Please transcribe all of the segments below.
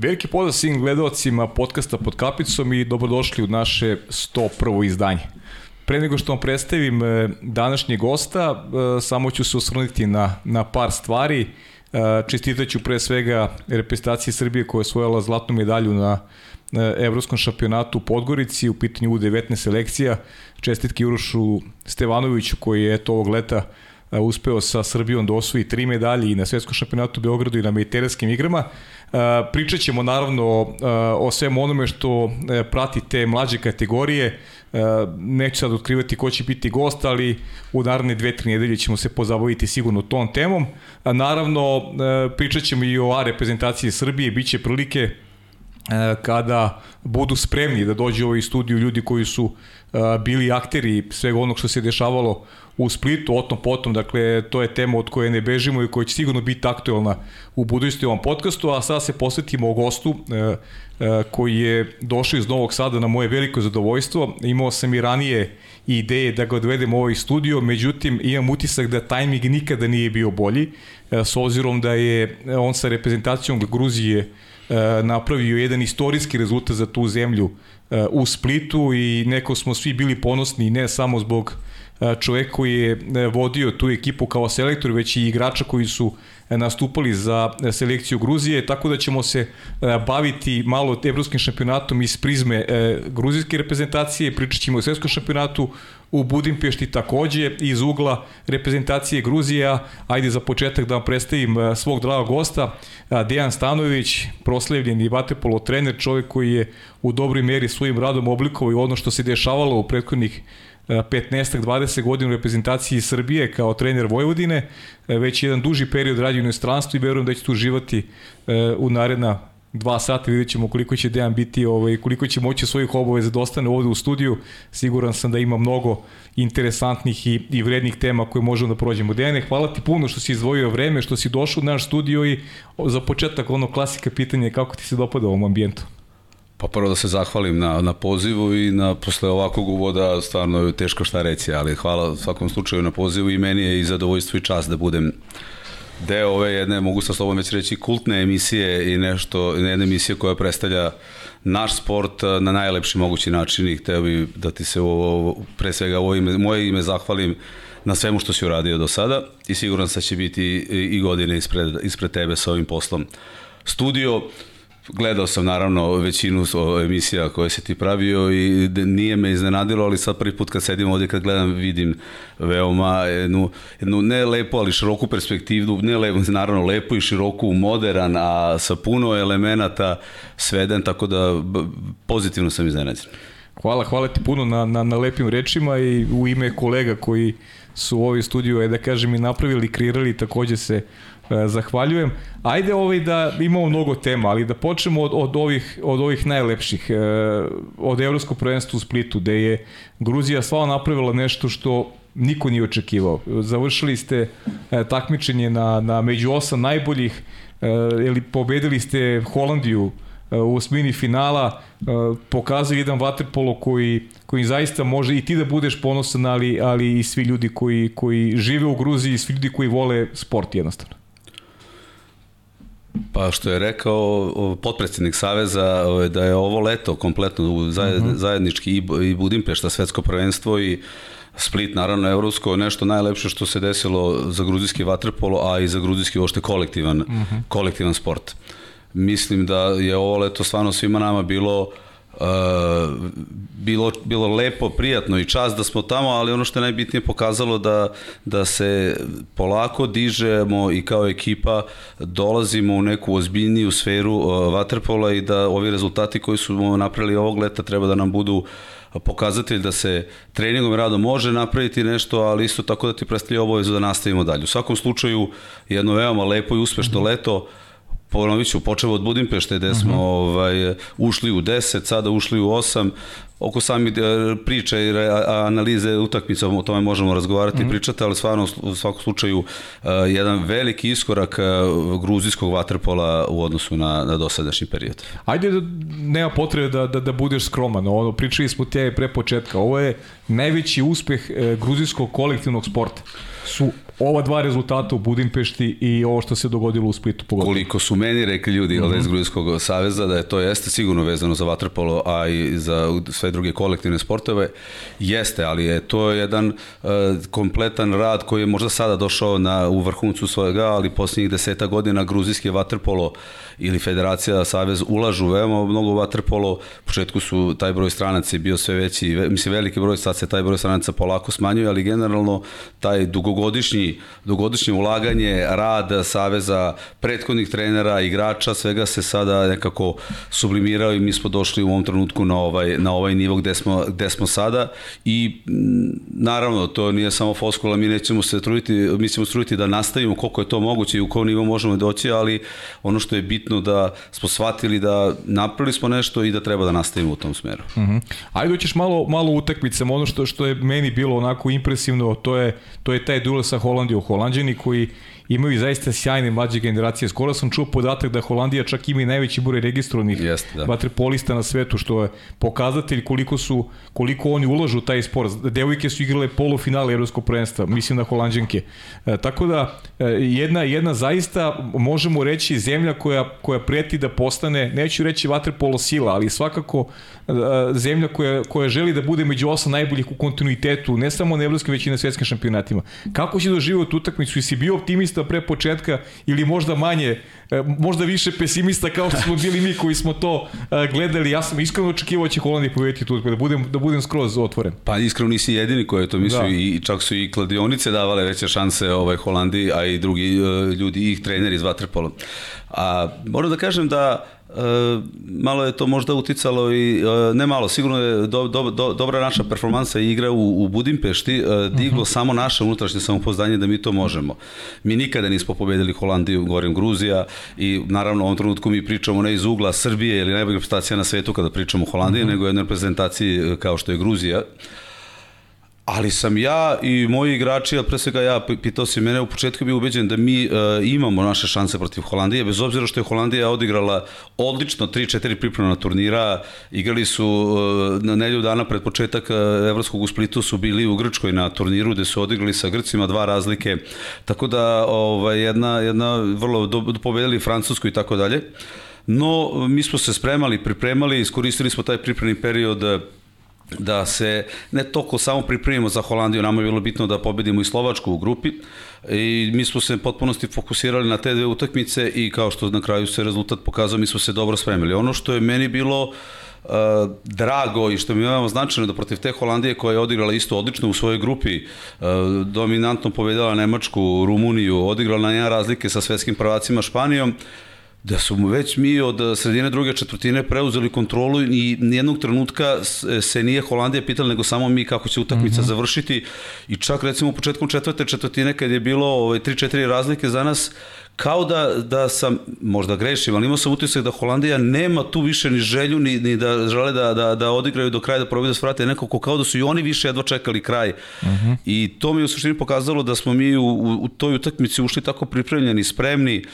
Veliki pozdrav svim gledalcima podcasta pod kapicom i dobrodošli u naše 101. izdanje. Pre nego što vam predstavim e, današnjeg gosta, e, samo ću se osvrniti na, na par stvari. E, čestitaću pre svega reprezentaciji Srbije koja je osvojila zlatnu medalju na Evropskom šampionatu u Podgorici, u pitanju U19 selekcija. Čestitke Urošu Stevanoviću koji je eto ovog leta uspeo sa Srbijom da osvoji tri medalje i na svetskom šampionatu u Beogradu i na mediteranskim igrama. Pričat ćemo naravno o svem onome što e, prati te mlađe kategorije. Neću sad otkrivati ko će biti gost, ali u naravne dve, tri nedelje ćemo se pozabaviti sigurno tom temom. Naravno, e, pričat ćemo i o A reprezentaciji Srbije, bit će prilike e, kada budu spremni da dođu u ovaj studiju ljudi koji su bili akteri svega onog što se dešavalo u Splitu, o tom potom, dakle, to je tema od koje ne bežimo i koja će sigurno biti aktuelna u budućnosti ovom podcastu, a sada se posvetimo o gostu e, e, koji je došao iz Novog Sada na moje veliko zadovoljstvo. Imao sam i ranije ideje da ga odvedem u ovaj studio, međutim imam utisak da tajming nikada nije bio bolji, e, s obzirom da je on sa reprezentacijom Gruzije e, napravio jedan istorijski rezultat za tu zemlju e, u Splitu i neko smo svi bili ponosni ne samo zbog čovek koji je e, vodio tu ekipu kao selektor, već i igrača koji su e, nastupali za e, selekciju Gruzije, tako da ćemo se baviti malo evropskim šampionatom iz prizme gruzijske reprezentacije, pričat ćemo o svetskom šampionatu u Budimpešti takođe iz ugla reprezentacije Gruzija. Ajde za početak da vam predstavim svog dragog gosta, Dejan Stanović, proslavljeni vaterpolo trener, čovjek koji je u dobroj meri svojim radom oblikovao i ono što se dešavalo u prethodnih 15-20 godina u reprezentaciji Srbije kao trener Vojvodine, e, već jedan duži period radi u inostranstvu i verujem da će tu uživati e, u naredna dva sata, vidjet ćemo koliko će Dejan biti, ovaj, koliko će moći svojih obaveza da ostane ovde u studiju. Siguran sam da ima mnogo interesantnih i, i vrednih tema koje možemo da prođemo. Dejane, hvala ti puno što si izdvojio vreme, što si došao u naš studio i za početak ono klasika pitanje kako ti se dopada ovom ambijentu. Pa prvo da se zahvalim na, na pozivu i na posle ovakvog uvoda stvarno je teško šta reći, ali hvala u svakom slučaju na pozivu i meni je i zadovoljstvo i čast da budem deo ove jedne, mogu sa slobom već reći, kultne emisije i nešto, jedna emisija koja predstavlja naš sport na najlepši mogući način i hteo bi da ti se ovo, pre svega ovo ime, moje ime zahvalim na svemu što si uradio do sada i siguran sam da će biti i godine ispred, ispred tebe sa ovim poslom. Studio, Gledao sam naravno većinu emisija koje se ti pravio i nije me iznenadilo, ali sad prvi put kad sedim ovde kad gledam vidim veoma jednu, jednu ne lepo, ali široku perspektivu, ne lepo, naravno lepo i široku, modern, a sa puno elemenata sveden, tako da pozitivno sam iznenađen. Hvala, hvala ti puno na, na, na lepim rečima i u ime kolega koji su u ovoj studiju, je da kažem, i napravili, kreirali, takođe se E, zahvaljujem. Ajde ovaj da imamo mnogo tema, ali da počnemo od, od ovih od ovih najlepših. E, od evropskog prvenstva u Splitu gde je Gruzija stvarno napravila nešto što niko nije očekivao. Završili ste e, takmičenje na na među osam najboljih ili pobedili ste Holandiju u osmini finala pokazuje jedan vaterpolo koji, koji zaista može i ti da budeš ponosan, ali, ali i svi ljudi koji, koji žive u Gruziji, svi ljudi koji vole sport jednostavno. Pa što je rekao potpredsednik Saveza da je ovo leto kompletno mhm. zajednički i Budimpešta svetsko prvenstvo i Split, naravno, evropsko, nešto najlepše što se desilo za gruzijski vaterpolo, a i za gruzijski ošte kolektivan, uh mhm. -huh. kolektivan sport. Mislim da je ovo leto stvarno svima nama bilo uh, bilo, bilo lepo, prijatno i čast da smo tamo, ali ono što je najbitnije pokazalo da, da se polako dižemo i kao ekipa dolazimo u neku ozbiljniju sferu uh, vaterpola i da ovi rezultati koji su napravili ovog leta treba da nam budu pokazatelj da se treningom i radom može napraviti nešto, ali isto tako da ti predstavlja obavezu da nastavimo dalje. U svakom slučaju, jedno veoma lepo i uspešno leto, ponovit ću, počeo od Budimpešte gde smo uh -huh. ovaj, ušli u 10, sada ušli u 8, oko sami e, priče i analize utakmica, o tome možemo razgovarati mm -hmm. i pričati, ali stvarno u svakom slučaju uh, jedan veliki iskorak uh, gruzijskog vaterpola u odnosu na, na dosadašnji period. Ajde, da, nema potrebe da, da, da budeš skroman, ono, pričali smo te pre početka, ovo je najveći uspeh uh, gruzijskog kolektivnog sporta. Su ova dva rezultata u Budimpešti i ovo što se dogodilo u Splitu pogotovo. Koliko su meni rekli ljudi mm -hmm. iz Gruzijskog saveza da je to jeste sigurno vezano za vaterpolo, a i za sve druge kolektivne sportove, jeste, ali je to jedan uh, kompletan rad koji je možda sada došao na, u vrhuncu svojega, ali posljednjih deseta godina gruzijski vaterpolo ili Federacija, Savez ulažu veoma mnogo vaterpolo. U početku su taj broj stranaca bio sve veći, mislim veliki broj, sad se taj broj stranaca polako smanjuje, ali generalno taj dugogodišnji, dugogodišnje ulaganje, rad Saveza, prethodnih trenera, igrača, svega se sada nekako sublimirao i mi smo došli u ovom trenutku na ovaj, na ovaj nivo gde smo, gde smo sada i naravno to nije samo foskula, mi nećemo se truditi, mi ćemo truditi da nastavimo koliko je to moguće i u kom nivo možemo doći, ali ono što je bitno da smo shvatili da napravili smo nešto i da treba da nastavimo u tom smeru. Uh mhm. -huh. Ajde doćeš malo, malo utakmicama, ono što, što je meni bilo onako impresivno, to je, to je taj duel sa Holandijom. Holandjani koji imaju zaista sjajne mlađe generacije. Skoro sam čuo podatak da Holandija čak ima i najveći broj registrovanih da. vaterpolista na svetu, što je pokazatelj koliko su koliko oni ulažu u taj sport. Devojke su igrale polufinale evropskog prvenstva, mislim na Holandjanke. E, tako da e, jedna jedna zaista možemo reći zemlja koja koja preti da postane, neću reći vaterpolo sila, ali svakako zemlja koja koja želi da bude među osam najboljih u kontinuitetu, ne samo na evropskim već i na svetskim šampionatima. Kako će doživio tu utakmicu i si bio optimista pre početka ili možda manje, e, možda više pesimista kao što smo bili mi koji smo to e, gledali. Ja sam iskreno očekivao da će Holandija pobediti tu, da budem, da budem skroz otvoren. Pa iskreno nisi jedini koji je to mislio da. i čak su i kladionice davale veće šanse ovaj Holandiji, a i drugi e, ljudi, i treneri iz Vatrpola. A moram da kažem da malo je to možda uticalo i e, ne malo, sigurno je do, do, do, dobra naša performansa i igra u, u Budimpešti e, diglo uh -huh. samo naše unutrašnje samopoznanje da mi to možemo. Mi nikada nismo pobedili Holandiju, govorim Gruzija i naravno u ovom trenutku mi pričamo ne iz ugla Srbije ili najbolja reprezentacija na svetu kada pričamo o Holandiji, uh -huh. nego jednoj reprezentaciji kao što je Gruzija. Uh, Ali sam ja i moji igrači, a pre svega ja, pitao si mene, u početku bio ubeđen da mi uh, imamo naše šanse protiv Holandije, bez obzira što je Holandija odigrala odlično 3-4 pripremna turnira, igrali su uh, na nelju dana pred početak uh, Evropskog u Splitu su bili u Grčkoj na turniru gde su odigrali sa Grcima dva razlike, tako da ovaj, jedna, jedna vrlo do pobedili Francusku i tako dalje. No, mi smo se spremali, pripremali, iskoristili smo taj pripremni period da se ne toliko samo pripremimo za Holandiju, nama je bilo bitno da pobedimo i Slovačku u grupi i mi smo se potpunosti fokusirali na te dve utakmice i kao što na kraju se rezultat pokazao, mi smo se dobro spremili. Ono što je meni bilo uh, drago i što mi veoma značajno da protiv te Holandije koja je odigrala isto odlično u svojoj grupi, uh, dominantno pobedala Nemačku, Rumuniju, odigrala na jedan razlike sa svetskim prvacima Španijom, da su već mi od sredine druge četvrtine preuzeli kontrolu i nijednog trenutka se nije Holandija pitala nego samo mi kako će utakmica mm -hmm. završiti i čak recimo početkom četvrte četvrtine kad je bilo ovaj, 3-4 razlike za nas kao da, da sam, možda grešim, ali imao sam utisak da Holandija nema tu više ni želju, ni, ni da žele da, da, da odigraju do kraja, da probaju da svrate nekako, kao da su i oni više jedva čekali kraj. Uh mhm. -huh. I to mi je u suštini pokazalo da smo mi u, u, u toj utakmici ušli tako pripremljeni, spremni,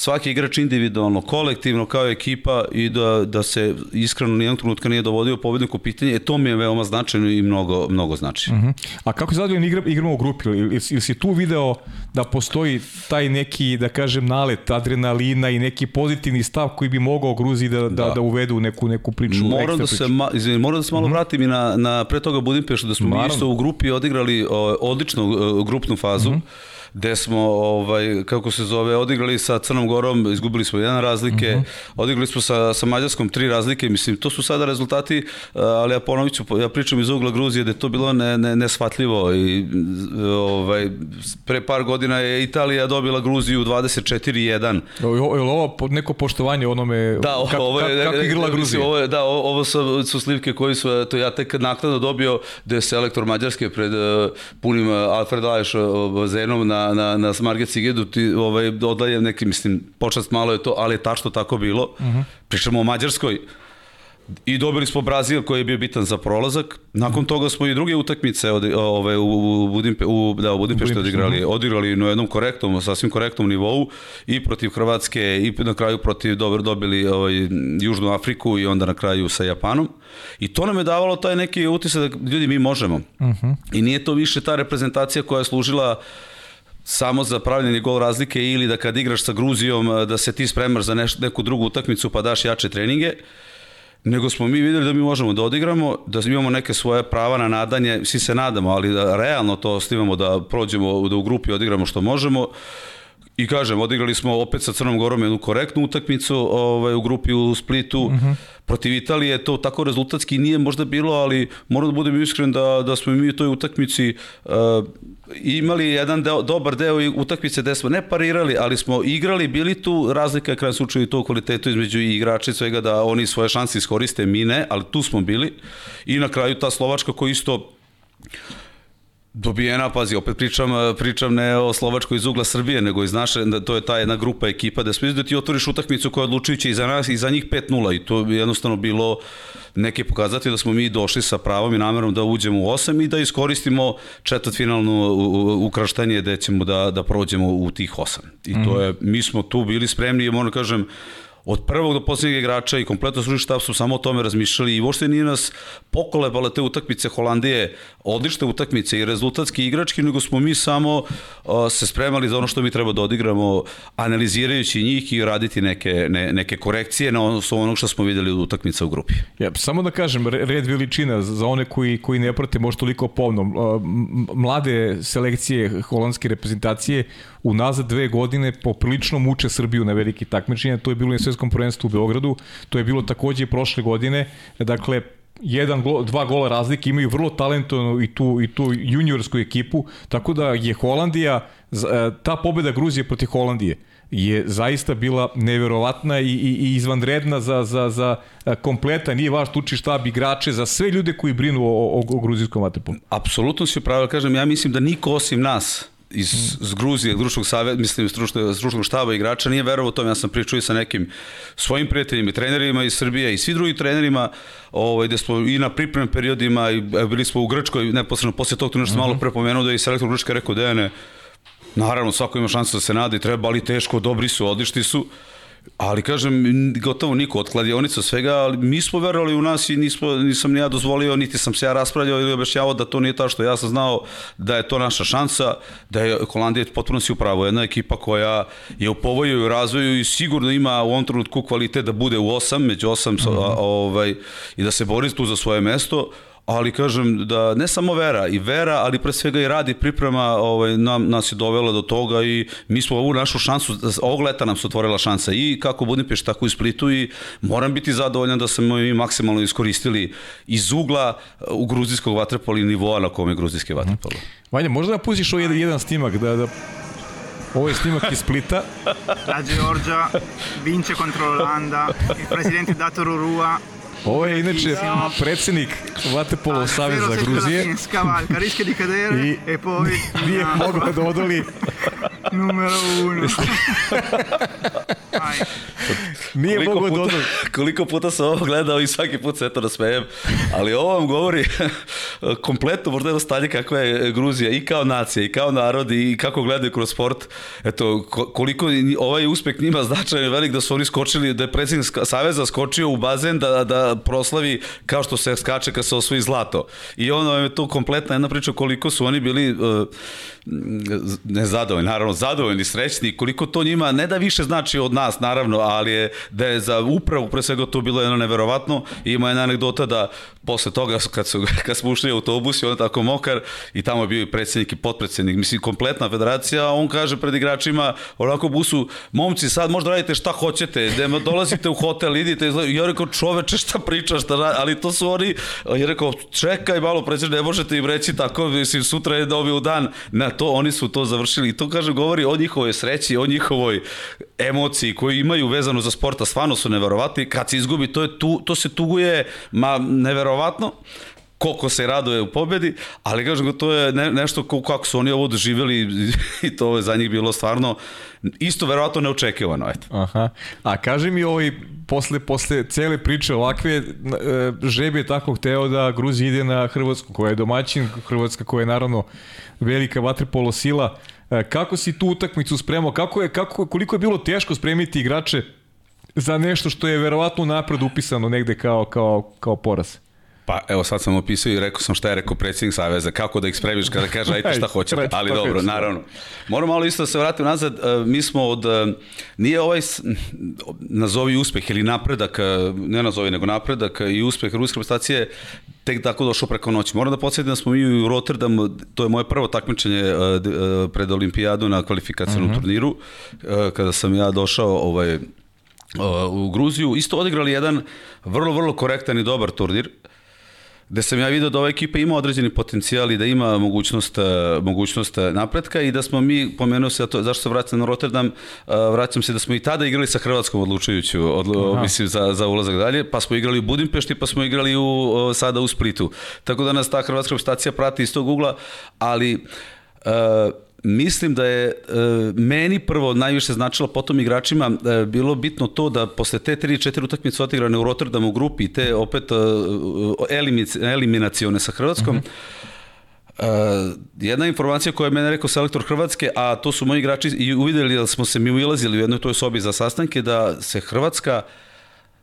svaki igrač individualno, kolektivno kao ekipa i da, da se iskreno nijednog trenutka nije dovodio pobednik u pitanje, e, to mi je veoma značajno i mnogo, mnogo znači. Uh mhm. -huh. A kako je zadovoljan igra, igramo u grupi? Ili, ili, ili si tu video da postoji taj neki, da kažem, nalet adrenalina i neki pozitivni stav koji bi mogao Gruzi da, da, da, da uvedu neku, neku priču? Moram da, se, ma, izvini, moram da se malo uh mhm. -huh. vratim i na, na pre toga Budimpeštu, da smo Naravno. mi isto u grupi odigrali o, odličnu o, grupnu fazu. Uh mhm. -huh gde smo, ovaj, kako se zove, odigrali sa Crnom Gorom, izgubili smo jedan razlike, uh mhm. -huh. odigrali smo sa, sa Mađarskom tri razlike, mislim, to su sada rezultati, ali ja ponovit ću, ja pričam iz ugla Gruzije da je to bilo ne, ne, nesvatljivo i ovaj, pre par godina je Italija dobila Gruziju 24-1. Je li ovo neko poštovanje onome, da, kako, ovo je, kako igrala Gruzija? Ovo je, da, ovo su, su slivke koji su, to ja tek naknadno dobio da je selektor Mađarske pred uh, punim Alfred Aleš bazenom na na, na Smarget Sigedu ti ovaj, odlaje neki, mislim, počast malo je to, ali je tačno tako bilo. Uh mhm. -huh. Pričamo o Mađarskoj, i dobili smo Brazil koji je bio bitan za prolazak. Nakon toga smo i druge utakmice ove, ove, u, Budimpe, u, da, u Budimpešti odigrali, odigrali na jednom korektnom, sasvim korektnom nivou i protiv Hrvatske i na kraju protiv dobro dobili ovaj, Južnu Afriku i onda na kraju sa Japanom. I to nam je davalo taj neki utisak da ljudi mi možemo. Uh mhm. -huh. I nije to više ta reprezentacija koja je služila uh, samo za pravljanje gol razlike ili da kad igraš sa Gruzijom da se ti spremaš za neš, neku drugu utakmicu pa daš jače treninge nego smo mi videli da mi možemo da odigramo, da imamo neke svoje prava na nadanje, svi se nadamo, ali da realno to ostivamo da prođemo, da u grupi odigramo što možemo. I kažem, odigrali smo opet sa Crnom Gorom jednu korektnu utakmicu ovaj, u grupi u Splitu. Mhm. -huh. Protiv Italije to tako rezultatski nije možda bilo, ali moram da budem iskren da, da smo mi u toj utakmici uh, imali jedan deo, dobar deo utakmice gde smo ne parirali, ali smo igrali, bili tu, razlika je krajem slučaju to u kvalitetu između igrača i svega da oni svoje šanse iskoriste, mi ne, ali tu smo bili. I na kraju ta Slovačka koja isto dobijena, pazi, opet pričam, pričam ne o Slovačkoj iz ugla Srbije, nego iz naše, da to je ta jedna grupa ekipa, da smo da ti otvoriš utakmicu koja je odlučujuća i za nas i za njih 5-0 i to je jednostavno bilo neki pokazati da smo mi došli sa pravom i namerom da uđemo u 8 i da iskoristimo četvrtfinalno ukraštenje gde ćemo da, da prođemo u tih 8. I to mhm. je, mi smo tu bili spremni i moram da kažem, od prvog do poslednjeg igrača i kompletno stručni štab su samo o tome razmišljali i uopšte nije nas pokolebale te utakmice Holandije, odlične utakmice i rezultatski igrački, nego smo mi samo uh, se spremali za ono što mi treba da odigramo, analizirajući njih i raditi neke, ne, neke korekcije na ono, onog što smo videli od utakmica u grupi. Ja, samo da kažem, red veličina za one koji, koji ne prate možda toliko povno. Uh, mlade selekcije holandske reprezentacije unazad dve godine poprilično muče Srbiju na veliki takmičenja, to je bilo na svetskom prvenstvu u Beogradu, to je bilo takođe prošle godine, dakle jedan gol, dva gola razlike, imaju vrlo talentovanu i tu, i tu juniorsku ekipu, tako da je Holandija, e, ta pobeda Gruzije protiv Holandije, je zaista bila neverovatna i, i, i izvanredna za, za, za e, kompleta, nije vaš tuči štab igrače, za sve ljude koji brinu o, o, o gruzijskom vaterpolu. Apsolutno si pravo, kažem, ja mislim da niko osim nas iz, iz Gruzije, društvenog saveta, mislim, stručnog, štaba igrača, nije verovao tome, ja sam pričao i sa nekim svojim prijateljima i trenerima iz Srbije i svi drugi trenerima, ovaj, gde smo i na pripremnim periodima, i bili smo u Grčkoj, neposredno posle tog trenutka mm -hmm. malo prepomenuo da je i selektor Grčka rekao, Dejane, naravno, svako ima šansu da se nada i treba, ali teško, dobri su, odlični su, Ali kažem, gotovo niko od kladionica svega, ali mi smo verovali u nas i nismo, nisam ni ja dozvolio, niti sam se ja raspravljao ili objašnjavao da to nije ta što ja sam znao da je to naša šansa, da je Holandija potpuno si upravo jedna ekipa koja je u povoju i u razvoju i sigurno ima u ovom trenutku kvalitet da bude u osam, među osam, mm -hmm. ovaj, i da se bori tu za svoje mesto, ali kažem da ne samo vera i vera, ali pre svega i radi priprema ovaj, nam, nas je dovela do toga i mi smo ovu našu šansu, ovog leta nam se otvorila šansa i kako Budimpešt, tako i Splitu i moram biti zadovoljan da smo mi maksimalno iskoristili iz ugla u gruzijskog vaterpola i nivoa na kome je gruzijski vaterpolo. Vanja, možda da pustiš ovaj jedan, jedan snimak da, da Ovo je snimak iz Splita. La Georgia vince contro l'Olanda, il presidente Dato Rurua Ovo je inače predsednik Vatepolo Saveza Gruzije. Rischia di cadere e poi... Nije mogao da odoli Numero uno. Nije koliko mogu puta. Koliko puta sam ovo gledao i svaki put se eto nasmejem, ali ovo vam govori kompletno možda jedno stanje kakva je Gruzija i kao nacija i kao narod i kako gledaju kroz sport. Eto, koliko ovaj uspeh njima značajan je velik da su oni skočili, da je predsjednik Saveza skočio u bazen da, da proslavi kao što se skače kad se osvoji zlato. I ono je to kompletna jedna priča koliko su oni bili uh, nezadovoljni, naravno zadovoljni, srećni, koliko to njima ne da više znači od nas, naravno, ali je da je za upravu pre svega to bilo jedno neverovatno. Ima jedna anegdota da posle toga kad, su, kad smo ušli u autobus i on tako mokar i tamo je bio i predsednik i potpredsednik, mislim kompletna federacija, on kaže pred igračima onako busu, momci sad možda radite šta hoćete, da dolazite u hotel, idite, i ja rekao čoveče šta pričaš, šta radi, ali to su oni, ja rekao čekaj malo predsednik, ne možete im reći tako, mislim sutra je dobio dan, na to, oni su to završili. I to kaže govori o njihovoj sreći, o njihovoj emociji koju imaju vezano za sporta, stvarno su neverovatni, kad se izgubi to, je tu, to se tuguje, ma neverovatno, koliko se raduje u pobedi, ali kažem to je ne, nešto kako su oni ovo doživjeli i to je za njih bilo stvarno isto verovatno neočekivano. Eto. Aha. A kaži mi ovaj, posle, posle cele priče ovakve, e, Žeb je tako hteo da Gruzija ide na Hrvatsku, koja je domaćin, Hrvatska koja je naravno velika vaterpolo sila. E, kako si tu utakmicu spremao? Kako je, kako, koliko je bilo teško spremiti igrače za nešto što je verovatno napred upisano negde kao, kao, kao poraz? Pa evo sad sam opisao i rekao sam šta je rekao predsjednik Saveza, kako da ih spremiš kada kaže ajte šta hoćete, ali dobro, naravno. Moram malo isto da se vratim nazad, e, mi smo od, e, nije ovaj nazovi uspeh ili napredak, e, ne nazovi nego napredak i uspeh ruske reprezentacije tek tako došao preko noći. Moram da podsjetim da smo mi u Rotterdamu, to je moje prvo takmičenje pred olimpijadu na kvalifikacijnom uh mhm. -huh. turniru, kada sam ja došao ovaj, u Gruziju, isto odigrali jedan vrlo, vrlo korektan i dobar turnir gde sam ja video da ova ekipa ima određeni potencijal i da ima mogućnost, e, mogućnost e, napretka i da smo mi, pomenuo se, to, zašto se vraćam na Rotterdam, e, vraćam se da smo i tada igrali sa Hrvatskom odlučujuću, odlu, mislim, za, za ulazak dalje, pa smo igrali u Budimpešti, pa smo igrali u, sada u Splitu. Tako da nas ta hrvatska stacija prati iz tog ugla, ali uh, Mislim da je e, meni prvo najviše značilo potom igračima e, bilo bitno to da posle te 3-4 utakmice odigrane u Rotterdamu u grupi te opet e, eliminacione sa Hrvatskom, mm -hmm. Uh, jedna informacija koja je mene rekao selektor Hrvatske, a to su moji igrači i uvideli da smo se mi ulazili u jednoj toj sobi za sastanke, da se Hrvatska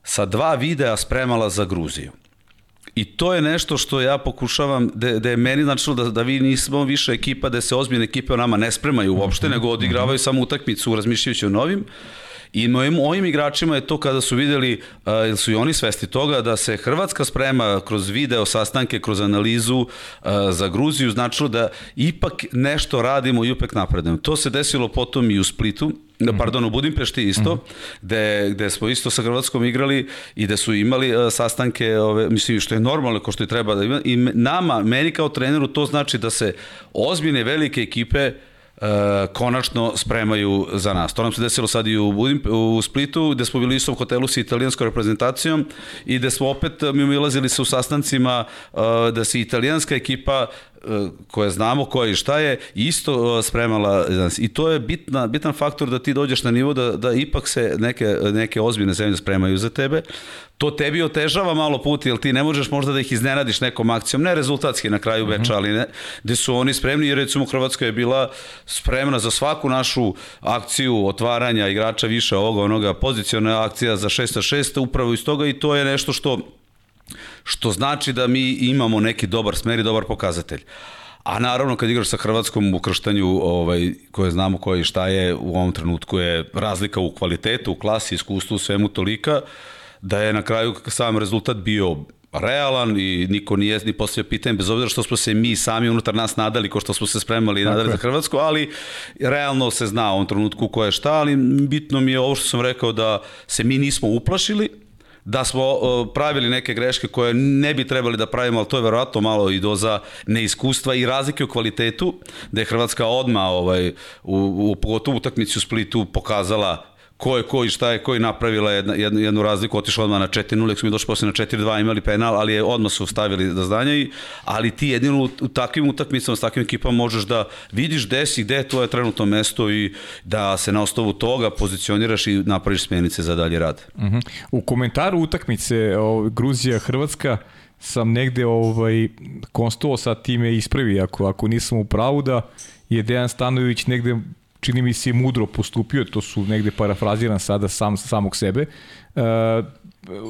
sa dva videa spremala za Gruziju. I to je nešto što ja pokušavam, da, da je meni značilo da, da vi nismo više ekipa, da se ozbiljne ekipe o nama ne spremaju uopšte, nego odigravaju samo utakmicu razmišljajući o novim. I mojim, mojim igračima je to kada su videli, uh, su i oni svesti toga, da se Hrvatska sprema kroz video sastanke, kroz analizu uh, za Gruziju, značilo da ipak nešto radimo i upek napredujemo. To se desilo potom i u Splitu, pardon, u Budimpešti isto, mm -hmm. gde, gde smo isto sa Hrvatskom igrali i gde su imali uh, sastanke, ove, mislim, što je normalno, ko što je treba da ima, i nama, meni kao treneru, to znači da se ozbiljne velike ekipe e, konačno spremaju za nas. To nam se desilo sad i u, Budim, u Splitu, gde smo bili isto u hotelu sa italijanskom reprezentacijom i gde smo opet mi umilazili se u sastancima e, da se italijanska ekipa Koje znamo koje i šta je, isto e, spremala I to je bitna, bitan faktor da ti dođeš na nivo da, da ipak se neke, neke ozbiljne zemlje spremaju za tebe. To tebi otežava malo put, jer ti ne možeš možda da ih iznenadiš nekom akcijom, ne rezultatski na kraju veča, ali ne, gde su oni spremni, jer recimo Hrvatska je bila spremna za svaku našu akciju otvaranja igrača više ovoga, onoga, poziciona akcija za 6 6 upravo iz toga i to je nešto što što znači da mi imamo neki dobar smer i dobar pokazatelj. A naravno kad igraš sa Hrvatskom u krštanju ovaj, koje znamo koje i šta je u ovom trenutku je razlika u kvalitetu, u klasi, iskustvu, u svemu tolika da je na kraju sam rezultat bio realan i niko nije ni postavio pitanje, bez obzira što smo se mi sami unutar nas nadali, ko što smo se spremali i nadali za Hrvatsku, ali realno se zna u ovom trenutku ko je šta, ali bitno mi je ovo što sam rekao da se mi nismo uplašili, da smo pravili neke greške koje ne bi trebali da pravimo, ali to je verovatno malo i doza neiskustva i razlike u kvalitetu, da je Hrvatska odma ovaj, u, u pogotovu utakmici u Splitu pokazala ko je ko i šta je ko je napravila jedna, jednu, jednu razliku, otišla odmah na 4-0, smo mi došli posle na 4-2, imali penal, ali je odmah su stavili da zdanja i, ali ti jedino u, u takvim utakmicama s takvim ekipama možeš da vidiš gde si, gde je tvoje trenutno mesto i da se na osnovu toga pozicioniraš i napraviš smjenice za dalje rad. Uh mhm. -huh. U komentaru utakmice o, Gruzija-Hrvatska sam negde ovaj, konstuo sa time ispravi, ako, ako nisam u pravu da je Dejan Stanović negde čini mi se mudro postupio, to su negde parafraziran sada sam samog sebe, uh,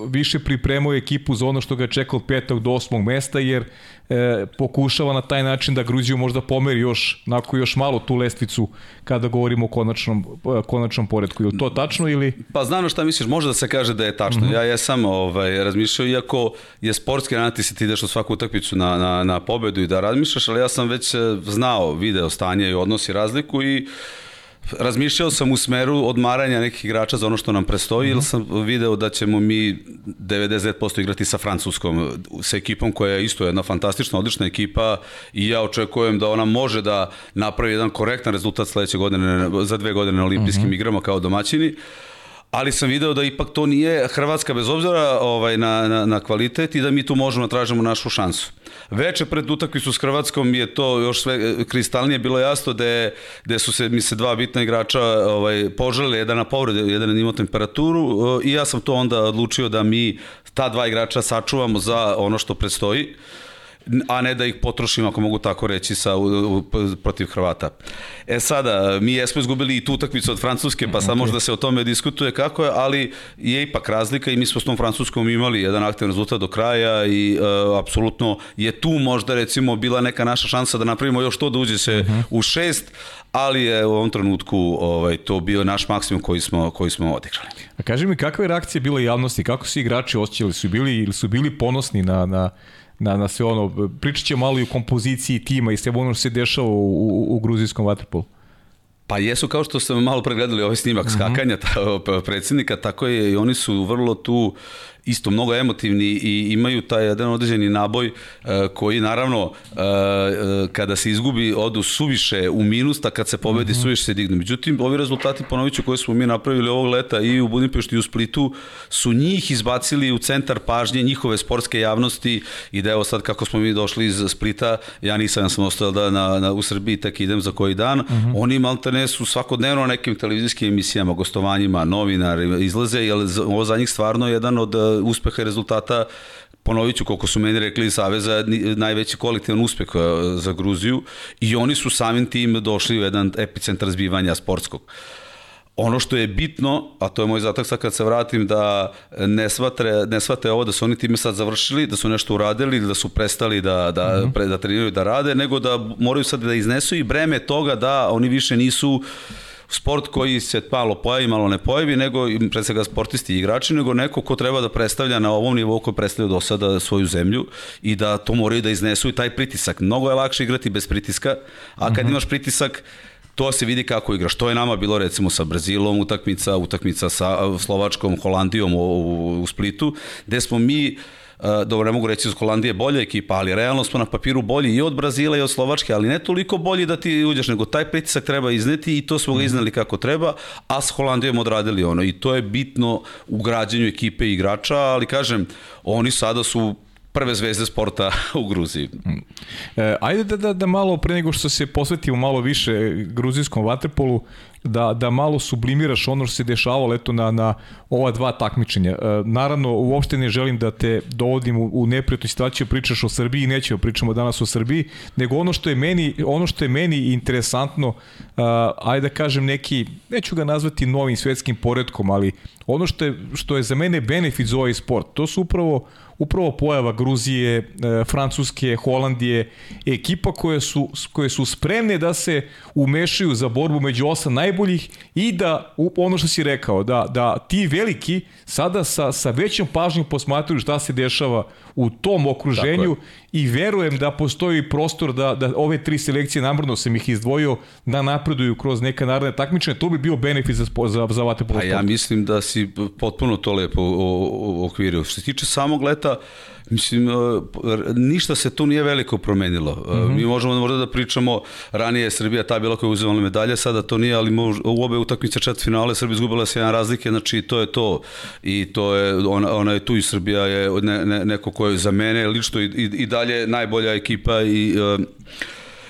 više pripremao ekipu za ono što ga čeka od petog do osmog mesta, jer e, pokušava na taj način da Gruziju možda pomeri još, nako još malo tu lestvicu kada govorimo o konačnom, konačnom poredku. Je to tačno ili? Pa znam šta misliš, može da se kaže da je tačno. Mm -hmm. Ja jesam ovaj, razmišljao, iako je sportski ranati se ti ideš u svaku utakmicu na, na, na pobedu i da razmišljaš, ali ja sam već e, znao video stanje i odnosi razliku i razmišljao sam u smeru odmaranja nekih igrača za ono što nam prestoji, -hmm. ili sam video da ćemo mi 99% igrati sa Francuskom, sa ekipom koja je isto jedna fantastična, odlična ekipa i ja očekujem da ona može da napravi jedan korektan rezultat sledeće godine, za dve godine na olimpijskim mm -hmm. igrama kao domaćini. Uh, ali sam video da ipak to nije Hrvatska bez obzira ovaj, na, na, na kvalitet i da mi tu možemo da tražimo našu šansu. Veče pred utakmicu s Hrvatskom je to još sve kristalnije bilo jasno da, je, da su se mi se dva bitna igrača ovaj, poželili, jedan na povredu, jedan na imao temperaturu i ja sam to onda odlučio da mi ta dva igrača sačuvamo za ono što predstoji a ne da ih potrošim, ako mogu tako reći, sa, u, u, protiv Hrvata. E sada, mi jesmo izgubili i tu utakmicu od Francuske, pa sad okay. možda se o tome diskutuje kako je, ali je ipak razlika i mi smo s tom Francuskom imali jedan aktivan rezultat do kraja i uh, apsolutno je tu možda recimo bila neka naša šansa da napravimo još to da uđe se uh mhm. -huh. u šest, ali je u ovom trenutku ovaj, to bio naš maksimum koji smo, koji smo odigrali. A kaži mi, kakva je reakcija bila javnosti? Kako su igrači osjećali? Su bili, ili su bili ponosni na, na, na, na sve ono? Pričat ćemo malo i o kompoziciji tima i sve ono što se dešava u, u, u gruzijskom vaterpolu. Pa jesu kao što ste malo pregledali ovaj snimak -hmm. skakanja ta, predsjednika, tako je i oni su vrlo tu isto mnogo emotivni i imaju taj jedan određeni naboj uh, koji naravno uh, kada se izgubi odu suviše u minus, ta kad se pobedi mm -hmm. suviše se dignu. Međutim, ovi rezultati ponoviću koje smo mi napravili ovog leta i u Budimpešti i u Splitu su njih izbacili u centar pažnje njihove sportske javnosti i da evo sad kako smo mi došli iz Splita, ja nisam, ja sam ostao da na, na, u Srbiji tek idem za koji dan, mm -hmm. oni maltene su svakodnevno na nekim televizijskim emisijama, gostovanjima, novinari izlaze, jer ovo za njih stvarno jedan od uspeha i rezultata ponovit ću koliko su meni rekli iz Saveza, najveći kolektivan uspeh uh, za Gruziju i oni su samim tim došli u jedan epicentar zbivanja sportskog. Ono što je bitno, a to je moj zatak sad kad se vratim, da ne shvate, ne shvate ovo da su oni time sad završili, da su nešto uradili ili da su prestali da, da, mm -hmm. pre, da treniraju da rade, nego da moraju sad da iznesu i breme toga da oni više nisu uh, sport koji se malo pojavi, malo ne pojavi, nego pre svega sportisti i igrači, nego neko ko treba da predstavlja na ovom nivou koji predstavlja do sada svoju zemlju i da to moraju da iznesu i taj pritisak. Mnogo je lakše igrati bez pritiska, a kad mm -hmm. imaš pritisak, to se vidi kako igraš. To je nama bilo recimo sa Brazilom utakmica, utakmica sa Slovačkom, Holandijom u, u, Splitu, gde smo mi uh, dobro, ne mogu reći da Holandije bolja ekipa, ali realno smo na papiru bolji i od Brazila i od Slovačke, ali ne toliko bolji da ti uđeš, nego taj pritisak treba izneti i to smo ga mhm. iznali kako treba, a s Holandijom odradili ono i to je bitno u građenju ekipe i igrača, ali kažem, oni sada su prve zvezde sporta u Gruziji. E, ajde da, da, da malo pre nego što se posvetimo malo više gruzijskom vaterpolu, da, da malo sublimiraš ono što se dešavalo eto na, na ova dva takmičenja. E, naravno, uopšte ne želim da te dovodim u, u neprijatnu situaciju, pričaš o Srbiji, nećemo pričamo danas o Srbiji, nego ono što je meni, ono što je meni interesantno, uh, ajde da kažem neki, neću ga nazvati novim svetskim poredkom, ali ono što je, što je za mene benefit za ovaj sport, to su upravo upravo pojava Gruzije, e, Francuske, Holandije, ekipa koje su, koje su spremne da se umešaju za borbu među osam najboljih i da, ono što si rekao, da, da ti veliki sada sa, sa većom pažnjom posmatruju šta se dešava u tom okruženju i verujem da postoji prostor da, da ove tri selekcije, namrno sam ih izdvojio, da napreduju kroz neka naredne takmičenja, to bi bio benefit za, za, za Vatepolo Pa ja mislim da si potpuno to lepo okvirio. Što se tiče samog leta, Mislim, e, ništa se tu nije veliko promenilo. Mm -hmm. Mi možemo možda da pričamo, ranije je Srbija ta bila koja je uzimala medalje, sada to nije, ali mož, u obe utakmice četvrt finale Srbija izgubila se jedan razlike, znači to je to. I to je, ona, ona je tu i Srbija je ne, ne, neko ko je za mene lično i, i, i dalje najbolja ekipa i, e,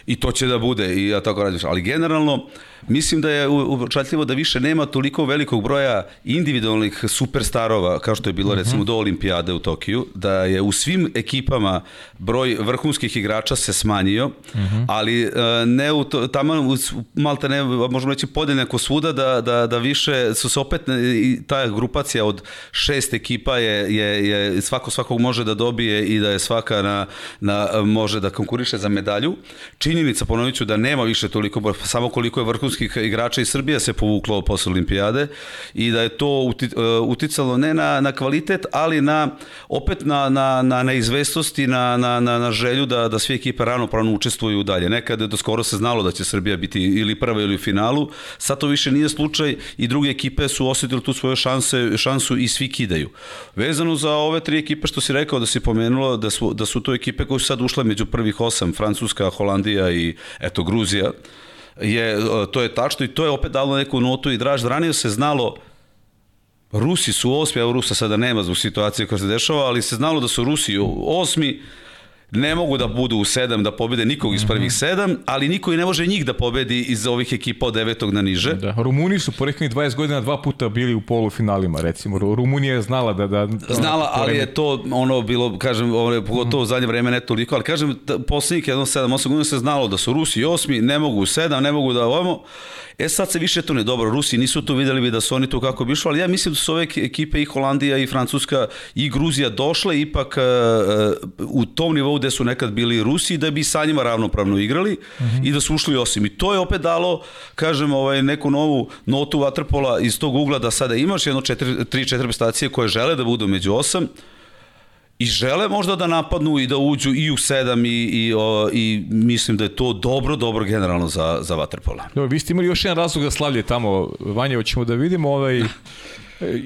i to će da bude i ja tako radim. Ali generalno, uh, Mislim da je upečatljivo da više nema toliko velikog broja individualnih superstarova kao što je bilo mhm. recimo do olimpijade u Tokiju, da je u svim ekipama broj vrhunskih igrača se smanjio, uh mhm. -huh. ali e, ne u to, tamo malta ne možemo reći podjednako svuda da, da, da više su se opet i ta grupacija od šest ekipa je, je, je svako svakog može da dobije i da je svaka na, na može da konkuriše za medalju. Činjenica ponovit ću da nema više toliko samo koliko je vrhunskih vrhunskih igrača iz Srbije se povuklo posle olimpijade i da je to e, uticalo ne na, na kvalitet, ali na opet na, na, na neizvestnosti, na, na, na, na želju da, da svi ekipe rano pravno učestvuju dalje. Nekada do skoro se znalo da će Srbija biti ili prva ili u finalu, sad to više nije slučaj i druge ekipe su osetili tu svoju šanse, šansu i svi kidaju. Vezano za ove tri ekipe što si rekao da si pomenulo da su, da su to ekipe koje su sad ušle među prvih osam, Francuska, Holandija i eto Gruzija, je, to je tačno i to je opet dalo neku notu i draž. Ranije se znalo Rusi su osmi, evo Rusa sada nema zbog situacije koja se dešava, ali se znalo da su Rusi osmi ne mogu da budu u sedam, da pobede nikog iz prvih sedam, ali niko i ne može njih da pobedi iz ovih ekipa od devetog na niže. Da. Rumuni su porekljeni 20 godina dva puta bili u polufinalima, recimo. Rumunija je znala da... da Znala, ali je to ono bilo, kažem, ono, pogotovo u zadnje vreme ne toliko, ali kažem, poslednjih jedno 7-8 godina se znalo da su Rusi osmi, ne mogu u sedam, ne mogu da ovamo. E sad se više to ne dobro, Rusi nisu tu videli bi da su oni tu kako bi išlo, ali ja mislim da su ove ekipe i Holandija i Francuska i Gruzija došle ipak uh, u tom nivou gde su nekad bili Rusi da bi sa njima ravnopravno igrali mhm. -huh. i da su ušli osim. I to je opet dalo, kažem, ovaj, neku novu notu vaterpola iz tog ugla da sada imaš jedno 3-4 prestacije koje žele da budu među osam, i žele možda da napadnu i da uđu i u 7 i, i, o, i mislim da je to dobro, dobro generalno za, za Waterpola. Dobro, vi ste imali još jedan razlog da slavlje tamo, Vanja, hoćemo da vidimo ovaj...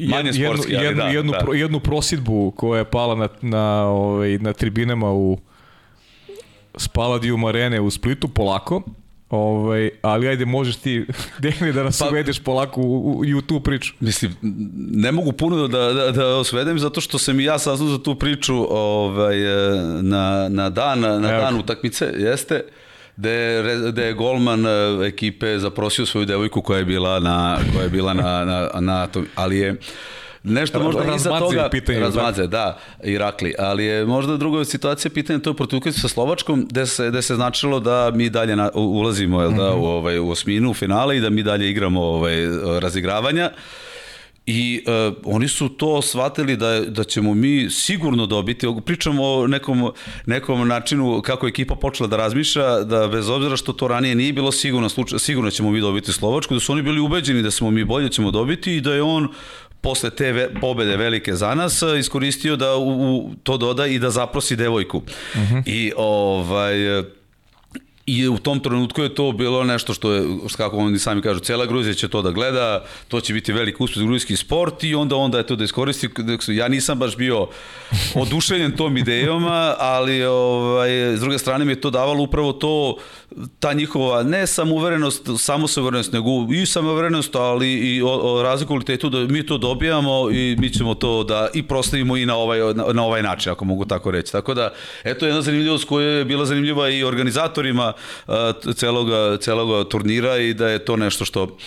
Manje sportski, jednu, jednu, da, jednu, da. jednu prosidbu koja je pala na, na, ovaj, na tribinama u Spaladiju Arene u Splitu, polako. Ovaj, ali ajde, možeš ti, Dejane, da nas pa, uvedeš polako u, u, u tu priču. Mislim, ne mogu puno da, da, da osvedem, zato što sam i ja saznao za tu priču ovaj, na, na dan, na Evo. dan utakmice, jeste, da je, da je golman eh, ekipe zaprosio svoju devojku koja je bila na, koja je bila na, na, na tom, ali je nešto možda iza toga pitanje, razmadze, da, Irakli, ali je možda druga situacija pitanje to je protiv sa Slovačkom gde se, gde se značilo da mi dalje na, ulazimo jel, da, mm -hmm. u, ovaj, u osminu, u finale i da mi dalje igramo ovaj, razigravanja. I uh, oni su to shvatili da, da ćemo mi sigurno dobiti, pričamo o nekom, nekom načinu kako je ekipa počela da razmišlja, da bez obzira što to ranije nije bilo sigurno, slučaj, sigurno ćemo mi dobiti Slovačku, da su oni bili ubeđeni da smo mi bolje ćemo dobiti i da je on posle te ve, pobede velike za nas iskoristio da u, u to doda i da zaprosi devojku. Uh mhm. -huh. I ovaj I u tom trenutku je to bilo nešto što je, kako oni sami kažu, cela Gruzija će to da gleda, to će biti veliki uspeh gruzijski sport i onda onda je to da iskoristi. Ja nisam baš bio oduševljen tom idejama, ali ovaj, s druge strane mi je to davalo upravo to, ta njihova ne samouverenost, samouverenost, nego i samouverenost, ali i o, o razliku kvalitetu da mi to dobijamo i mi ćemo to da i proslavimo i na ovaj, na, na ovaj način, ako mogu tako reći. Tako da, eto jedna zanimljivost koja je bila zanimljiva i organizatorima celog, celog turnira i da je to nešto što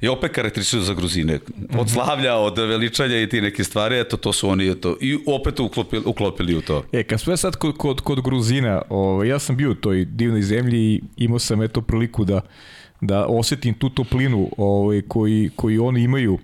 je opet karakteristično za Gruzine. Od slavlja, od veličanja i ti neke stvari, eto, to su oni eto, i opet uklopili, uklopili u to. E, kad sve sad kod, kod, kod Gruzina, o, ovaj, ja sam bio u toj divnoj zemlji i imao sam eto priliku da, da osetim tu toplinu ovaj, koji, koji oni imaju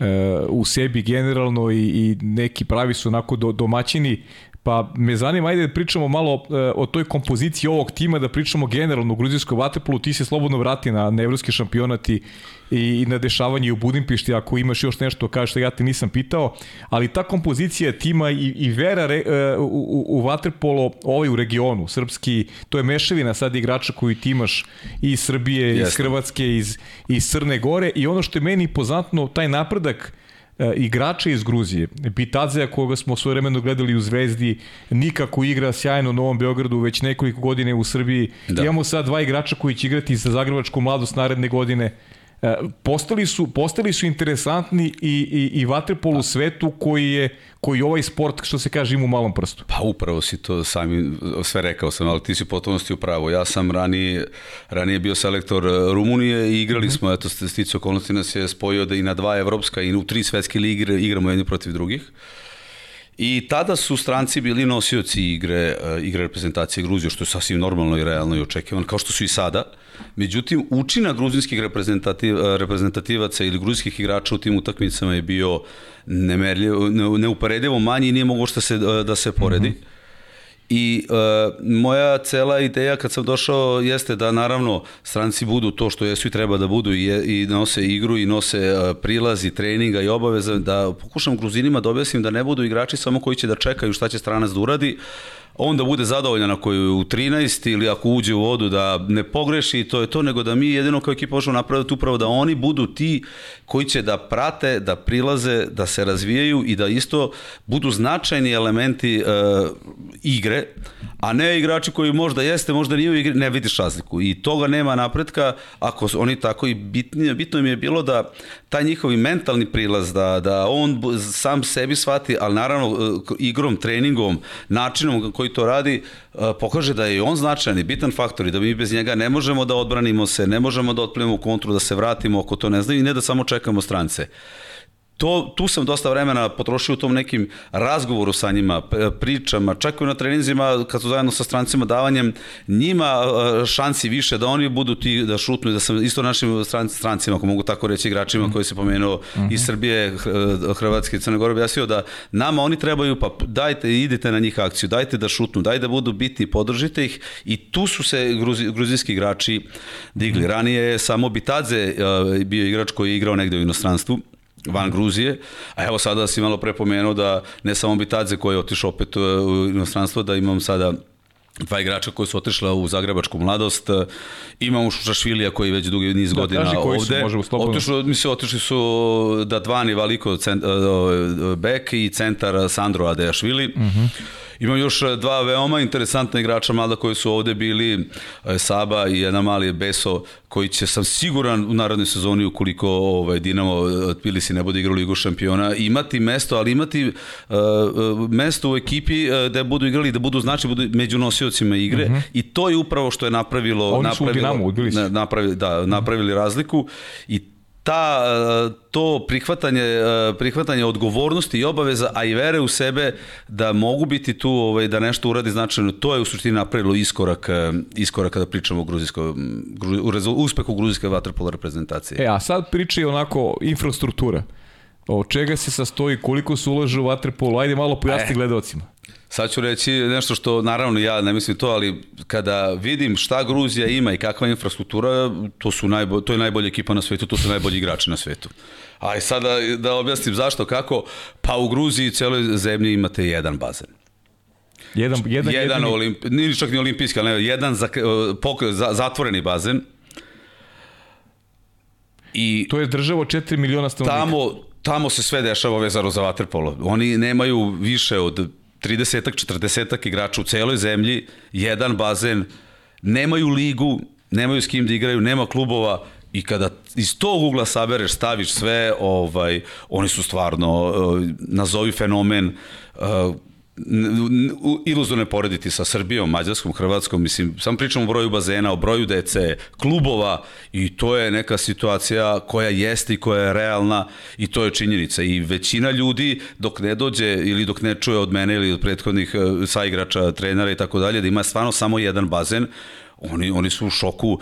e, u sebi generalno i, i neki pravi su onako do, domaćini Pa me zanima, ajde da pričamo malo e, o toj kompoziciji ovog tima, da pričamo generalno u gruzijskoj vaterpolu, ti se slobodno vrati na, na evropski šampionat i, i na dešavanje u Budimpišti, ako imaš još nešto, kažeš da ja te nisam pitao, ali ta kompozicija tima i, i vera re, e, u, u, vaterpolo ovaj u regionu, srpski, to je mešavina sad igrača koju ti imaš iz Srbije, Jeste. iz Hrvatske, iz, iz Crne Gore. I ono što je meni poznatno, taj napredak e, igrača iz Gruzije. Bitadzeja koga smo svoje vremeno gledali u Zvezdi, nikako igra sjajno u Novom Beogradu već nekoliko godine u Srbiji. Da. Imamo sad dva igrača koji će igrati za Zagrebačku mladost naredne godine. E, postali su, postali su interesantni i, i, i vaterpol u svetu koji je koji ovaj sport, što se kaže, ima u malom prstu. Pa upravo si to sami sve rekao sam, ali ti si potpunosti u pravu. Ja sam ranije, ranije bio selektor Rumunije i igrali mm -hmm. smo, eto, sticu okolnosti nas je spojio da i na dva evropska i u tri svetske lige igramo jedni protiv drugih. I tada su stranci bili nosioci igre, igre reprezentacije Gruzije, što je sasvim normalno i realno i očekivano, kao što su i sada. Međutim, učina gruzijskih reprezentativ, reprezentativaca ili gruzijskih igrača u tim utakmicama je bio nemerljivo, neuporedivo manji i nije mogo što se, da se poredi. Mm -hmm. I e, moja cela ideja kad sam došao jeste da naravno stranci budu to što jesu i treba da budu i, i nose igru i nose e, prilaz i treninga i obaveza da pokušam Gruzinima da objasnim da ne budu igrači samo koji će da čekaju šta će stranac da uradi, on da bude zadovoljan ako je u 13 ili ako uđe u vodu da ne pogreši to je to, nego da mi jedino kao ekipa možemo napraviti upravo da oni budu ti koji će da prate, da prilaze, da se razvijaju i da isto budu značajni elementi uh, igre, a ne igrači koji možda jeste, možda nije u igri, ne vidiš razliku. I toga nema napretka ako oni tako i bitnije, bitno im je bilo da taj njihovi mentalni prilaz, da, da on sam sebi shvati, ali naravno e, igrom, treningom, načinom koji to radi, e, pokaže da je on značajan i bitan faktor i da mi bez njega ne možemo da odbranimo se, ne možemo da otplijemo kontru, da se vratimo ako to ne znaju i ne da samo čekamo strance to, tu sam dosta vremena potrošio u tom nekim razgovoru sa njima, pričama, čak i na treninzima kad su zajedno sa strancima davanjem njima šansi više da oni budu ti da šutnu i da sam isto našim strancima, ako mogu tako reći igračima koji se pomenuo uh -huh. iz mhm. Srbije, Hrvatske i Crne Gore objasnio da nama oni trebaju pa dajte idite na njih akciju, dajte da šutnu, dajte da budu bitni, podržite ih i tu su se gruzi, gruzijski igrači digli. Uh mhm. -huh. Ranije je samo Bitadze bio igrač koji je igrao negde u inostranstvu van Gruzije, a evo sada si malo prepomenuo da ne samo Bitadze koji je otišao opet u inostranstvo, da imam sada dva igrača koji su otišla u Zagrebačku mladost. Imamo Šušašvilija koji već dugi niz da, godina ovde. Su, otišli, mislim, otišli su Datvani Valiko cent, Bek i centar Sandro Adejašvili. Uh mhm. -huh. Imam još e, dva veoma interesantna igrača mlada koji su ovde bili, e, Saba i jedan mali Beso, koji će sam siguran u narodnoj sezoni ukoliko ovaj, Dinamo e, Tbilisi ne bude igrao Ligu šampiona, imati mesto, ali imati uh, mesto u ekipi da budu igrali, da budu znači budu među nosiocima igre uh mhm. -huh. i to je upravo što je napravilo Oni napravilo, su u Dinamo, na, napravili, da, napravili razliku i ta, to prihvatanje, prihvatanje odgovornosti i obaveza, a i vere u sebe da mogu biti tu, ovaj, da nešto uradi značajno, to je u suštini napravilo iskorak, iskorak kada pričamo o gruzijskoj, u uspehu gruzijske vaterpola reprezentacije. E, a sad priči onako infrastruktura. O čega se sastoji, koliko se ulaže u vaterpolu, ajde malo pojasni e. gledalcima. Sad ću reći nešto što, naravno, ja ne mislim to, ali kada vidim šta Gruzija ima i kakva infrastruktura, to, su najbo, to je najbolja ekipa na svetu, to su najbolji igrači na svetu. A i sada da, objasnim zašto, kako, pa u Gruziji i celoj zemlji imate jedan bazen. Jedan, jedan, jedan jedini... olimp, nije čak ni olimpijski, ali ne, jedan za, pok, za, zatvoreni bazen. I to je država 4 miliona stanovnika. Tamo, tamo se sve dešava vezano za vaterpolo. Oni nemaju više od 30-ak, 40-ak igrača u celoj zemlji, jedan bazen, nemaju ligu, nemaju s kim da igraju, nema klubova i kada iz tog ugla sabereš, staviš sve, ovaj, oni su stvarno, uh, nazovi fenomen, iluzorno porediti sa Srbijom, Mađarskom, Hrvatskom, mislim, sam pričam o broju bazena, o broju dece, klubova i to je neka situacija koja jeste i koja je realna i to je činjenica. I većina ljudi dok ne dođe ili dok ne čuje od mene ili od prethodnih e, saigrača, trenera i tako dalje, da ima stvarno samo jedan bazen, Oni, oni su u šoku. Uh,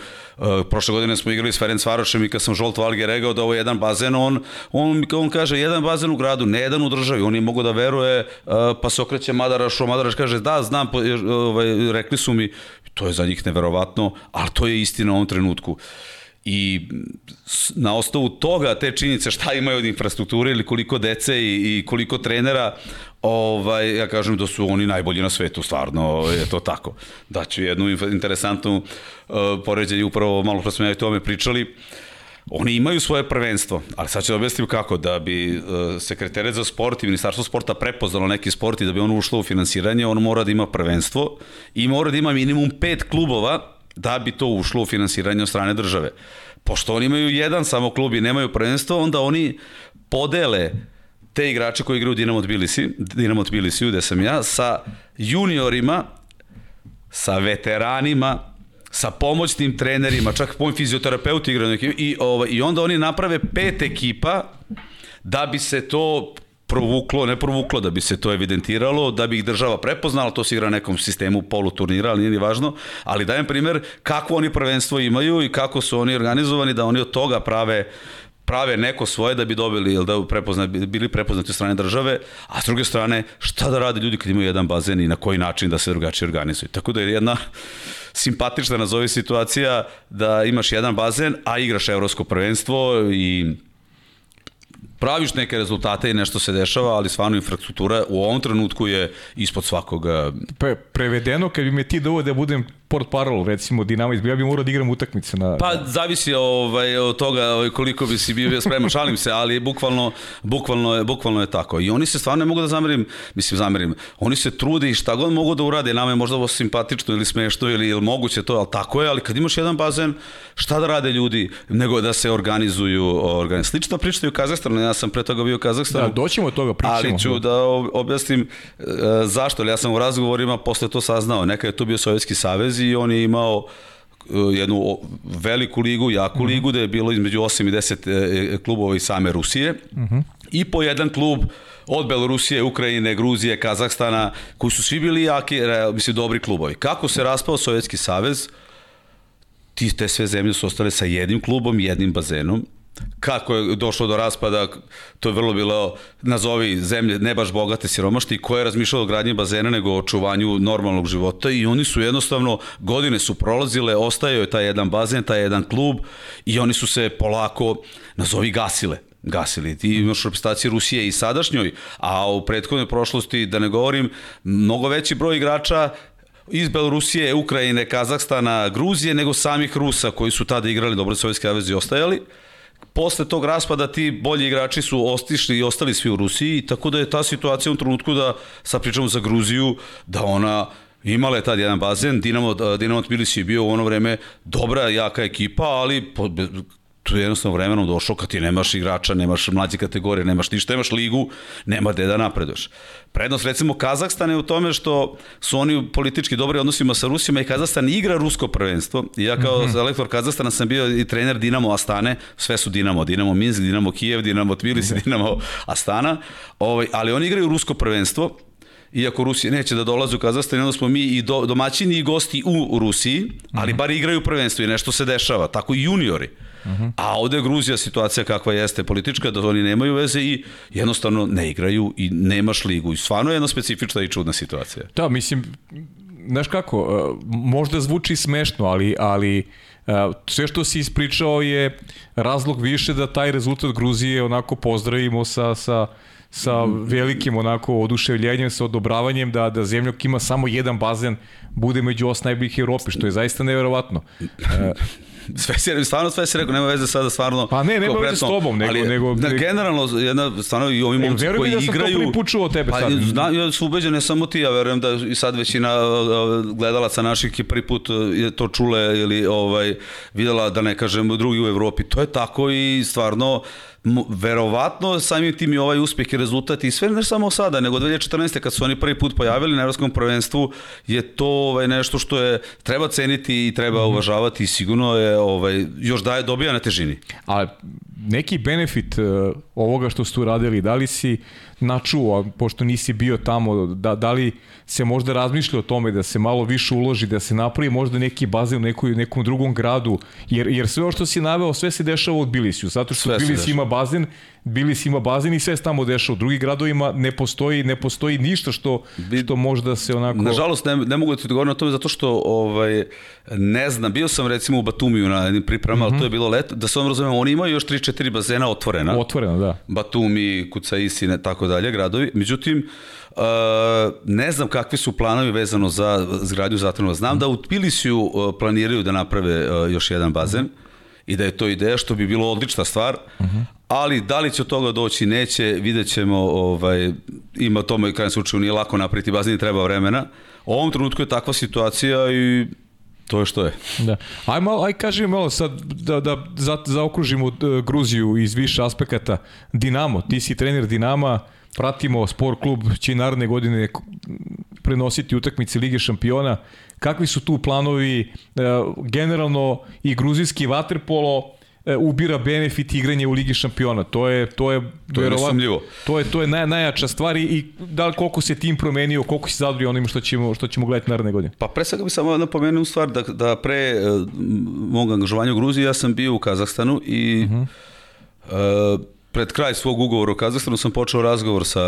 prošle godine smo igrali s Ferenc Varošem i kad sam Žolt Valge regao da ovo je jedan bazen, on, on, on kaže jedan bazen u gradu, ne jedan u državi. On je mogo da veruje, uh, pa se okreće Madarašu, a Madaraš kaže da, znam, ovaj, rekli su mi, to je za njih neverovatno, ali to je istina u ovom trenutku. I na osnovu toga, te činjenice šta imaju od infrastrukture ili koliko dece i, i koliko trenera, ovaj, ja kažem da su oni najbolji na svetu, stvarno je to tako. Daću jednu interesantnu uh, poređenje, upravo malo što smo ja i tome pričali. Oni imaju svoje prvenstvo, ali sad ću da objasnim kako, da bi uh, sekretariat za sport i ministarstvo sporta prepoznalo neki sport i da bi on ušlo u finansiranje, on mora da ima prvenstvo i mora da ima minimum pet klubova da bi to ušlo u finansiranje od strane države. Pošto oni imaju jedan samo klub i nemaju prvenstvo, onda oni podele te igrače koji igraju u Dinamo Tbilisi, Dinamo Tbilisi, gde sam ja, sa juniorima, sa veteranima, sa pomoćnim trenerima, čak moj fizioterapeut igra na ekipi, i, ovaj, i onda oni naprave pet ekipa da bi se to provuklo, ne provuklo, da bi se to evidentiralo, da bi ih država prepoznala, to se igra na nekom sistemu poluturnira, ali nije ni važno, ali dajem primer kako oni prvenstvo imaju i kako su oni organizovani, da oni od toga prave prave neko svoje da bi dobili ili da prepozna, bili prepoznati od strane države, a s druge strane šta da rade ljudi kad imaju jedan bazen i na koji način da se drugačije organizuju. Tako da je jedna simpatična nazovi situacija da imaš jedan bazen, a igraš evropsko prvenstvo i praviš neke rezultate i nešto se dešava, ali stvarno infrastruktura u ovom trenutku je ispod svakoga. Pre, prevedeno, kad bi me ti dovo da budem port parol, recimo Dinamo izbija, ja bi morao da igram utakmice na... Pa zavisi ovaj, od toga ovaj, koliko bi si bio spreman, šalim se, ali bukvalno, bukvalno, je, bukvalno je tako. I oni se stvarno ne mogu da zamerim, mislim zamerim, oni se trude i šta god mogu da urade, nama je možda ovo simpatično ili smešno ili, ili moguće to, ali tako je, ali kad imaš jedan bazen, šta da rade ljudi nego da se organizuju organiz. Slično pričaju u Kazahstanu, ja sam pre toga bio u Kazahstanu. Da, doćemo od toga, pričamo. Ali ću da objasnim e, zašto, ali ja sam u razgovorima posle to saznao. Neka je tu bio Sovjetski savez i on je imao e, jednu veliku ligu, jaku mm -hmm. ligu, da je bilo između 8 i 10 e, klubova iz same Rusije. Mm -hmm. I po jedan klub od Belorusije, Ukrajine, Gruzije, Kazahstana, koji su svi bili jaki, mislim, dobri klubovi. Kako se raspao Sovjetski savez, ti, te sve zemlje su ostale sa jednim klubom, jednim bazenom, kako je došlo do raspada, to je vrlo bilo, nazovi zemlje ne baš bogate siromašti, ko je razmišljao o gradnji bazena nego o očuvanju normalnog života i oni su jednostavno, godine su prolazile, ostaje je taj jedan bazen, taj jedan klub i oni su se polako, nazovi, gasile gasili. Ti imaš reprezentacije Rusije i sadašnjoj, a u prethodnoj prošlosti, da ne govorim, mnogo veći broj igrača iz Belorusije, Ukrajine, Kazahstana, Gruzije, nego samih Rusa koji su tada igrali dobro Sovjetske aveze i ostajali posle tog raspada ti bolji igrači su ostišli i ostali svi u Rusiji, tako da je ta situacija u trenutku da, sad pričamo za Gruziju, da ona Imala je tad jedan bazen, Dinamo, Dinamo Tbilisi je bio u ono vreme dobra, jaka ekipa, ali tu je jednostavno vremenom došlo kad ti nemaš igrača, nemaš mlađe kategorije, nemaš ništa, nemaš ligu, nema gde da napreduješ. Prednost recimo Kazahstan je u tome što su oni politički dobri odnosima sa Rusima i Kazahstan igra rusko prvenstvo. I ja kao mm -hmm. selektor Kazahstana sam bio i trener Dinamo Astane, sve su Dinamo, Dinamo Minsk, Dinamo Kijev, Dinamo Tbilisi, mm -hmm. Dinamo Astana, ovaj, ali oni igraju rusko prvenstvo iako Rusija neće da dolaze u Kazahstan, onda smo mi i do, domaćini i gosti u Rusiji, ali mhm. bar igraju prvenstvo i nešto se dešava, tako i juniori. Uh -huh. A ovde je Gruzija situacija kakva jeste politička, da oni nemaju veze i jednostavno ne igraju i nemaš ligu. I stvarno je jedna specifična i čudna situacija. Da, mislim, znaš kako, e, možda zvuči smešno, ali, ali e, sve što si ispričao je razlog više da taj rezultat Gruzije onako pozdravimo sa, sa sa velikim onako oduševljenjem, sa odobravanjem da, da Zemljok ima samo jedan bazen, bude među os najboljih Evropi, što je zaista neverovatno. E, sve se, stvarno sve se rekao, nema veze sada stvarno. Pa ne, nema veze s tobom, nego... Ali, nego da, generalno, jedna, stvarno i ovi momci koji da igraju... Verujem da sam to prvi tebe pa, sad. Zna, ja sam ubeđen, ne samo ti, ja verujem da i sad većina gledalaca naših je prvi put je to čule ili ovaj, videla, da ne kažem, drugi u Evropi. To je tako i stvarno verovatno samim tim i ovaj uspeh i rezultat i sve ne samo sada, nego 2014. kad su oni prvi put pojavili na Evropskom prvenstvu je to ovaj, nešto što je treba ceniti i treba mm -hmm. uvažavati i sigurno je ovaj, još daje dobija na težini. A neki benefit uh, ovoga što ste uradili, da li si načuo, pošto nisi bio tamo, da, da li se možda razmišlja o tome da se malo više uloži, da se napravi možda neki bazen u nekoj, nekom drugom gradu, jer, jer sve ovo što si naveo, sve se dešava od Bilisiju, zato što Bilis ima bazen Bilis ima bazen i sve se tamo dešava. U drugim gradovima ne postoji, ne postoji ništa što, što možda se onako... Nažalost, ne, ne mogu da ti odgovorim na tome zato što ovaj, ne znam, bio sam recimo u Batumiju na jednim pripremama, mm -hmm. ali to je bilo leto, da se vam razumemo, oni imaju još 3-4 bazena otvorena. Otvorena, da. Batumi, Kucaisi, ne, tako dalje, gradovi. Međutim, Uh, ne znam kakvi su planovi vezano za zgradnju zatvornog. Znam da u Tbilisiju uh, planiraju da naprave uh, još jedan bazen. Mm -hmm i da je to ideja što bi bilo odlična stvar, uh -huh. Ali da li će od toga doći neće, vidjet ćemo, ovaj, ima tome u krajem slučaju nije lako napraviti bazen treba vremena. U ovom trenutku je takva situacija i To je što je. Da. Aj malo, aj kaži malo sad da, da za, zaokružimo e, Gruziju iz više aspekata. Dinamo, ti si trener Dinama, pratimo sport klub će naredne godine prenositi utakmice Lige šampiona kakvi su tu planovi, e, generalno i gruzijski vaterpolo ubira benefit igranja u Ligi šampiona. To je to je to je nesumljivo. To je to je naj, najjača stvar i da li koliko se tim promenio, koliko se zadovoljio onim što ćemo što ćemo gledati naredne godine. Pa pre svega bih samo napomenuo stvar da da pre uh, mog angažovanja u Gruziji ja sam bio u Kazahstanu i uh -huh. uh, pred kraj svog ugovora u Kazahstanu sam počeo razgovor sa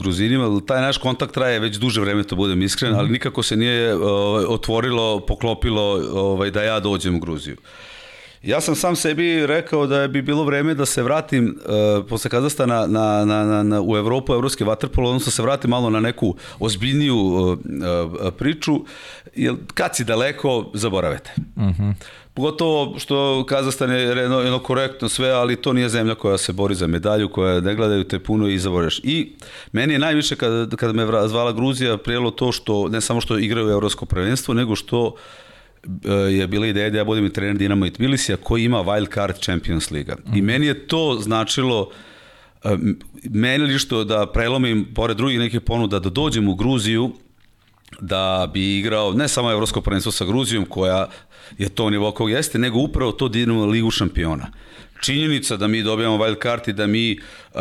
Gruzinima, taj naš kontakt traje već duže vreme, to budem iskren, ali nikako se nije uh, otvorilo, poklopilo ovaj, da ja dođem u Gruziju. Ja sam sam sebi rekao da bi bilo vreme da se vratim uh, posle Kazastana na, na, na, na, u Evropu, evropski vaterpolo, odnosno da se vratim malo na neku ozbiljniju uh, uh, priču, jer kad si daleko, zaboravete. Uh Mhm. -huh. Pogotovo što Kazastan je jedno, jedno korektno sve, ali to nije zemlja koja se bori za medalju, koja ne gledaju te puno i zaboraš. I meni je najviše kada, kada me zvala Gruzija prijelo to što, ne samo što igraju evropsko prvenstvo, nego što e, je bila ideja da ja budem i trener Dinamo i Tbilisija koji ima wild card Champions Liga. I meni je to značilo e, meni lišto da prelomim pored drugih nekih ponuda da dođem u Gruziju da bi igrao ne samo evropsko prvenstvo sa Gruzijom koja je to nivo kog jeste, nego upravo to Dinamo ligu šampiona. Činjenica da mi dobijamo wild card i da mi uh,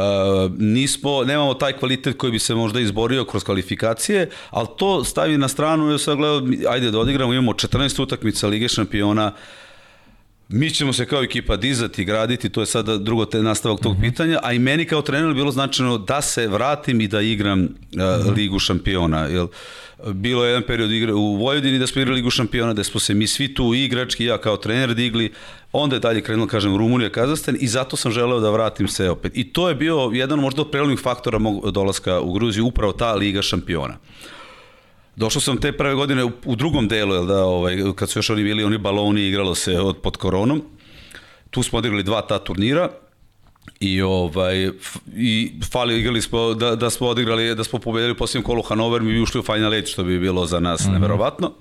nismo, nemamo taj kvalitet koji bi se možda izborio kroz kvalifikacije, ali to stavi na stranu i sad gledao, ajde da odigramo, imamo 14 utakmica Lige šampiona, mi ćemo se kao ekipa dizati, graditi, to je sada drugo te nastavak tog pitanja, a i meni kao trener bilo značajno da se vratim i da igram uh, Ligu šampiona. Jel, bilo je jedan period igra u Vojvodini da smo igrali Ligu šampiona, da smo se mi svi tu igrački, ja kao trener digli, onda je dalje krenulo, kažem, Rumunija, Kazastan i zato sam želeo da vratim se opet. I to je bio jedan možda od prelomnih faktora mog dolaska u Gruziju, upravo ta Liga šampiona. Došao sam te prve godine u, u drugom delu, jel da, ovaj, kad su još oni bili oni baloni, igralo se od, pod koronom. Tu smo odigrali dva ta turnira i ovaj f, i fali igrali smo da, da smo odigrali da smo pobedili u posljednjem kolu Hanover mi bi ušli u Final Eight što bi bilo za nas mm -hmm. neverovatno.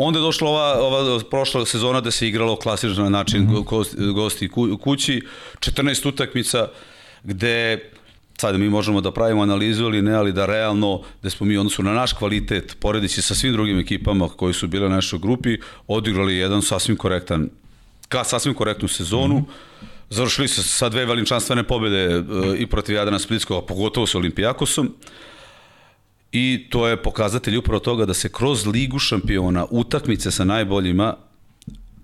Onda je došla ova, ova prošla sezona da se igralo klasičan način mm -hmm. gosti, kući, 14 utakmica gde sad mi možemo da pravimo analizu ili ne, ali da realno, da smo mi odnosu na naš kvalitet, poredići sa svim drugim ekipama koji su bile u našoj grupi, odigrali jedan sasvim korektan, ka sasvim korektnu sezonu, mm -hmm. završili se sa dve veličanstvene pobede e, i protiv Jadana Splitskog, a pogotovo sa Olimpijakosom, i to je pokazatelj upravo toga da se kroz ligu šampiona utakmice sa najboljima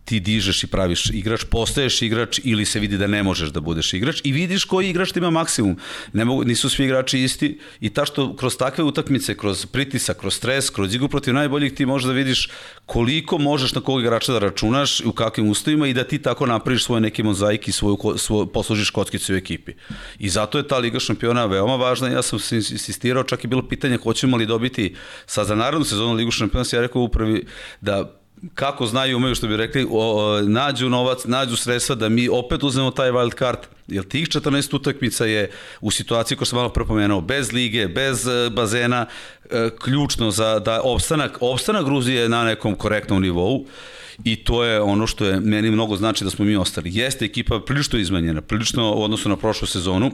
ti dižeš i praviš igrač, postaješ igrač ili se vidi da ne možeš da budeš igrač i vidiš koji igrač ti ima maksimum. Ne mogu, nisu svi igrači isti i ta što kroz takve utakmice, kroz pritisak, kroz stres, kroz igru protiv najboljih ti možeš da vidiš koliko možeš na kog igrača da računaš u kakvim uslovima i da ti tako napraviš svoje neke mozaik i svoju, svoju, poslužiš kockicu u ekipi. I zato je ta Liga šampiona veoma važna. Ja sam se insistirao, čak i bilo pitanje hoćemo li dobiti sa za narodnu sezonu Ligu šampiona, ja rekao upravi da kako znaju, umeju što bi rekli, o, nađu novac, nađu sredstva da mi opet uzmemo taj wild card, jer tih 14 utakmica je u situaciji koju sam malo prepomenuo, bez lige, bez e, bazena, e, ključno za da opstanak, opstanak Gruzije na nekom korektnom nivou i to je ono što je meni mnogo znači da smo mi ostali. Jeste ekipa prilično izmenjena, prilično u odnosu na prošlu sezonu,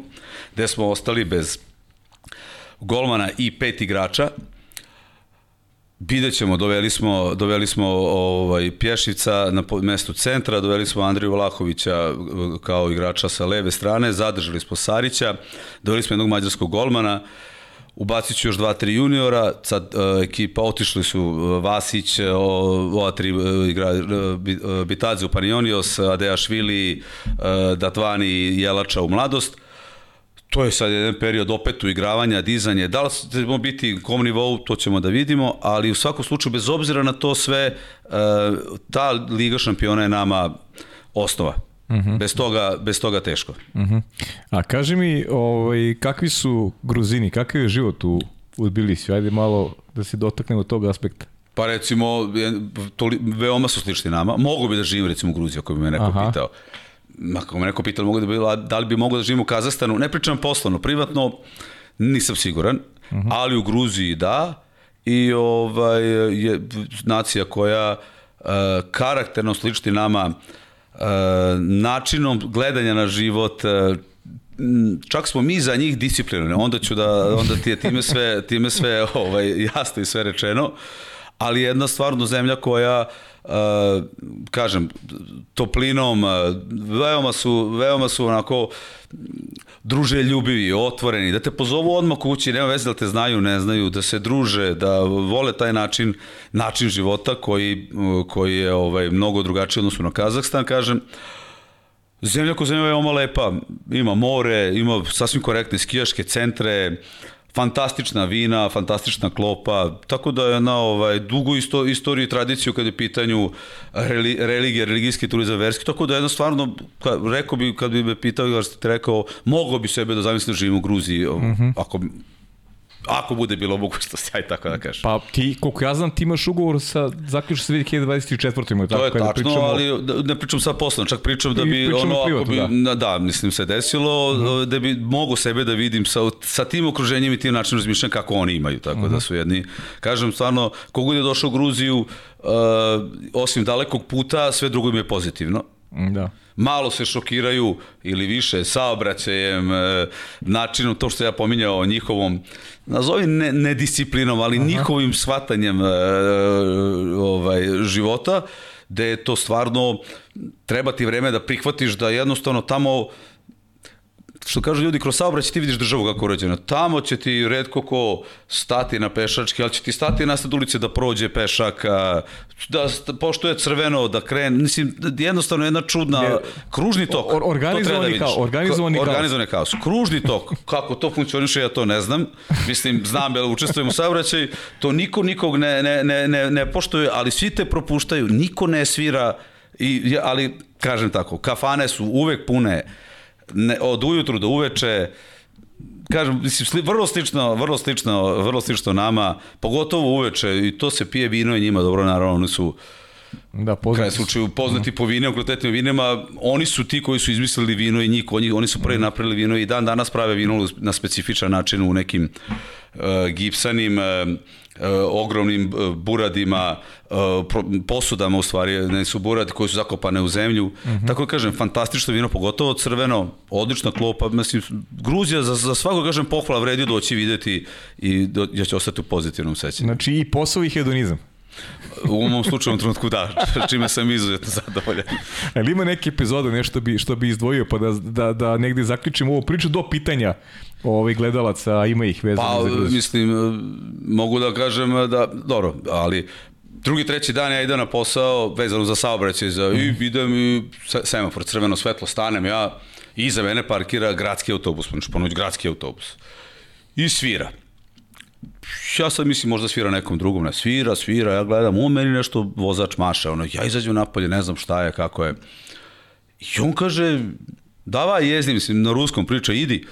gde smo ostali bez golmana i pet igrača, Vidjet ćemo, doveli smo, doveli smo ovaj, Pješivca na mestu centra, doveli smo Andriju Vlahovića kao igrača sa leve strane, zadržali smo Sarića, doveli smo jednog mađarskog golmana, ubacit ću još dva, tri juniora, sad uh, ekipa, otišli su Vasić, o, ova tri uh, igra, Bitadze u Panionios, Adeja Švili, uh, Datvani i Jelača u mladost, to je sad jedan period opet uigravanja, dizanje, da li ćemo biti u kom nivou, to ćemo da vidimo, ali u svakom slučaju, bez obzira na to sve, ta Liga šampiona je nama osnova. Uh -huh. bez, toga, bez toga teško. Uh -huh. A kaži mi, ovaj, kakvi su Gruzini, kakav je život u, u Tbilisiju? Ajde malo da se dotaknemo tog aspekta. Pa recimo, to, veoma su slični nama. Mogu bi da živim recimo u Gruziji, ako bi me neko Aha. pitao. Ako me neko pitao mogu da, bi, da li bi mogo da živim u Kazastanu, ne pričam poslovno, privatno nisam siguran, uh -huh. ali u Gruziji da. I ovaj, je nacija koja uh, karakterno sličiti nama uh, načinom gledanja na život uh, čak smo mi za njih disciplinarni, onda ću da, onda ti je time sve, time sve ovaj, jasno i sve rečeno, ali jedna stvarno zemlja koja uh, kažem, toplinom, uh, veoma su, veoma su onako druže ljubivi, otvoreni, da te pozovu odmah kući, nema veze da te znaju, ne znaju, da se druže, da vole taj način, način života koji, koji je ovaj, mnogo drugačiji odnosu na Kazahstan, kažem. Zemlja koja zemlja je veoma lepa, ima more, ima sasvim korektne skijaške centre, fantastična vina, fantastična klopa, tako da je na ovaj, dugu isto, istoriju i tradiciju kada je pitanju reli, religija, religijski turizam, verski, tako da je jedno stvarno, ka, rekao bi, kad bi me pitao, ja ste rekao, mogo bi sebe da zamislim da živim u Gruziji, mm -hmm. ako Ako bude bilo mogućnost, aj tako da kažem. Pa ti, koliko ja znam, ti imaš ugovor sa, zaključno sa 2024. Imaju, to tako, je tačno, pričamo... ali ne pričam sad poslovno, čak pričam da bi ono, privatno, ako bi, da. da. da, mislim se desilo, mm -hmm. da bi mogu sebe da vidim sa, sa tim okruženjem i tim načinom razmišljanja kako oni imaju, tako mm -hmm. da su jedni, kažem stvarno, kogod je došao u Gruziju, uh, osim dalekog puta, sve drugo im je pozitivno. Da malo se šokiraju ili više saobraćajem, e, načinom, to što ja pominjao njihovom, nazovi ne, nedisciplinom, ali Aha. njihovim shvatanjem e, ovaj, života, da je to stvarno, treba ti vreme da prihvatiš da jednostavno tamo što kažu ljudi, kroz saobraćaj ti vidiš državu kako je urađena. Tamo će ti redko ko stati na pešački, ali će ti stati na sred ulice da prođe pešak, da, pošto je crveno, da krene. Mislim, jednostavno jedna čudna, je, kružni tok. Or, organizovani, da kao, organizovani, organizovani kaos. Kružni tok, kako to funkcioniše, ja to ne znam. Mislim, znam, jel učestvujem u saobraćaju, to niko nikog ne, ne, ne, ne, ne poštuje, ali svi te propuštaju, niko ne svira, i, ali kažem tako, kafane su uvek pune, ne, od ujutru do uveče, kažem, mislim, sli, vrlo slično, vrlo slično, vrlo slično nama, pogotovo uveče, i to se pije vino i njima, dobro, naravno, oni su Da, poznati. slučaju poznati mm. po vinima, kvalitetnim vinima, oni su ti koji su izmislili vino i njih, oni, oni su prvi mm. napravili vino i dan danas prave vino na specifičan način u nekim uh, gipsanim uh, uh, ogromnim uh, buradima, uh, posudama u stvari, ne su buradi koji su zakopane u zemlju. Mm -hmm. Tako da kažem, fantastično vino, pogotovo crveno, odlična klopa, mislim, Gruzija za, za svako, kažem, pohvala vredi doći videti i do, ja će ostati u pozitivnom sećanju. Znači i posao i hedonizam. U mom slučaju trenutku da, čime sam izuzetno zadovoljan. Ali ima neke epizode, nešto bi, što bi izdvojio, pa da, da, da negde zaključimo ovu priču do pitanja ovih gledalaca, ima ih vezano pa, za Gruziju. mislim, mogu da kažem da, dobro, ali drugi, treći dan ja idem na posao vezano za saobraćaj za, mm. i mhm. idem i semafor, crveno svetlo, stanem ja, iza mene parkira gradski autobus, znači gradski autobus. I svira ja sad mislim možda svira nekom drugom, ne svira, svira, ja gledam, on meni nešto vozač maše, ono, ja izađem napolje, ne znam šta je, kako je. I on kaže, davaj jezdi, mislim, na ruskom priča, idi.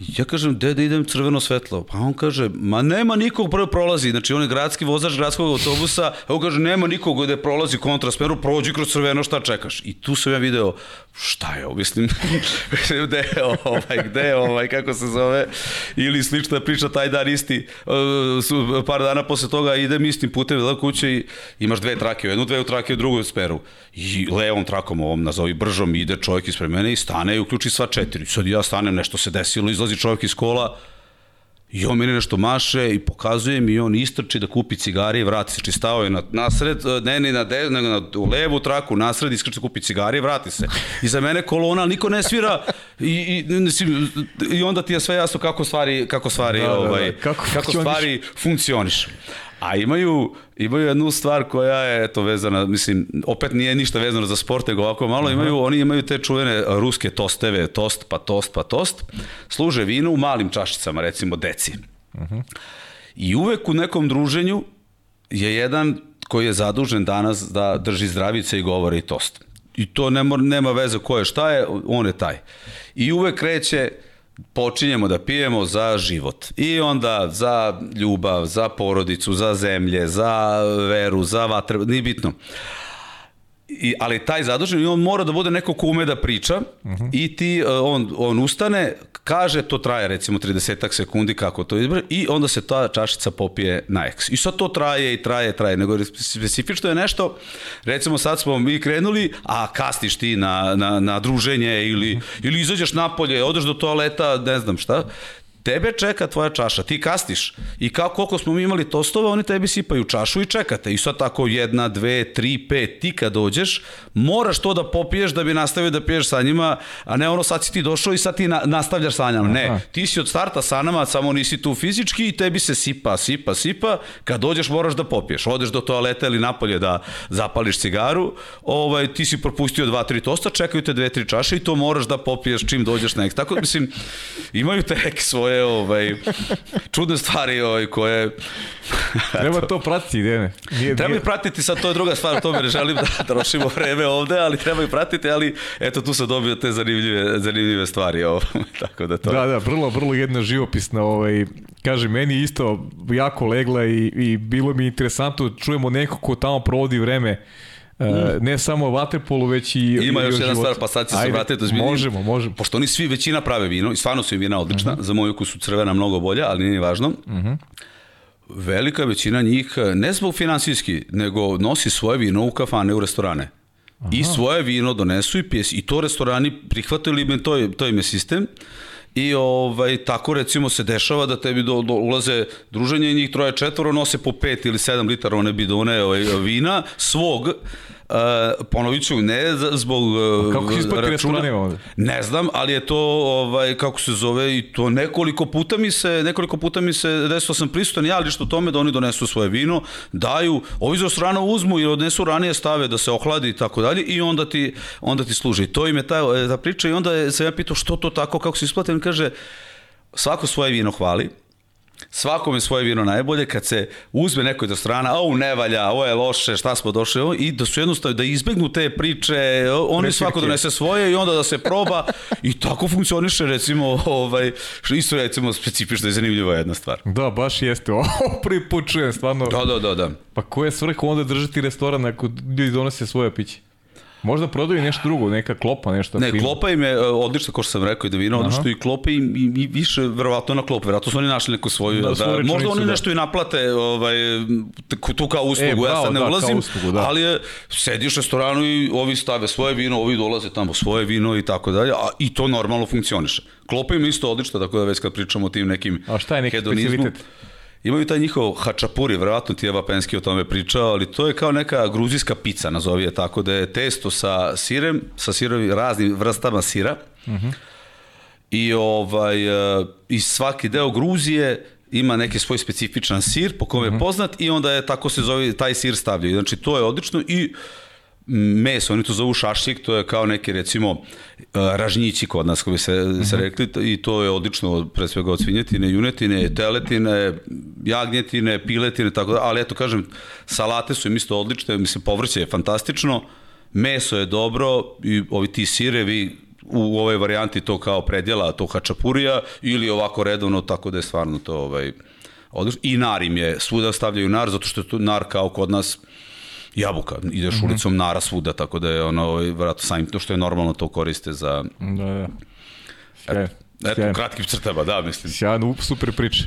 Ja kažem, gde da idem crveno svetlo? Pa on kaže, ma nema nikog prvo prolazi, znači on je gradski vozač gradskog autobusa, a on kaže, nema nikog gde prolazi kontrasmeru, prođi kroz crveno, šta čekaš? I tu sam ja video, šta je mislim, gde je ovaj, gde je ovaj, kako se zove, ili slična priča, taj dan isti, uh, par dana posle toga idem istim putem da kuće i imaš dve trake, jednu, dve u trake, u drugu smeru. I levom trakom ovom, nazovi bržom, ide čovjek ispred mene i stane i uključi sva četiri. Sad ja stanem, nešto se desilo, izlazi čovjek iz kola, I on meni nešto maše i pokazuje mi i on istrči da kupi cigare i vrati se. Čistao je na, nasred, ne ni na, de, nego na u levu traku, nasred iskrči da kupi cigare i vrati se. I za mene kolona, niko ne svira i, i, i onda ti je sve jasno kako stvari, kako stvari, da, ovaj, da, da. Kako, kako stvari funkcioniš. A imaju, imaju jednu stvar koja je eto vezana, mislim, opet nije ništa vezano za sport, nego ovako malo Aha. imaju, oni imaju te čuvene ruske tosteve, tost pa tost pa tost, služe vino u malim čašicama, recimo deci. Aha. I uvek u nekom druženju je jedan koji je zadužen danas da drži zdravice i govori i tost. I to nema, nema veze ko je šta je, on je taj. I uvek kreće počinjemo da pijemo za život. I onda za ljubav, za porodicu, za zemlje, za veru, za vatre, nije bitno. I, ali taj zadužen, on mora da bude neko ko ume da priča uh -huh. i ti, e, on, on ustane, kaže, to traje recimo 30 sekundi kako to izbre i onda se ta čašica popije na eks. I sad to traje i traje, traje, nego specifično je nešto, recimo sad smo mi krenuli, a kasniš ti na, na, na druženje ili, ili izađeš napolje, odeš do toaleta, ne znam šta, tebe čeka tvoja čaša, ti kastiš i kao koliko smo mi imali tostova, oni tebi sipaju čašu i čekate. I sad tako jedna, dve, tri, pet, ti kad dođeš, moraš to da popiješ da bi nastavio da piješ sa njima, a ne ono sad si ti došao i sad ti na, nastavljaš sa njima, ne, ti si od starta sa nama, samo nisi tu fizički i tebi se sipa, sipa, sipa, kad dođeš moraš da popiješ, odeš do toaleta ili napolje da zapališ cigaru, ovaj, ti si propustio dva, tri tosta, čekaju te dve, tri čaše i to moraš da popiješ čim dođeš na Tako, mislim, imaju te svoje svoje ovaj, čudne stvari ovaj, koje... Treba to pratiti, Dene. Nije, treba i pratiti, sad to je druga stvar, to me ne želim da trošimo vreme ovde, ali treba i pratiti, ali eto tu sam dobio te zanimljive, zanimljive stvari. Ovaj, tako da, to... da, da, vrlo, vrlo jedna živopisna. Ovaj, kaže, meni isto jako legla i, i bilo mi interesantno, čujemo neko ko tamo provodi vreme Uh, ne samo vaterpolu, već i Ima i još jedna stvar, pa sad će se vratiti. Možemo, možemo. Pošto oni svi većina prave vino, i stvarno su im vina odlična, uh -huh. za moju ukus su crvena mnogo bolja, ali nije ni važno. Uh -huh. Velika većina njih, ne zbog finansijski, nego nosi svoje vino u kafane, u restorane. Aha. I svoje vino donesu i pije I to restorani prihvataju ili im to, je, to im je sistem. I ovaj, tako recimo se dešava da tebi do, do, ulaze druženje i njih troje četvoro nose po 5 ili 7 litara one bidone ovaj, vina svog Uh, ponovit ću, ne zbog uh, Kako ovde? Ne znam, ali je to, ovaj, kako se zove, i to nekoliko puta mi se, nekoliko puta mi se desilo sam prisutan ja lično tome da oni donesu svoje vino, daju, ovi iz restorana uzmu i odnesu ranije stave da se ohladi i tako dalje i onda ti, onda ti služi. To im je ta, ta priča i onda se ja pitao što to tako, kako se isplati, on kaže, svako svoje vino hvali, svakome svoje vino najbolje, kad se uzme neko iz restorana, au ne valja, ovo je loše, šta smo došli, ovo, i da su jednostavno, da izbegnu te priče, oni Prečirke. svako donese svoje i onda da se proba i tako funkcioniše recimo, ovaj, što isto recimo specifično i zanimljiva jedna stvar. Da, baš jeste, ovo prvi put čujem, stvarno. Da, da, da, da. Pa ko je svrha onda držati restoran ako ljudi donose svoje piće? Možda prodaju nešto drugo, neka klopa, nešto. Ne, fino. klopa im je odlično, kao što sam rekao, i da vino odlično i klopa im i, i više, verovatno na klop, verovatno su oni našli neku svoju, da, da možda oni da. nešto i naplate, ovaj, tu kao uslugu, e, bravo, ja sad ne da, ulazim, uslugu, da. ali je, sediš u restoranu i ovi stave svoje vino, ovi dolaze tamo svoje vino i tako dalje, a i to normalno funkcioniše. Klopa im isto odlično, tako da već kad pričamo o tim nekim A šta je neki specialitet? Imaju taj njihov hačapuri, verovatno ti je Vapenski o tome pričao, ali to je kao neka gruzijska pizza, nazovi je tako, da je testo sa sirem, sa sirovi raznim vrstama sira. Uh -huh. I ovaj i svaki deo Gruzije ima neki svoj specifičan sir po kome uh je poznat i onda je tako se zove taj sir stavljaju. Znači to je odlično i meso, oni to zovu šašik, to je kao neki recimo e, ražnjići kod nas, kako bi se, uh -huh. se mhm. rekli, i to je odlično pre svega od svinjetine, junetine, teletine, jagnjetine, piletine, tako da, ali eto kažem, salate su im isto odlične, mislim, povrće je fantastično, meso je dobro i ovi ti sirevi, u ovoj varijanti to kao predjela, to hačapurija, ili ovako redovno, tako da je stvarno to ovaj, odlično. I nar im je, svuda stavljaju nar, zato što je to nar kao kod nas, jabuka, ideš mm -hmm. ulicom nara svuda, tako da je ono, vratno samim to što je normalno to koriste za... Da, da. Sjaj. Eto, eto kratkim crtama, da, mislim. Sjajno, super priča.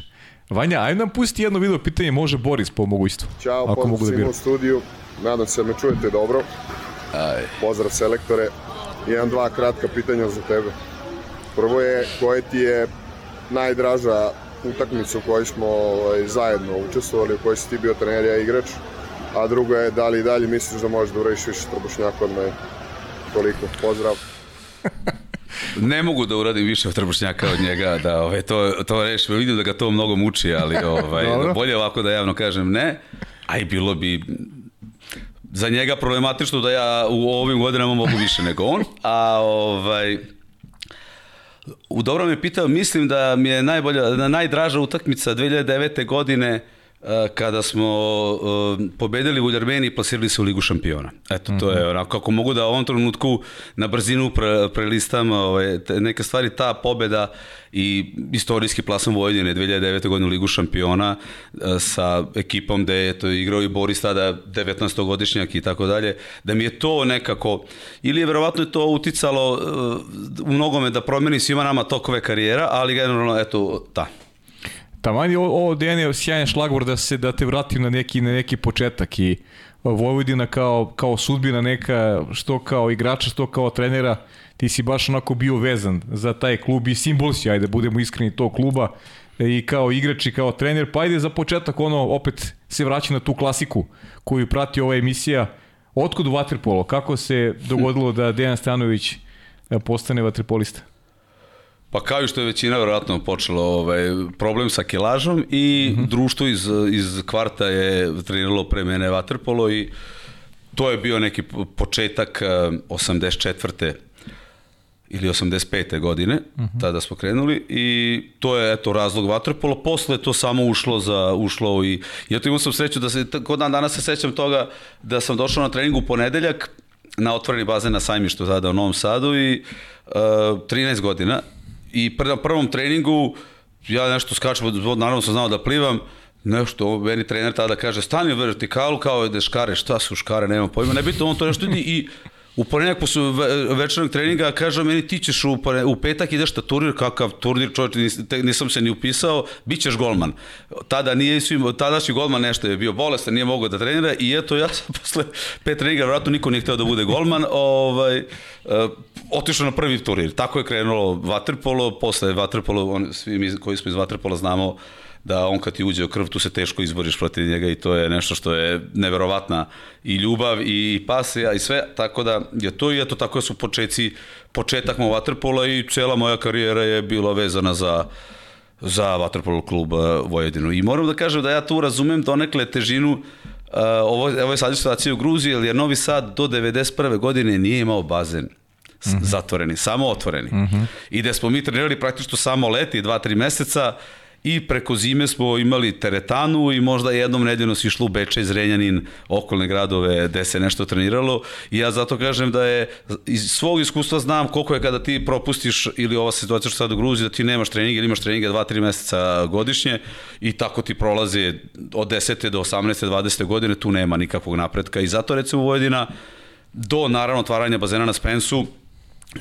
Vanja, ajde nam pusti jedno video pitanje, može Boris po mogućstvu. Ćao, ako mogu da u studiju, nadam se da me čujete dobro. Aj. Pozdrav selektore. Jedan, dva kratka pitanja za tebe. Prvo je, koje ti je najdraža utakmica u kojoj smo ovaj, zajedno učestvovali, u kojoj si ti bio trener, ja igrač? A drugo je da li i dalje misliš da možeš da uradiš više trbušnjaka od mene. Toliko, pozdrav. ne mogu da uradim više trbušnjaka od njega, da ove, to, to rešimo. Vidim da ga to mnogo muči, ali ovaj, bolje ovako da javno kažem ne, a i bilo bi za njega problematično da ja u ovim godinama mogu više nego on, a ovaj, u dobro me pitao, mislim da mi je najbolja, najdraža utakmica 2009. godine kada smo uh, pobedili u Armeniji i plasirali se u Ligu šampiona. Eto, to je mhm. onako, kako mogu da u ovom trenutku na brzinu pre, prelistam ovaj, neke stvari, ta pobeda i istorijski plasman Vojvodine 2009. godine u Ligu šampiona uh, sa ekipom gde je to igrao i Boris tada 19-godišnjak i tako dalje, da mi je to nekako, ili je verovatno je to uticalo uh, u mnogome da promeni svima nama tokove karijera, ali generalno, eto, ta, Taman je ovo je sjajan šlagvor da se da te vrati na neki na neki početak i Vojvodina kao kao sudbina neka što kao igrača što kao trenera ti si baš onako bio vezan za taj klub i simbol si ajde budemo iskreni tog kluba i kao igrač i kao trener pa ajde za početak ono opet se vraća na tu klasiku koju prati ova emisija. Otkud vaterpolo? Kako se dogodilo da Dejan Stanović postane vaterpolista Pa kao i što je većina verovatno počelo ovaj, problem sa kilažom i mm -hmm. društvo iz, iz kvarta je treniralo pre mene vaterpolo i to je bio neki početak 84. Eh, ili 85. godine, uh -huh. tada smo krenuli i to je eto razlog vaterpola, posle to samo ušlo za ušlo i ja to imao sam sreću da se kod dan danas se sećam toga da sam došao na trening u ponedeljak na otvoreni bazen na sajmištu tada u Novom Sadu i uh, 13 godina i pr na prvom treningu ja nešto skačem, naravno sam znao da plivam, nešto, meni trener tada kaže, stani u vertikalu kao da škare, šta su škare, nemam pojma, nebitno, on to nešto ide i U ponedjeljak posle večernog treninga kaže meni ti ćeš u, u petak ideš na turnir, kakav turnir čovječ, nis, nisam se ni upisao, bit ćeš golman. Tada nije svim, tadašnji golman nešto je bio bolestan, nije mogao da trenira i eto ja sam posle pet treninga, vratno niko nije hteo da bude golman, ovaj, uh, otišao na prvi turnir. Tako je krenulo vaterpolo, posle vaterpolo, on, svi mi koji smo iz vaterpola znamo da on kad ti uđe u krv, tu se teško izboriš protiv njega i to je nešto što je neverovatna i ljubav i pasija i sve, tako da je to i eto tako su početci, početak moj vaterpola i cela moja karijera je bila vezana za za vaterpolo klub Vojvodinu. I moram da kažem da ja tu razumem donekle težinu uh, ovo, ovo je sad situacija u Gruziji, jer Novi Sad do 91. godine nije imao bazen. Mm -hmm. zatvoreni, samo otvoreni. Mm -hmm. I da smo mi trenirali praktično samo leti, dva, tri meseca, i preko zime smo imali teretanu i možda jednom nedeljno si išlo u Bečej, Zrenjanin, okolne gradove gde se nešto treniralo i ja zato kažem da je iz svog iskustva znam koliko je kada ti propustiš ili ova situacija što sad u Gruziji da ti nemaš treninge ili imaš treninge 2-3 meseca godišnje i tako ti prolazi od 10. do 18. 20. godine tu nema nikakvog napretka i zato recimo Vojvodina do naravno otvaranja bazena na Spensu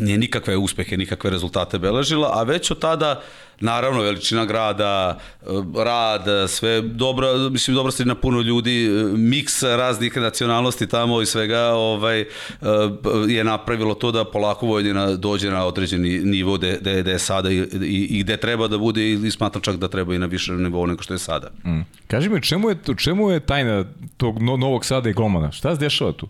nije nikakve uspehe, nikakve rezultate beležila, a već od tada naravno veličina grada, eh, rad, sve dobro, mislim dobro na puno ljudi, eh, miks raznih nacionalnosti tamo i svega ovaj eh, je napravilo to da polako Vojvodina dođe na određeni nivo gde, gde, gde je sada i, i, i gde treba da bude i smatram čak da treba i na više nivou nego što je sada. Mm. Kaži mi, čemu je, čemu je tajna tog Novog Sada i Glomana? Šta se dešava tu?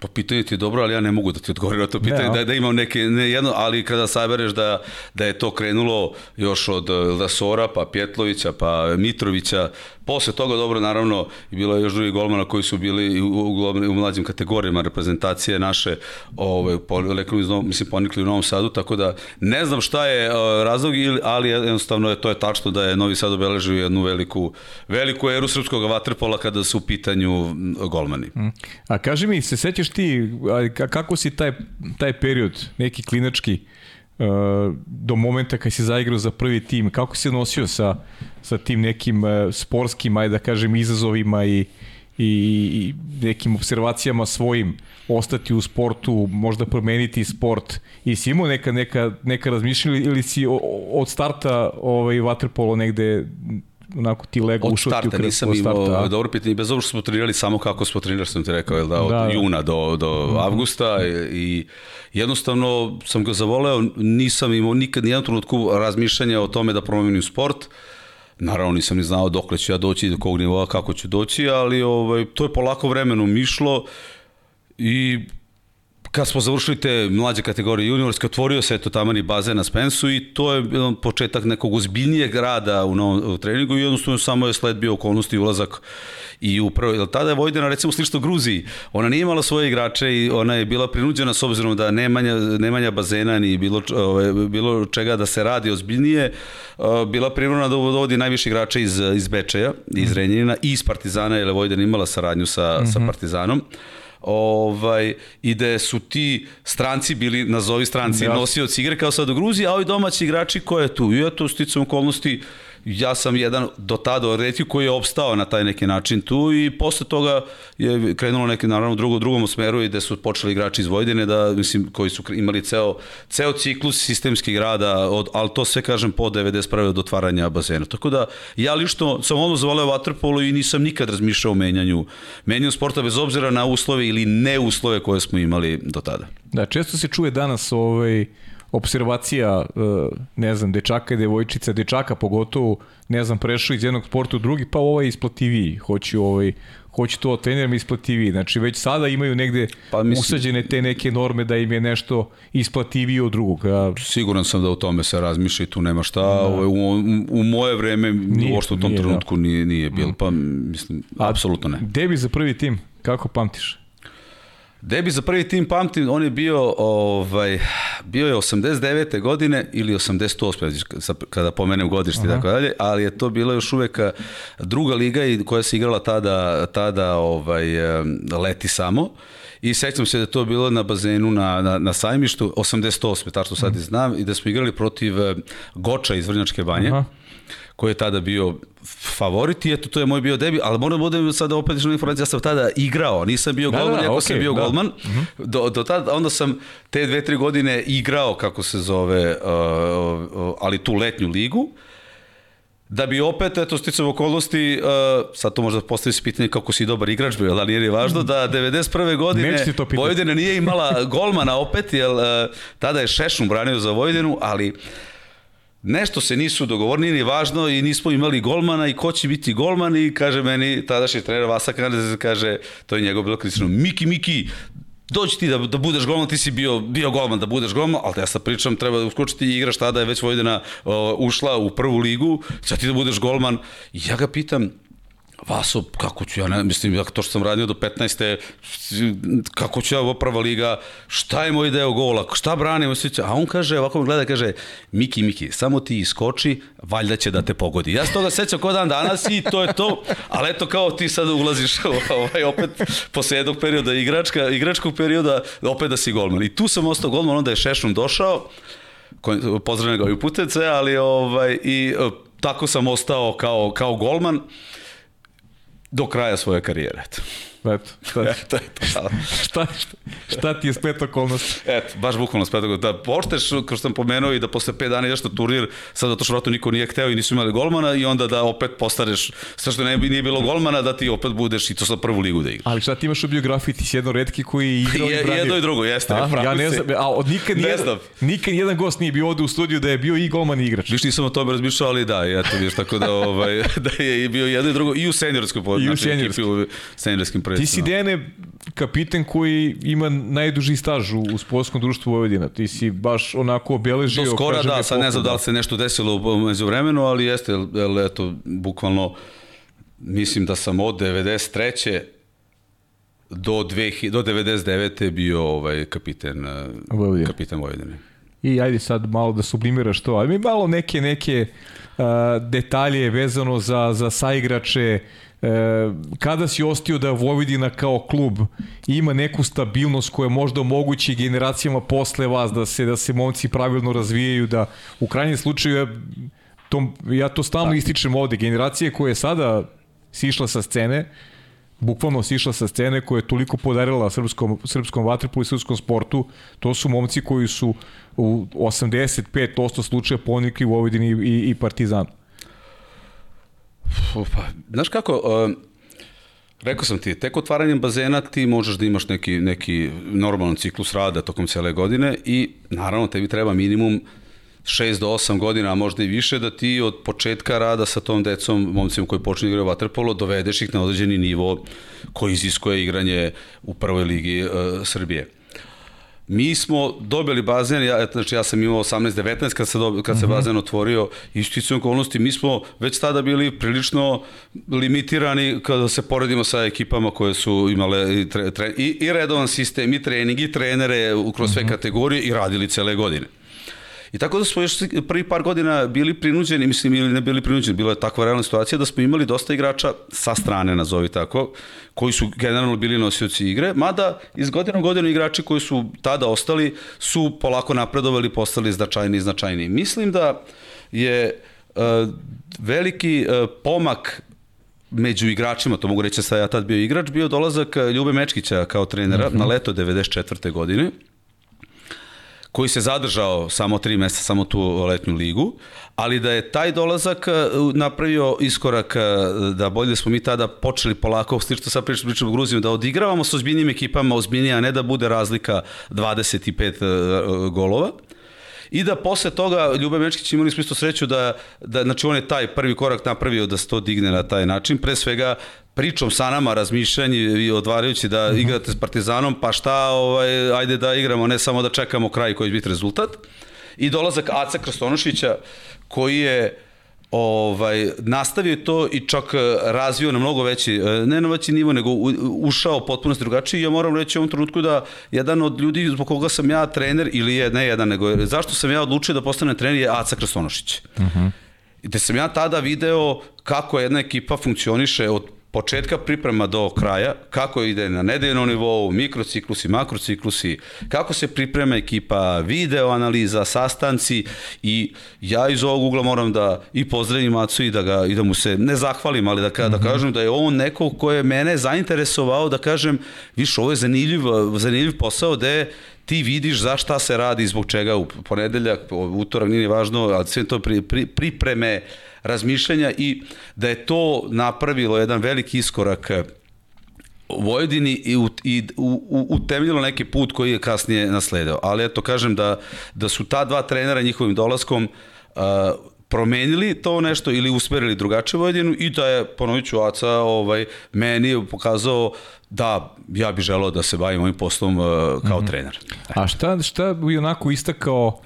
Pa pitanje ti je dobro, ali ja ne mogu da ti odgovorim na to pitanje, ne, da, da imam neke, ne jedno, ali kada sabereš da, da je to krenulo još od Lasora, pa Pjetlovića, pa Mitrovića, Posle toga, dobro, naravno, i bilo je još drugi golmana koji su bili u, u, u mlađim kategorijama reprezentacije naše, ove, ponikli, mislim, ponikli u Novom Sadu, tako da ne znam šta je razlog, ali jednostavno je, to je tačno da je Novi Sad obeležio jednu veliku, veliku eru srpskog vaterpola kada su u pitanju golmani. Mm. A kaži mi, se sećaš ti, kako si taj, taj period, neki klinački, do momenta kad si zaigrao za prvi tim, kako si nosio sa, sa tim nekim e, sportskim, ajde da kažem, izazovima i, i, i nekim observacijama svojim, ostati u sportu, možda promeniti sport? I si imao neka, neka, neka razmišljanja ili si od starta ovaj, vaterpolo negde onako ti lego ušao ti u krv. nisam imao starta, dobro pitanje, bez obzira što smo trenirali samo kako smo trenirali, sam ti rekao, jel da, od da, da. juna do, do mm -hmm. avgusta i, i jednostavno sam ga zavoleo, nisam imao nikad nijedan trenutku razmišljanja o tome da promenim sport, Naravno nisam ni znao dokle ću ja doći, do kog nivoa, kako ću doći, ali ovaj, to je polako vremenom išlo i kad smo završili te mlađe kategorije juniorske, otvorio se eto tamani bazen na Spensu i to je jedan početak nekog uzbiljnijeg rada u novom u treningu i jednostavno samo je sled bio okolnosti i ulazak i upravo, jer tada je Vojdena recimo slično Gruziji, ona nije imala svoje igrače i ona je bila prinuđena s obzirom da nemanja, nemanja bazena ni bilo, ove, bilo čega da se radi ozbiljnije, bila prinuđena da dovodi najviše igrača iz, iz Bečeja, iz Renjanina i iz Partizana, jer je Vojdena imala saradnju sa, mm -hmm. sa mhm. Partizanom ovaj, i da su ti stranci bili, nazovi stranci, ja. nosioci igre kao sad u Gruziji, a ovi domaći igrači ko je tu. I eto, sticam okolnosti, ja sam jedan do tada redki koji je opstao na taj neki način tu i posle toga je krenulo neki naravno drugo drugom smeru i da su počeli igrači iz Vojvodine da mislim koji su imali ceo ceo ciklus sistemskih rada od al to sve kažem po 91 od otvaranja bazena. Tako da ja lično sam ono zavoleo vaterpolo i nisam nikad razmišljao o menjanju menjanju sporta bez obzira na uslove ili ne uslove koje smo imali do tada. Da, često se čuje danas ovaj observacija, e, ne znam, dečaka i devojčica, dečaka pogotovo, ne znam, prešao iz jednog sporta u drugi, pa ovaj je isplativiji, hoću ovaj, hoću to trener mi isplativiji. Znači već sada imaju negde pa, mislim, usađene te neke norme da im je nešto isplativije od drugog. A... Siguran sam da u tome se razmišlja i tu nema šta. Da. Ovaj, u, u moje vreme nije, uopšte u tom nije, trenutku da. nije, nije bilo, pa mislim, A, apsolutno ne. Debi za prvi tim, kako pamtiš? Debi za prvi tim pamtim, on je bio, ovaj, bio je 89. godine ili 88. kada pomenem godište i tako dalje, ali je to bila još uvek druga liga i koja se igrala tada, tada ovaj, leti samo. I sećam se da to bilo na bazenu na, na, na sajmištu, 88. tačno sad i znam, i da smo igrali protiv Goča iz Vrnjačke banje. Aha koji je tada bio favorit i eto to je moj bio debi, ali moram da budem sada opet išla informacija, ja sam tada igrao, nisam bio da, golman, da, okay, sam bio da. golman, uh mhm. -huh. do, do tada, onda sam te dve, tri godine igrao, kako se zove, uh, uh, ali tu letnju ligu, da bi opet, eto, sticam okolnosti, uh, sad to možda postavi se pitanje kako si dobar igrač bio, ali nije važno da 91. godine Vojvodina nije imala golmana opet, jer uh, tada je Šešum branio za Vojvodinu, ali nešto se nisu dogovorili, ni važno i nismo imali golmana i ko će biti golman i kaže meni tadašnji trener Vasa Kanadez kaže, to je njegov bilo kritično, Miki, Miki, dođi ti da, da budeš golman, ti si bio, bio golman da budeš golman, ali ja sad pričam, treba da uskočiti i igraš tada je već Vojdena uh, ušla u prvu ligu, sad ti da budeš golman. I ja ga pitam, Vaso, kako ću ja, ne, mislim, to što sam radio do 15. kako ću ja ovo prva liga, šta je moj deo gola, šta branim, a on kaže, ovako me gleda, kaže, Miki, Miki, samo ti iskoči, valjda će da te pogodi. Ja se toga sećam ko dan danas i to je to, ali eto kao ti sad ulaziš ovaj, opet posle jednog perioda igračka, igračkog perioda, opet da si golman. I tu sam ostao golman, onda je Šešun došao, pozdravljam ga i putece, ali ovaj, i e, tako sam ostao kao, kao golman do kraja svoje karijere. Eto, šta, Eto, eto, šta, šta, šta ti je spet okolnost? Eto, baš bukvalno spet okolnost. Da pošteš, kao što sam pomenuo, i da posle 5 dana ideš na turnir, sad zato što vratu niko nije hteo i nisu imali golmana i onda da opet postaneš, sve što ne bi nije bilo golmana, da ti opet budeš i to sa prvu ligu da igraš. Ali šta ti imaš u biografiji, ti si jedno redki koji je igrao je, i branio. Jedno i drugo, jeste. A, ja ne znam, a od nikad, ne jedan, znam. nikad jedan gost nije bio ovde u studiju da je bio i golman i igrač. Viš nisam o tome razmišljao, ali da, eto, viš, tako da, ovaj, da je bio jedno i drugo i u senjorskoj pod, I u znači, senjorskim Ti si Dene kapiten koji ima najduži staž u, u sportskom društvu Vojvodina. Ti si baš onako obeležio... Do skora da, sad ne znam da li se nešto desilo među vremenu, ali jeste, jel, eto, bukvalno mislim da sam od 93 do, 2000, do 99. bio ovaj kapiten, Vojvodine. kapiten Vojvodine. I ajde sad malo da sublimiraš to, ali mi malo neke neke uh, detalje vezano za, za saigrače, uh, kada si ostio da Vojvodina kao klub ima neku stabilnost koja možda omogući generacijama posle vas da se da se momci pravilno razvijaju da u krajnjem slučaju ja, to, ja to stalno da. ističem ovde generacije koje je sada sišla sa scene bukvalno sišla sa scene koja je toliko podarila srpskom, srpskom vaterpolu i srpskom sportu, to su momci koji su u 85% slučaja ponikli u Vojvodini i, i Partizanu. Pa, znaš kako, uh, rekao sam ti, tek otvaranjem bazena ti možeš da imaš neki, neki normalan ciklus rada tokom cele godine i naravno tebi treba minimum 6 do 8 godina, a možda i više, da ti od početka rada sa tom decom, momcima koji počinju igraju vaterpolo, dovedeš ih na određeni nivo koji iziskuje igranje u prvoj ligi uh, Srbije. Mi smo dobili bazen, ja, znači ja sam imao 18-19 kad se, do, kad se mm -hmm. bazen otvorio, isto okolnosti, mi smo već tada bili prilično limitirani kada se poredimo sa ekipama koje su imale i, tre, tre, i, i redovan sistem, i trening, i trenere kroz sve mm -hmm. kategorije i radili cele godine. I tako da smo još prvi par godina bili prinuđeni, mislim ili ne bili prinuđeni, bila je takva realna situacija da smo imali dosta igrača sa strane, nazovi tako, koji su generalno bili nosioci igre, mada iz godina u godinu igrači koji su tada ostali su polako napredovali, postali značajni i značajni. Mislim da je uh, veliki uh, pomak među igračima, to mogu reći da ja tad bio igrač, bio dolazak Ljube Mečkića kao trenera mm -hmm. na leto 94. godine koji se zadržao samo tri meseca, samo tu letnju ligu, ali da je taj dolazak e, napravio iskorak e, da bolje smo mi tada počeli polako, što sad pričamo, pričamo u Gruziju, da odigravamo s ozbiljnim ekipama ozbiljnije, a ne da bude razlika 25 e, golova. I da posle toga Ljube Mečkić imali smo isto sreću da, da znači on je taj prvi korak napravio da se to digne na taj način, pre svega pričom sa nama, razmišljanje i odvarajući da mhm. igrate s Partizanom, pa šta, ovaj, ajde da igramo, ne samo da čekamo kraj koji će biti rezultat. I dolazak Aca Krstonošića, koji je ovaj, nastavio to i čak razvio na mnogo veći, ne na veći nivo, nego ušao potpuno drugačiji. Ja moram reći u ovom trenutku da jedan od ljudi zbog koga sam ja trener, ili je ne jedan, nego zašto sam ja odlučio da postanem trener je Aca Krstonošić. Uh mhm. -huh. Da sam ja tada video kako jedna ekipa funkcioniše od početka priprema do kraja, kako ide na nedeljnom nivou, mikrociklusi, makrociklusi, kako se priprema ekipa, video analiza, sastanci i ja iz ovog ugla moram da i pozdravim Macu i da, ga, i da mu se ne zahvalim, ali da, da mhm. kažem da je on neko ko je mene zainteresovao da kažem, viš, ovo je zanimljiv, zanimljiv posao gde ti vidiš za šta se radi, zbog čega u ponedeljak, utorak, nije važno, ali sve to pri, pri, pripreme, razmišljanja i da je to napravilo jedan veliki iskorak u Vojvodini i, u, i u, utemljilo neki put koji je kasnije nasledeo. Ali eto, kažem da, da su ta dva trenera njihovim dolaskom uh, promenili to nešto ili usmerili drugačije Vojvodinu i da je, ponovit ću, Aca ovaj, meni pokazao da ja bih želao da se bavim ovim poslom uh, kao mm -hmm. trener. A šta, šta bi onako istakao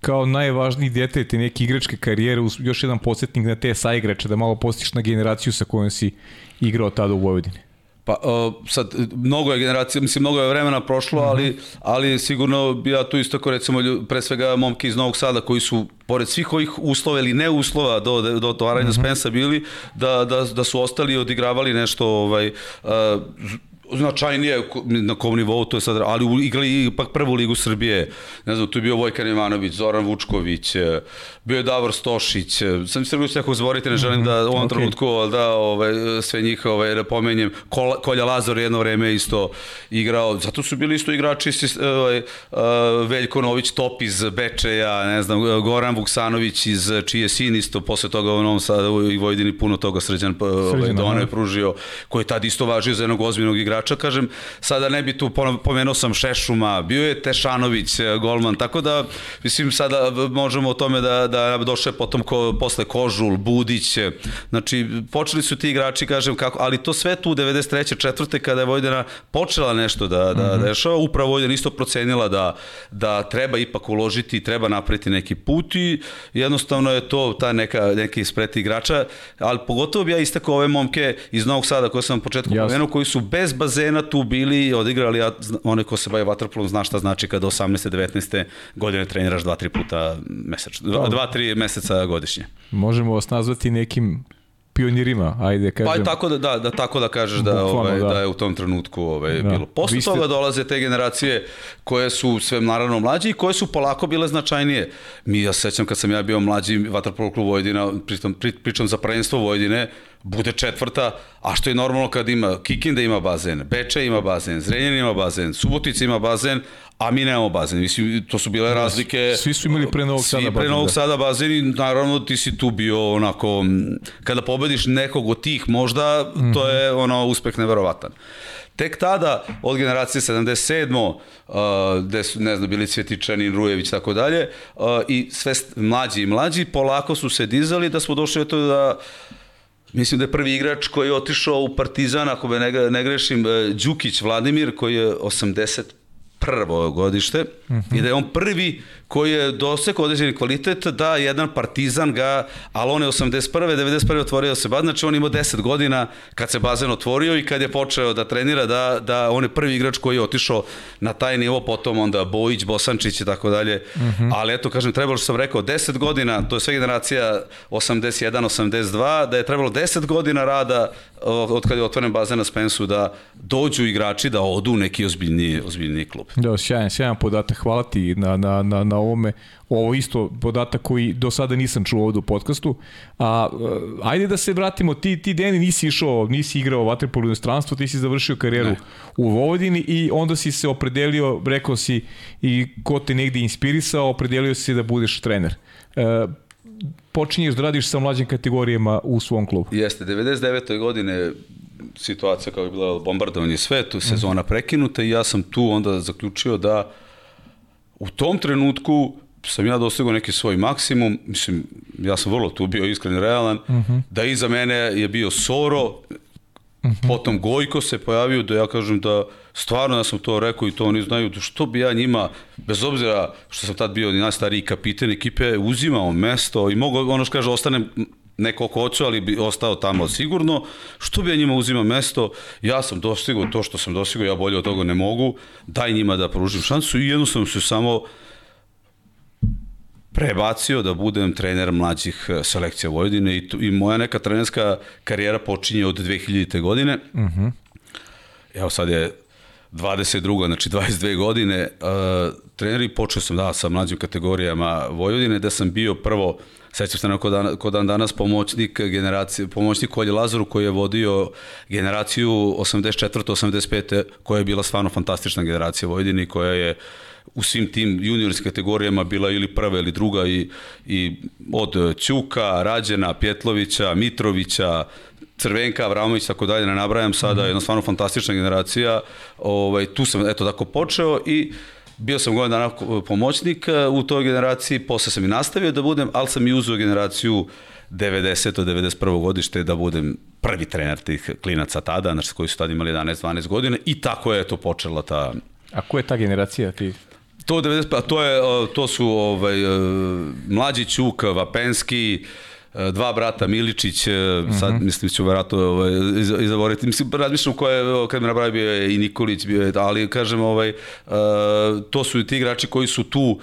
kao najvažniji detalj te neke igračke karijere, još jedan podsjetnik na te saigrače, da malo postiš na generaciju sa kojom si igrao tada u Vojvodini? Pa uh, sad, mnogo je generacija, mislim, mnogo je vremena prošlo, ali, mm -hmm. ali sigurno bi ja tu isto recimo, pre svega momke iz Novog Sada koji su, pored svih ovih uslova ili ne uslova do, do otvaranja mm -hmm. Spensa bili, da, da, da su ostali i odigravali nešto ovaj, uh, značajnije na kom nivou to je sad, ali igrali ipak prvu ligu Srbije, ne znam, tu je bio Vojkan Ivanović, Zoran Vučković, e, bio je Davor Stošić, e, sam se ako zvorite, ne želim da u ovom okay. trenutku da ovaj, sve njih ovaj, da pomenjem, Kolja Lazar jedno vreme isto igrao, zato su bili isto igrači ovaj, Veljko Nović Top iz Bečeja, ne znam, Goran Vuksanović iz čije sin isto, posle toga u Novom Sadu i Vojdini puno toga Sređan, ovaj, Dona je pružio, koji je tad isto važio za jednog ozbiljnog igrača igrača, kažem, sada ne bi tu pomenuo sam Šešuma, bio je Tešanović, e, golman, tako da, mislim, sada možemo o tome da, da došle potom ko, posle Kožul, Budić, e, znači, počeli su ti igrači, kažem, kako, ali to sve tu u 93. četvrte, kada je Vojdena počela nešto da, da mm -hmm. dešava, upravo Vojdena isto procenila da, da treba ipak uložiti, treba napraviti neki put i jednostavno je to ta neka, neki ispreti igrača, ali pogotovo bi ja istakao ove momke iz Novog Sada koje sam na početku pomenuo, koji su bez bazena tu bili i odigrali, a one ko se baje vaterpolom zna šta znači kada 18. 19. godine treniraš 2-3 puta mesečno, 2-3 meseca godišnje. Možemo vas nazvati nekim pionirima, ajde kažem. Pa tako da, da, da tako da kažeš da, Bukvalno, ovaj, da. da je u tom trenutku ovaj, da. bilo. Posle ste... toga dolaze te generacije koje su sve naravno mlađi i koje su polako bile značajnije. Mi, ja sećam kad sam ja bio mlađi vaterpolo klub Vojdina, pritom, pri, pričam za prvenstvo Vojdine, bude četvrta, a što je normalno kad ima Kikinda ima bazen, Beča ima bazen, Zrenjanin ima bazen, Subotica ima bazen, a mi nemamo bazen. Mislim, to su bile razlike. Svi su imali pre Novog Sada bazen. Svi pre Novog da. Sada bazen i naravno ti si tu bio onako, kada pobediš nekog od tih možda, mm -hmm. to je ono uspeh neverovatan. Tek tada, od generacije 77. Uh, gde su, ne znam, bili Cvjetičani, Rujević, tako dalje, uh, i sve mlađi i mlađi, polako su se dizali da smo došli do to da Mislim da je prvi igrač koji je otišao u Partizan, ako me ne, ne grešim, uh, Đukić Vladimir, koji je 80 prvo godište mm -hmm. i da je on prvi koji je dosekao određeni kvalitet da jedan partizan ga, ali on je 81. 91. otvorio se bazen, znači on imao 10 godina kad se bazen otvorio i kad je počeo da trenira, da, da on je prvi igrač koji je otišao na taj nivo, potom onda Bojić, Bosančić i tako dalje, mhm. ali eto kažem, trebalo što sam rekao, 10 godina, to je sve generacija 81, 82, da je trebalo 10 godina rada od kada je otvoren bazen na Spensu da dođu igrači da odu u neki ozbiljniji, ozbiljniji klub. Da, sjajan, sjajan podatak, hvala ti na, na, na, na ovome. Ovo isto podatak koji do sada nisam čuo ovde u podcastu. A, ajde da se vratimo, ti, ti Deni nisi išao, nisi igrao vaterpolo u inostranstvu, ti si završio karijeru ne. u Vojvodini i onda si se opredelio, rekao si i ko te negde inspirisao, opredelio si da budeš trener. E, počinješ da radiš sa mlađim kategorijama u svom klubu. Jeste, 99. godine situacija kao je bila bombardovanje sve, tu sezona prekinuta i ja sam tu onda zaključio da u tom trenutku sam ja dostigao neki svoj maksimum, mislim, ja sam vrlo tu bio iskren i realan, uh mhm. -huh. da iza mene je bio Soro, uh mhm. -huh. potom Gojko se pojavio, da ja kažem da stvarno da sam to rekao i to oni znaju, da što bi ja njima, bez obzira što sam tad bio najstariji kapiten ekipe, uzimao mesto i mogu, ono što kaže, ostanem neko ko hoću, ali bi ostao tamo sigurno, što bi ja njima uzima mesto, ja sam dostigao to što sam dostigao, ja bolje od toga ne mogu, daj njima da pružim šansu i jednostavno se samo prebacio da budem trener mlađih e, selekcija Vojvodine i, tu, i moja neka trenerska karijera počinje od 2000. godine. Uh Mhm. -huh. Evo sad je 22. znači 22 godine. Uh, trener i počeo sam da sa mlađim kategorijama Vojvodine, da sam bio prvo Sećam se na kod dan, dan danas pomoćnik generacije, pomoćnik Kolje Lazaru koji je vodio generaciju 84. 85. koja je bila stvarno fantastična generacija Vojvodine i koja je u svim tim juniorskim kategorijama bila ili prva ili druga i, i od Ćuka, Rađena, Pjetlovića, Mitrovića, Crvenka, Avramović, tako dalje, ne nabrajam sada, jedna stvarno fantastična generacija. Ovaj, tu sam, eto, tako počeo i bio sam godin dana pomoćnik e, u toj generaciji, posle sam i nastavio da budem, ali sam i uzeo generaciju 90. 91. godište da budem prvi trener tih klinaca tada, znači koji su tada imali 11-12 godina i tako je to počela ta... A ko je ta generacija ti? To 90, a to je to su ovaj e, mlađi Ćuk, Vapenski, e, dva brata Miličić, -huh. sad mislim ću verovatno ovaj izavoriti. Mislim razmišljam ko je kad me nabraja bio je i Nikolić bio je, ali kažem ovaj uh, to su i ti igrači koji su tu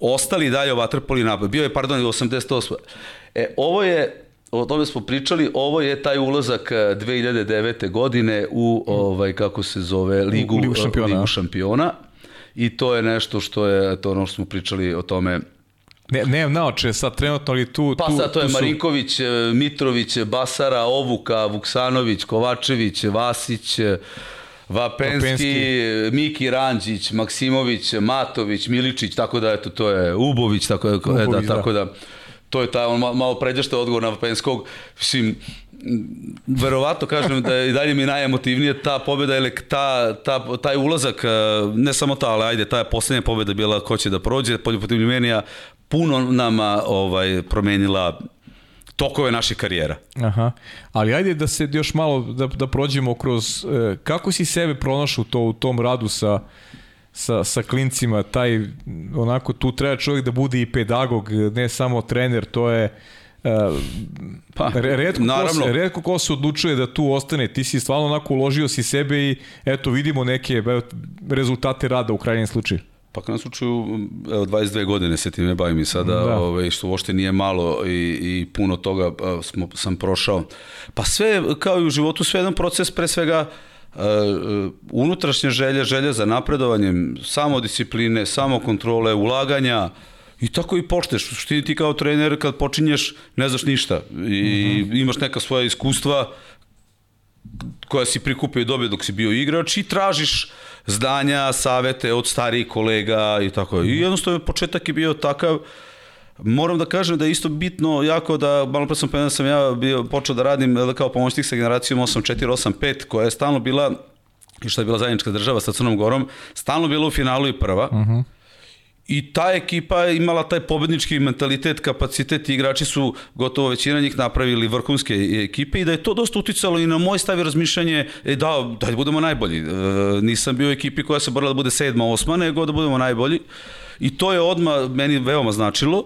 ostali dalje u vaterpoli napad. Bio je pardon 88. E ovo je o tome smo pričali, ovo je taj ulazak 2009. godine u ovaj kako se zove ligu, ligu šampiona. Ligu šampiona i to je nešto što je to ono što smo pričali o tome Ne, nemam naoče sad trenutno, ali tu... Pa tu, sad to je tu su... Marinković, Mitrović, Basara, Ovuka, Vuksanović, Kovačević, Vasić, Vapenski, Vapenski, Miki Ranđić, Maksimović, Matović, Miličić, tako da eto to je Ubović, tako da, Ubović, da, tako da. da to je taj on malo pređašta odgovor na Vapenskog. Mislim, verovatno kažem da je i dalje mi najemotivnije ta pobjeda ili ta, ta, taj ulazak, ne samo ta, ali ajde, ta poslednja pobjeda bila ko će da prođe, poljoprotiv Ljumenija, puno nama ovaj promenila tokove naše karijera. Aha. Ali ajde da se još malo da, da prođemo kroz eh, kako si sebe pronašao to u tom radu sa sa, sa klincima, taj onako tu treba čovjek da bude i pedagog, ne samo trener, to je Uh, pa, redko, naravno. ko se, redko ko se odlučuje da tu ostane, ti si stvarno onako uložio si sebe i eto vidimo neke evo, rezultate rada u krajnjem slučaju. Pa na slučaju, evo, 22 godine se time bavim i sada, da. ovaj, što uopšte nije malo i, i puno toga smo, sam prošao. Pa sve, kao i u životu, sve jedan proces, pre svega, Uh, unutrašnje želje, želje za napredovanjem, samodiscipline, samokontrole, ulaganja, I tako i počneš. Što ti kao trener kad počinješ ne znaš ništa i uh -huh. imaš neka svoja iskustva koja si prikupio i dobio dok si bio igrač i tražiš zdanja, savete od starijih kolega i tako. I jednostavno početak je bio takav Moram da kažem da je isto bitno jako da, malo pre sam da sam ja bio, počeo da radim kao pomoćnik sa generacijom 8485 koja je stalno bila i što je bila zajednička država sa Crnom Gorom, stalno bila u finalu i prva. Uh -huh. I ta ekipa je imala taj pobednički mentalitet, kapacitet i igrači su gotovo većina njih napravili vrhunske ekipe i da je to dosta uticalo i na moj stav i razmišljanje e, da, da budemo najbolji. E, nisam bio u ekipi koja se borila da bude sedma, osma, nego da budemo najbolji. I to je odma meni veoma značilo.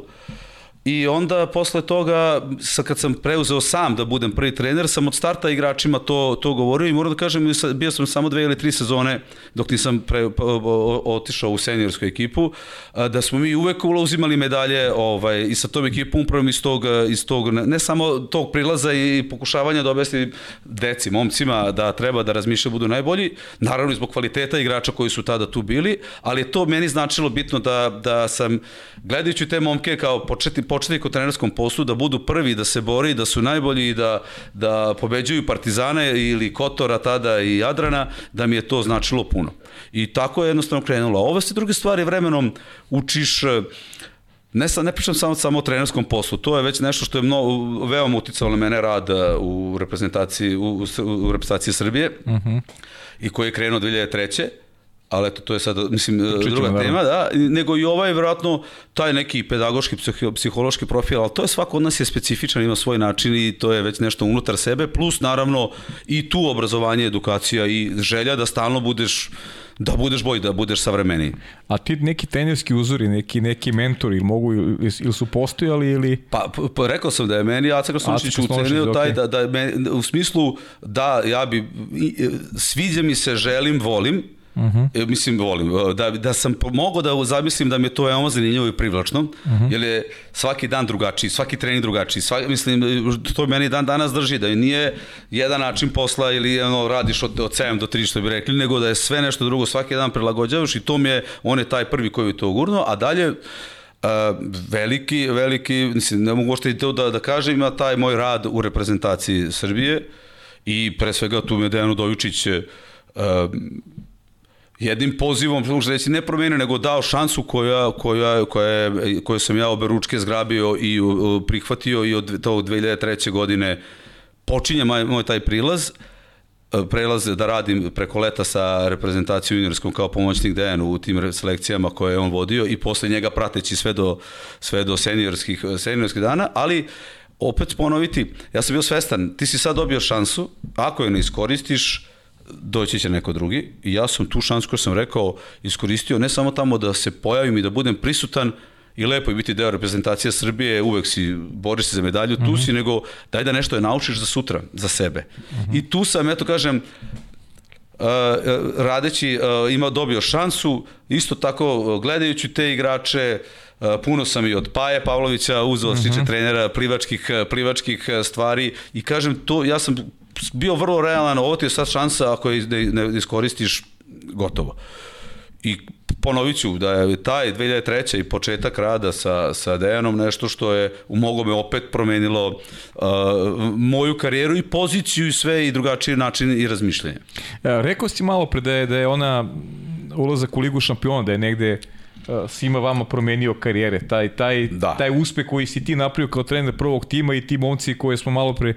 I onda posle toga, sa kad sam preuzeo sam da budem prvi trener, sam od starta igračima to, to govorio i moram da kažem, bio sam samo dve ili tri sezone dok nisam pre, otišao u seniorsku ekipu, da smo mi uvek uzimali medalje ovaj, i sa tom ekipom upravo iz tog, iz tog, ne samo tog prilaza i pokušavanja da objasni deci, momcima da treba da razmišljaju budu najbolji, naravno i zbog kvaliteta igrača koji su tada tu bili, ali je to meni značilo bitno da, da sam, gledajući te momke kao početni početnik u trenerskom poslu da budu prvi, da se bori, da su najbolji i da, da pobeđuju Partizane ili Kotora tada i Jadrana, da mi je to značilo puno. I tako je jednostavno krenulo. Ove se druge stvari vremenom učiš ne, sam, ne pričam samo, samo o trenerskom poslu, to je već nešto što je mnogo, veoma uticalo na mene rad u reprezentaciji, u, u reprezentaciji Srbije uh -huh. i koji je krenuo 2003 ali eto, to je sad, mislim, Čićemo, druga tema, da, nego i ovaj, verovatno, taj neki pedagoški, psihološki profil, ali to je svako od nas je specifičan, ima svoj način i to je već nešto unutar sebe, plus naravno i tu obrazovanje, edukacija i želja da stalno budeš da budeš bolji, da budeš savremeniji. A ti neki trenerski uzori, neki, neki mentori mogu, ili su postojali ili... Pa, pa rekao sam da je meni Aca Krasnošić ucenio okay. taj da, da me, u smislu da ja bi, sviđa mi se, želim, volim, Uh mhm. -huh. mislim, volim, da, da sam mogao da zamislim da mi je to veoma zanimljivo i privlačno, uh. -huh. jer je svaki dan drugačiji, svaki trening drugačiji, svaki, mislim, to meni dan danas drži, da nije jedan način posla ili ono, radiš od, od 7 do 3, što bi rekli, nego da je sve nešto drugo, svaki dan prilagođavaš i to mi je, on je taj prvi koji je to ugurno, a dalje, Uh, veliki, veliki, mislim, ne mogu ošte i to da, da kažem, ima taj moj rad u reprezentaciji Srbije i pre svega tu mi je Dejan Udovičić uh, jednim pozivom, možda reći, ne promenio, nego dao šansu koja, koja, koja, je, koju sam ja obe ručke zgrabio i prihvatio i od tog 2003. godine počinje moj, moj taj prilaz e, prelaz da radim preko leta sa reprezentacijom juniorskom kao pomoćnik Dejan u tim selekcijama koje je on vodio i posle njega prateći sve do, sve do seniorskih, seniorskih dana, ali opet ponoviti, ja sam bio svestan, ti si sad dobio šansu, ako je ne iskoristiš, doći će neko drugi i ja sam tu šansu koju sam rekao iskoristio ne samo tamo da se pojavim i da budem prisutan i lepo je biti deo reprezentacije Srbije, uvek si boriš se za medalju, tu mm -hmm. si, nego daj da nešto je naučiš za sutra, za sebe. Mm -hmm. I tu sam, eto kažem, Uh, radeći uh, imao dobio šansu, isto tako gledajući te igrače, uh, puno sam i od Paje Pavlovića uzeo mm -hmm. trenera plivačkih, plivačkih stvari i kažem to, ja sam bio vrlo realan, ovo ti je sad šansa, ako je ne, ne iskoristiš, gotovo. I ponovit ću da je taj 2003. i početak rada sa, sa Dejanom nešto što je u mogome opet promenilo uh, moju karijeru i poziciju i sve i drugačiji način i razmišljanje. E, rekao si malo pre da je, da je ona ulazak u Ligu šampiona, da je negde uh, svima vama promenio karijere. Taj, taj, da. taj uspeh koji si ti napravio kao trener prvog tima i ti momci koje smo malo pre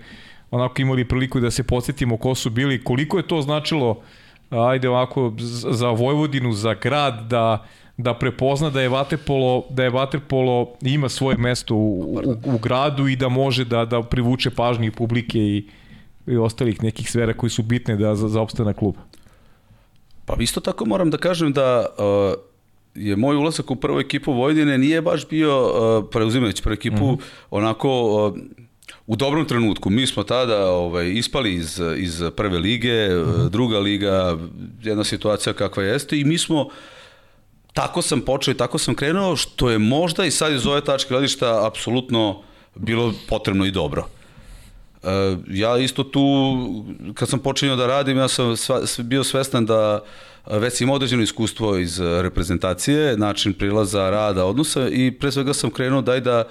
onako imali priliku da se podsjetimo ko su bili, koliko je to značilo ajde ovako za Vojvodinu, za grad da da prepozna da je vaterpolo da je vaterpolo ima svoje mesto u, u, u gradu i da može da da privuče pažnju publike i i ostalih nekih sfera koji su bitne da za, za opstanak kluba. Pa isto tako moram da kažem da uh, je moj ulazak u prvu ekipu Vojvodine nije baš bio uh, preuzimajući prvu ekipu mhm. -huh. onako uh, u dobrom trenutku. Mi smo tada ovaj, ispali iz, iz prve lige, mm -hmm. druga liga, jedna situacija kakva jeste i mi smo tako sam počeo i tako sam krenuo, što je možda i sad iz ove tačke gledišta apsolutno bilo potrebno i dobro. E, ja isto tu, kad sam počinio da radim, ja sam sva, bio svestan da već sam imao određeno iskustvo iz reprezentacije, način prilaza, rada, odnosa i pre svega sam krenuo daj da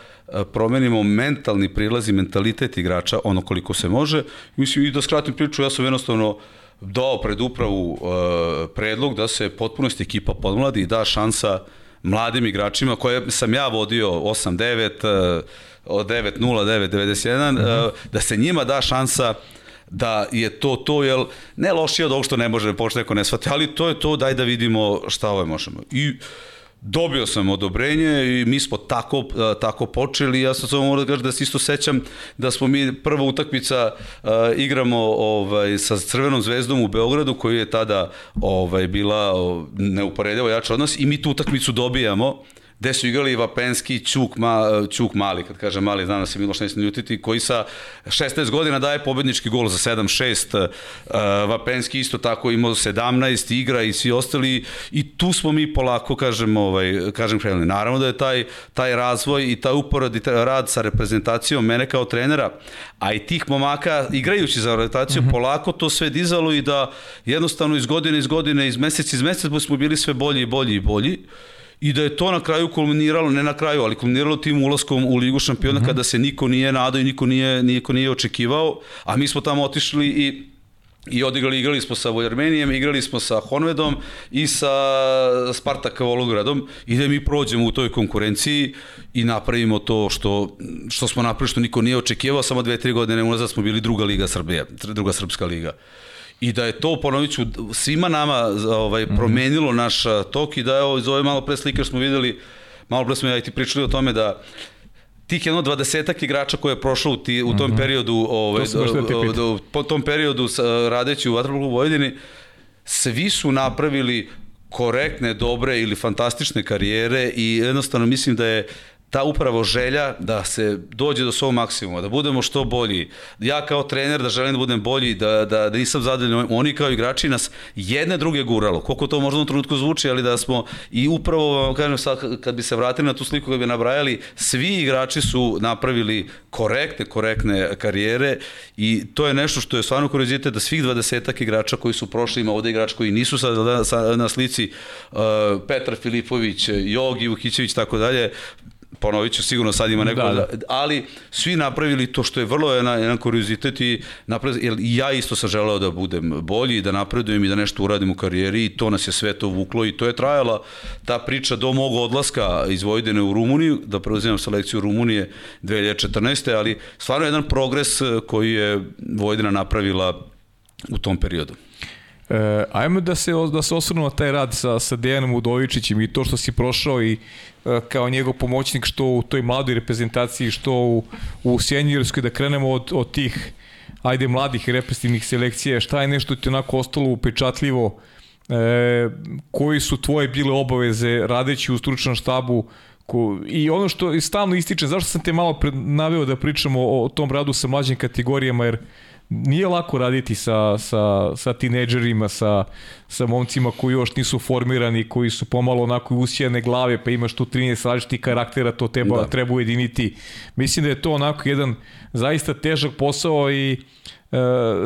promenimo mentalni prilaz i mentalitet igrača, ono koliko se može. Mislim, i da skratim priču, ja sam jednostavno dao pred upravu uh, predlog da se potpunosti ekipa podmladi i da šansa mladim igračima koje sam ja vodio 8-9, uh, od 9-0, 9-91, uh -huh. da se njima da šansa da je to to, jel, ne lošije od ovog što ne može, počne neko ne shvati, ali to je to, daj da vidimo šta ove možemo. I dobio sam odobrenje i mi smo tako, tako počeli. Ja sam samo moram da kažem da se isto sećam da smo mi prva utakmica uh, igramo ovaj, sa Crvenom zvezdom u Beogradu koji je tada ovaj, bila neuporedivo jača od nas i mi tu utakmicu dobijamo gde su igrali Vapenski, Ćuk, ma, Ćuk Mali, kad kažem Mali, znam da se Miloš neće ljutiti, koji sa 16 godina daje pobednički gol za 7-6, uh, Vapenski isto tako imao 17 igra i svi ostali i tu smo mi polako, kažem, ovaj, kažem krenuli. Naravno da je taj, taj razvoj i taj uporad i taj rad sa reprezentacijom mene kao trenera, a i tih momaka igrajući za reprezentaciju, mm -hmm. polako to sve dizalo i da jednostavno iz godine iz godine, iz meseca iz meseca smo bili sve bolji i bolji i bolji i da je to na kraju kulminiralo, ne na kraju, ali kulminiralo tim ulaskom u Ligu šampiona mm -hmm. kada se niko nije nadao i niko nije, niko nije očekivao, a mi smo tamo otišli i i odigrali, igrali smo sa Vojarmenijem, igrali smo sa Honvedom i sa Spartak Vologradom i da mi prođemo u toj konkurenciji i napravimo to što, što smo napravili, što niko nije očekivao, samo dve, tri godine unazad smo bili druga liga Srbije, druga srpska liga i da je to, ponovit ću, svima nama ovaj, mhm. promenilo naš tok i da je ovo, iz ove malo pre slike smo videli, malo pre smo ja i ti pričali o tome da tih jedno dvadesetak igrača koje je prošlo u, ti, u tom mm -hmm. periodu, ovaj, to da po tom periodu radeći u Vatrpolu Vojdini, svi su napravili korektne, dobre ili fantastične karijere i jednostavno mislim da je ta upravo želja da se dođe do svog maksimuma, da budemo što bolji. Ja kao trener da želim da budem bolji, da, da, da nisam zadovoljan, oni kao igrači nas jedne druge guralo. Koliko to možda u trenutku zvuči, ali da smo i upravo, kažem sad, kad bi se vratili na tu sliku, kad bi nabrajali, svi igrači su napravili korektne, korektne karijere i to je nešto što je stvarno kurizitet da svih 20 igrača koji su prošli, ima ovde igrač koji nisu sad na slici, uh, Petar Filipović, Jogi Vukićević, tako dalje, ponovit ću, sigurno sad ima neko, da, da. ali svi napravili to što je vrlo jedan, jedan kuriozitet i napravili, jer ja isto sam želeo da budem bolji, da napredujem i da nešto uradim u karijeri i to nas je sve to vuklo i to je trajala ta priča do mog odlaska iz Vojdene u Rumuniju, da preuzimam selekciju Rumunije 2014. ali stvarno jedan progres koji je Vojdena napravila u tom periodu. E, ajmo da se, da se osvrnu na taj rad sa, sa Dejanom Udovičićem i to što si prošao i e, kao njegov pomoćnik što u toj mladoj reprezentaciji, što u, u Sjenjirskoj, da krenemo od, od tih ajde mladih reprezentativnih selekcija, šta je nešto ti onako ostalo upečatljivo, e, koji su tvoje bile obaveze radeći u stručnom štabu, Ko, I ono što stalno ističe, zašto sam te malo naveo da pričamo o, o tom radu sa mlađim kategorijama, jer nije lako raditi sa, sa, sa tineđerima, sa, sa momcima koji još nisu formirani, koji su pomalo onako usijane glave, pa imaš tu 13 različitih karaktera, to treba, da. treba ujediniti. Mislim da je to onako jedan zaista težak posao i e,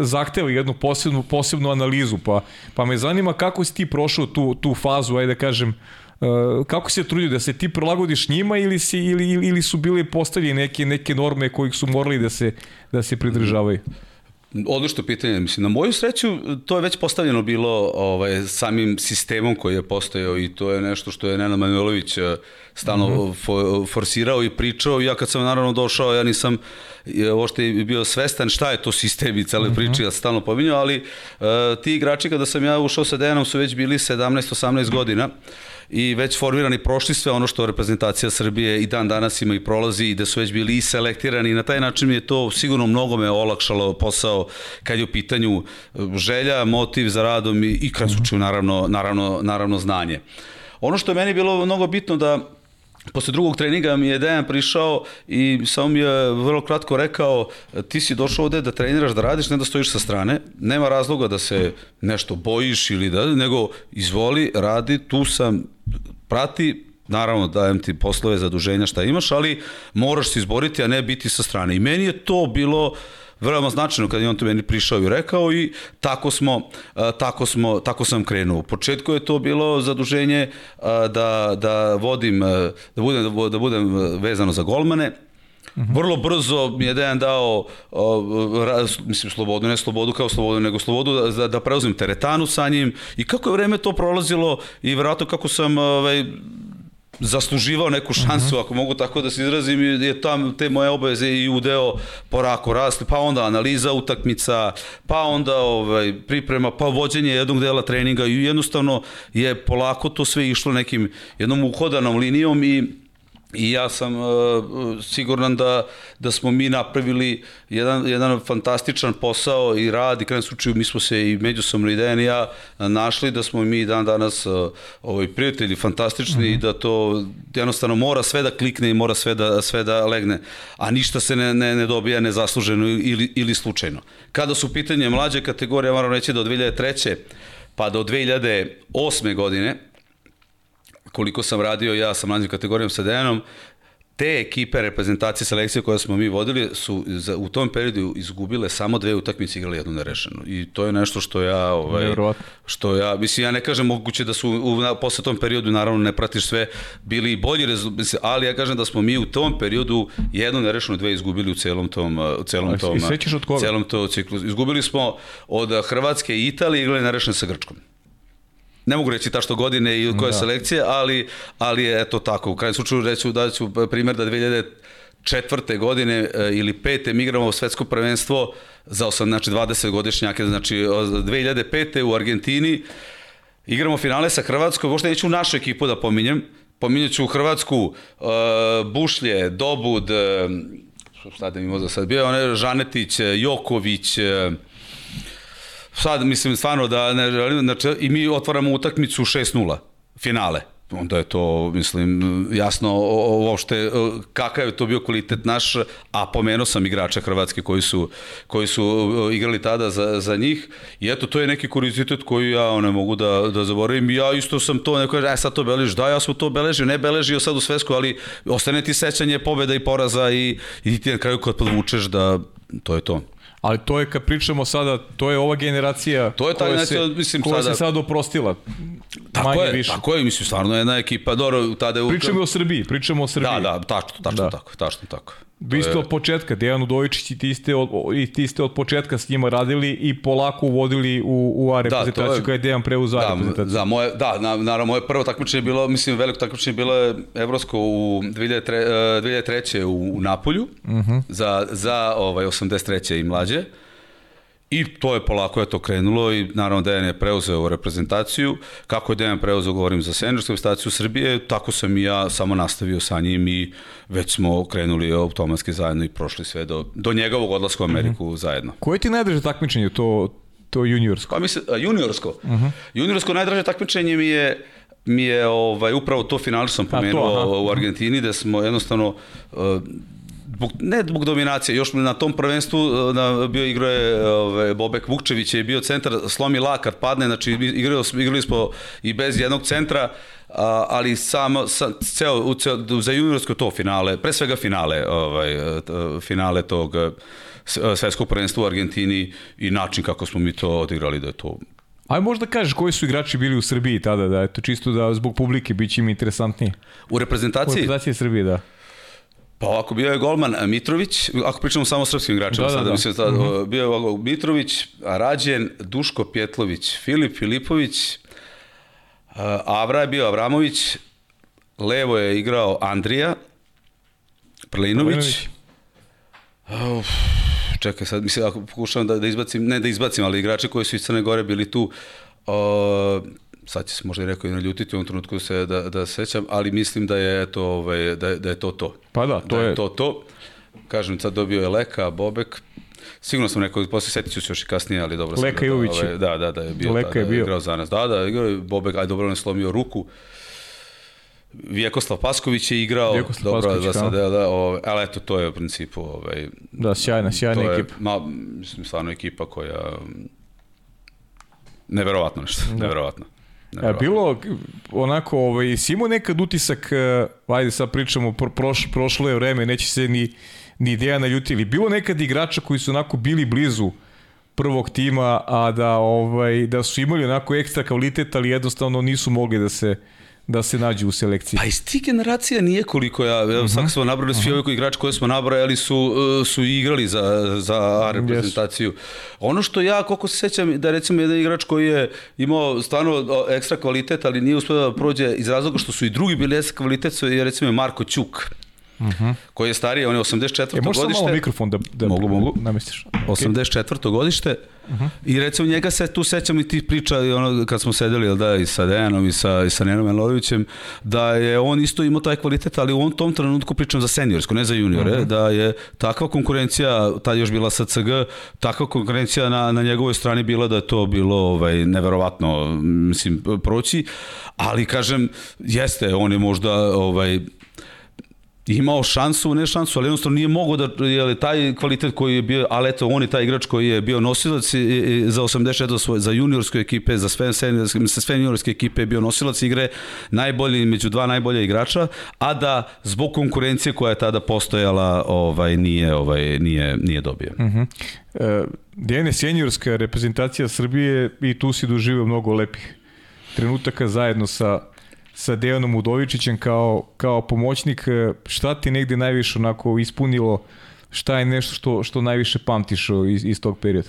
zahteva jednu posebnu, posebnu analizu, pa, pa me zanima kako si ti prošao tu, tu fazu, ajde da kažem, Uh, kako se trudio da se ti prilagodiš njima ili si ili ili su bile postavljene neke neke norme kojih su morali da se da se pridržavaju? Odlično pitanje, mislim, na moju sreću to je već postavljeno bilo ovaj, samim sistemom koji je postojao i to je nešto što je Nena Manojlović eh, stalno mm -hmm. fo, forsirao i pričao. Ja kad sam naravno došao, ja nisam uopšte bio svestan šta je to sistem i cele mm -hmm. priče, ja stalno pominjao, ali uh, ti igrači kada sam ja ušao sa Dejanom su već bili 17-18 godina i već formirani prošli sve ono što reprezentacija Srbije i dan danas ima i prolazi i da su već bili i selektirani i na taj način mi je to sigurno mnogo me olakšalo posao kad je u pitanju e, želja, motiv za radom i, i kad su naravno, naravno, naravno znanje. Ono što je meni bilo mnogo bitno da Posle drugog treninga mi je Dejan prišao i samo mi je vrlo kratko rekao ti si došao ovde da treniraš, da radiš, ne da stojiš sa strane. Nema razloga da se nešto bojiš ili da, nego izvoli, radi, tu sam, prati, naravno dajem ti poslove zaduženja šta imaš, ali moraš se izboriti, a ne biti sa strane. I meni je to bilo veoma značajno kad je on to meni prišao i rekao i tako smo, tako smo, tako sam krenuo. U početku je to bilo zaduženje da, da vodim, da budem, da budem vezano za golmane, -hmm. Vrlo brzo mi je Dejan dao, uh, raz, mislim, slobodu, ne slobodu kao slobodu, nego slobodu da, da preuzim teretanu sa njim i kako je vreme to prolazilo i vjerojatno kako sam ovaj, zasluživao neku šansu, uh mhm. -huh. ako mogu tako da se izrazim, je tam te moje obaveze i udeo porako rasli, pa onda analiza utakmica, pa onda ovaj, priprema, pa vođenje jednog dela treninga i jednostavno je polako to sve išlo nekim jednom uhodanom linijom i I ja sam uh, siguran da, da smo mi napravili jedan, jedan fantastičan posao i rad i krajem slučaju mi smo se i međusobno i Dejan i ja našli da smo mi dan danas uh, ovaj, prijatelji fantastični mm -hmm. i da to jednostavno mora sve da klikne i mora sve da, sve da legne, a ništa se ne, ne, ne dobija nezasluženo ili, ili slučajno. Kada su pitanje mlađe kategorije, moram reći da od 2003. pa do 2008. godine koliko sam radio ja sa mlađim kategorijom sa Dejanom, te ekipe reprezentacije selekcije koje smo mi vodili su za, u tom periodu izgubile samo dve utakmice igrali jednu nerešenu. I to je nešto što ja ovaj što ja mislim ja ne kažem moguće da su u, na, posle tom periodu naravno ne pratiš sve bili bolji rezultati ali ja kažem da smo mi u tom periodu jednu nerešenu dve izgubili u celom tom u celom tom od koga? celom tom ciklu. Izgubili smo od Hrvatske i Italije igrali nerešeno sa Grčkom ne mogu reći tašto godine i koje da. selekcije, ali, ali je eto tako. U krajem slučaju reću da ću primjer da 2000 četvrte godine e, ili pete mi igramo svetsko prvenstvo za 8, znači 20 godišnjake, znači 2005. u Argentini igramo finale sa Hrvatskom, uopšte neću našu ekipu da pominjem, pominjat ću Hrvatsku, uh, Bušlje, Dobud, uh, šta da mi možda sad bio, one, Žanetić, Joković, sad mislim stvarno da ne želim, znači, i mi otvaramo utakmicu 6-0, finale onda je to, mislim, jasno uopšte kakav je to bio kvalitet naš, a pomenuo sam igrača Hrvatske koji su, koji su igrali tada za, za njih i eto, to je neki kuriozitet koji ja ne mogu da, da zaboravim. Ja isto sam to, neko je, sad to beležiš, da, ja sam to beležio, ne beležio sad u svesku, ali ostane ti sećanje pobeda i poraza i, i ti na kraju kad podvučeš da to je to. Ali to je kad pričamo sada, to je ova generacija to je taj, koja, se, mislim, koja sada... se sad oprostila. Tako manje je, više. tako je, mislim, stvarno jedna ekipa, dobro, tada je... Pričamo o Srbiji, pričamo o Srbiji. Da, da, tačno, tačno da. tako, tačno tako. Vi ste od početka, Dejan Udovičić i ti ste od, i ti ste od početka s njima radili i polako uvodili u, u A reprezentaciju da, kada je Dejan preuzao da, reprezentaciju. Da, moje, da, naravno, moje prvo takmičenje je bilo, mislim, veliko takmičenje je bilo Evropsko u 2003, 2003. u, u Napolju uh mhm. -huh. za, za ovaj, 83. i mlađe. I to je polako je to krenulo i naravno Dejan je preuzeo reprezentaciju. Kako je Dejan preuzeo, govorim za seniorsku reprezentaciju Srbije, tako sam i ja samo nastavio sa njim i već smo krenuli automatski zajedno i prošli sve do, do njegovog odlaska u Ameriku mm -hmm. zajedno. Koje ti najdraže takmičenje, to, to juniorsko? Pa mislim, juniorsko? Mhm. -huh. Juniorsko najdraže takmičenje mi je mi je ovaj upravo to final sam pomenuo to, u Argentini da smo jednostavno uh, zbog, ne zbog dominacije, još na tom prvenstvu e, na, bio igrao je ove, Bobek Vukčević je bio centar, slomi lakar, padne, znači igrali, igrali smo i bez jednog centra, a, ali samo sa, ceo, u, ceo, za juniorsko to finale, pre svega finale, ovaj, e, finale tog e, svetskog prvenstva u Argentini i način kako smo mi to odigrali da je to Aj možda kažeš koji su igrači bili u Srbiji tada, da je to čisto da zbog publike biće im interesantnije. U reprezentaciji? U reprezentaciji Srbije, da. Pa ovako, bio je golman Mitrović, ako pričamo samo o srpskim igračima, da, sada, da, da. Mislim, tada, uh -huh. bio je ovako Mitrović, Rađen, Duško Pjetlović, Filip Filipović, Avra je bio Avramović, levo je igrao Andrija, Prlinović, Uf, čekaj sad, mislim, ako pokušavam da, da izbacim, ne da izbacim, ali igrače koji su iz Crne Gore bili tu, uh, sad će se možda i neko i naljutiti u ovom trenutku se da, da sećam, ali mislim da je to, ovaj, da, je, da je to to. Pa da, to da je... je to to. Kažem, sad dobio je Leka, Bobek, Sigurno sam rekao, posle setit ću se još i kasnije, ali dobro Leka sam. Jović. Ovaj, da, da, da je bio. Leka da, je bio. Igrao za nas. Da, da, igrao Bobek, aj dobro, on je slomio ruku. Vjekoslav Pasković je igrao, Vjekoslav dobro, Pasković, da sad, da, da, ovaj, ali eto, to je u principu, ovaj, da, sjajna, sjajna to ekipa. Je, ma, mislim, stvarno ekipa koja, neverovatno nešto, da. neverovatno. E, bilo onako, ovaj, si imao nekad utisak, uh, ajde sad pričamo, pro, proš, prošlo je vreme, neće se ni, ni ideja naljutili. Bilo nekad igrača koji su onako bili blizu prvog tima, a da, ovaj, da su imali onako ekstra kvalitet, ali jednostavno nisu mogli da se da se nađu u selekciji. Pa iz tih generacija nije koliko ja, uh -huh. sad smo nabrali svi uh -huh. ovi igrači koje smo nabrali su, e, su igrali za, za reprezentaciju. Yes. Ono što ja, koliko se sećam, da recimo jedan igrač koji je imao stvarno ekstra kvalitet, ali nije uspio da prođe iz razloga što su i drugi bili ekstra kvalitet, je recimo Marko Ćuk. Uh mhm. -huh. koji je stariji, on je 84. E, godište. Možeš malo mikrofon da, da mogu, mogu. namestiš? Okay. 84. godište. Uh -huh. I recimo njega se tu sećam i ti priča i ono kad smo sedeli da i sa Dejanom i sa i sa Nenom Melorovićem da je on isto imao taj kvalitet, ali u on tom trenutku pričam za seniorsko, ne za juniore, uh mhm. -huh. da je takva konkurencija, tad još bila SCG, takva konkurencija na na njegovoj strani bila da je to bilo ovaj neverovatno mislim proći, ali kažem jeste, on je možda ovaj imao šansu, ne šansu, ali jednostavno nije mogao da, je taj kvalitet koji je bio, ali eto, on je taj igrač koji je bio nosilac i, i za 84 svoje, za juniorske ekipe, za sve, sve, sve juniorske ekipe je bio nosilac igre, najbolji među dva najbolja igrača, a da zbog konkurencije koja je tada postojala, ovaj nije ovaj nije nije dobio. Mhm. Uh -huh. e, Dijane seniorska reprezentacija Srbije i tu si doživio mnogo lepih trenutaka zajedno sa sa Dejanom Udovičićem kao, kao pomoćnik, e, šta ti negde najviše onako ispunilo, šta je nešto što, što najviše pamtiš iz, iz tog perioda?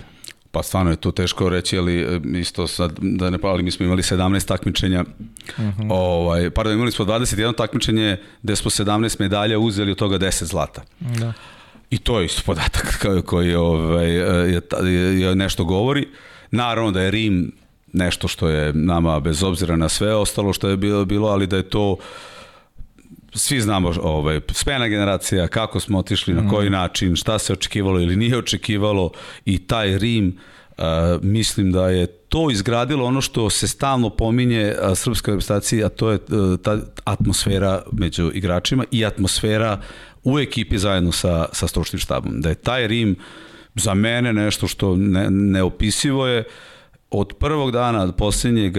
Pa stvarno je to teško reći, ali e, isto sad, da ne pali, mi smo imali 17 takmičenja, uh mhm. -huh. ovaj, pardon, imali smo 21 takmičenje gde smo 17 medalja uzeli od toga 10 zlata. Da. I to je isto podatak koji ovaj, je, je, je nešto govori. Naravno da je Rim nešto što je nama bez obzira na sve ostalo što je bilo, bilo ali da je to svi znamo ovaj, smena generacija, kako smo otišli, na koji mhm. način, šta se očekivalo ili nije očekivalo i taj Rim mislim da je to izgradilo ono što se stalno pominje a, srpska reprezentacija, a to je a, ta atmosfera među igračima i atmosfera u ekipi zajedno sa, sa stručnim štabom. Da je taj Rim za mene nešto što ne, neopisivo je od prvog dana do posljednjeg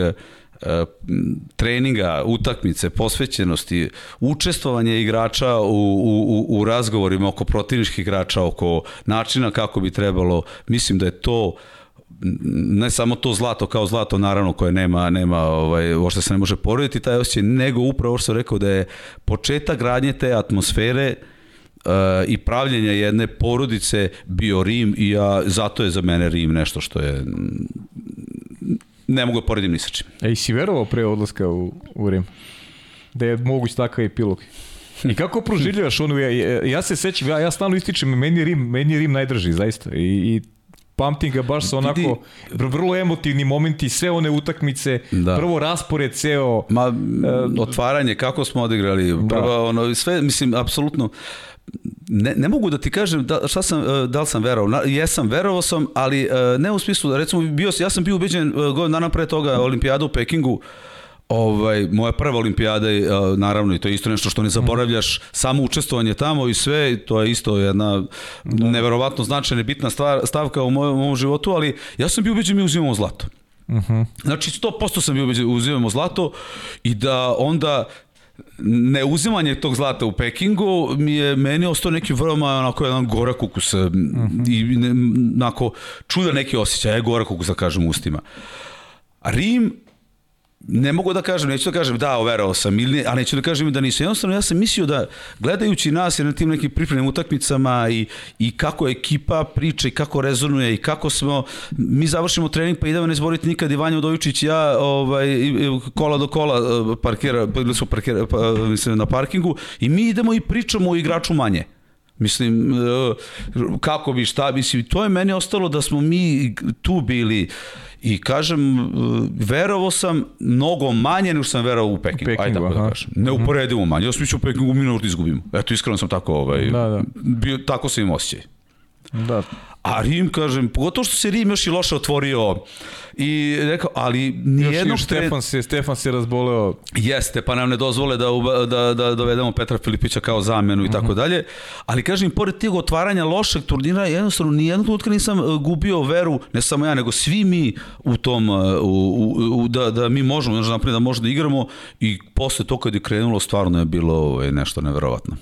treninga, utakmice, posvećenosti, učestvovanje igrača u, u, u razgovorima oko protivničkih igrača, oko načina kako bi trebalo, mislim da je to ne samo to zlato kao zlato naravno koje nema nema ovaj uopšte se ne može porediti taj osjećaj nego upravo što rekao da je početak gradnje te atmosfere uh, i pravljenja jedne porodice bio Rim i ja zato je za mene Rim nešto što je ne mogu da poredim ni sa čim. Ej, si verovao pre odlaska u, u Rim? Da je moguć takav epilog? I kako proživljavaš onu, ja, ja se sećam, ja, ja stalno ističem, meni je Rim, meni je Rim najdrži, zaista. I, i pamtim ga baš sa onako vrlo emotivni momenti, sve one utakmice, da. prvo raspored ceo. Ma, uh, otvaranje, kako smo odigrali, da. prvo, ono, sve, mislim, apsolutno, ne, ne mogu da ti kažem da, šta sam, e, da li sam verovao. Jesam, verovao sam, ali e, ne u smislu, recimo, bio, ja sam bio ubeđen e, godin dana pre toga olimpijada u Pekingu, Ovaj, moja prva olimpijada naravno, i to je isto nešto što ne zaboravljaš, samo učestvovanje tamo i sve, to je isto jedna da. neverovatno značajna bitna stvar, stavka u mojom, mojom životu, ali ja sam bio ubeđen mi uzimamo zlato. Uh mhm. -huh. Znači 100% sam bio ubeđen uzimamo zlato i da onda neuzimanje tog zlata u Pekingu mi je meni ostao neki veoma onako jedan gorak ukus uh -huh. i ne, onako čudan neki osjećaj, je gorak ukus da kažem ustima. Rim ne mogu da kažem, neću da kažem da, overao sam, ili, a neću da kažem da nisam. Jednostavno, ja sam mislio da, gledajući nas i na tim nekim pripremnim utakmicama i, i kako ekipa priča i kako rezonuje i kako smo, mi završimo trening pa idemo ne zboriti nikad Ivanja Udovičić ja ovaj, kola do kola eh, parkira, bili smo parkira, pa, mislim, na parkingu i mi idemo i pričamo o igraču manje. Mislim, eh, kako bi, šta, mislim, to je meni ostalo da smo mi tu bili I kažem, e, verovo sam mnogo manje nego što sam verovao u Pekingu. U Pekingu, Ajde tako da kažem. Neuporedivo manje. Ja sam mislio u Pekingu minut izgubimo. Eto, iskreno sam tako, ovaj, da, da. Bio, tako sam im osjećaj. Da. A Rim, kažem, pogotovo što se Rim još i loše otvorio i rekao, ali nijednog... Još, Stefan, se, Stefan se razboleo. Jeste, pa nam ne dozvole da, da, da dovedemo Petra Filipića kao zamenu i -huh. tako mhm. dalje. Ali kažem, pored tih otvaranja lošeg turnira, jednostavno nijednog trenutka nisam e, gubio veru, ne samo ja, nego svi mi u tom, e, u, u, u, da, da mi možemo, znači naprijed da možemo da igramo i posle to kad je krenulo, stvarno je bilo ovaj, nešto neverovatno.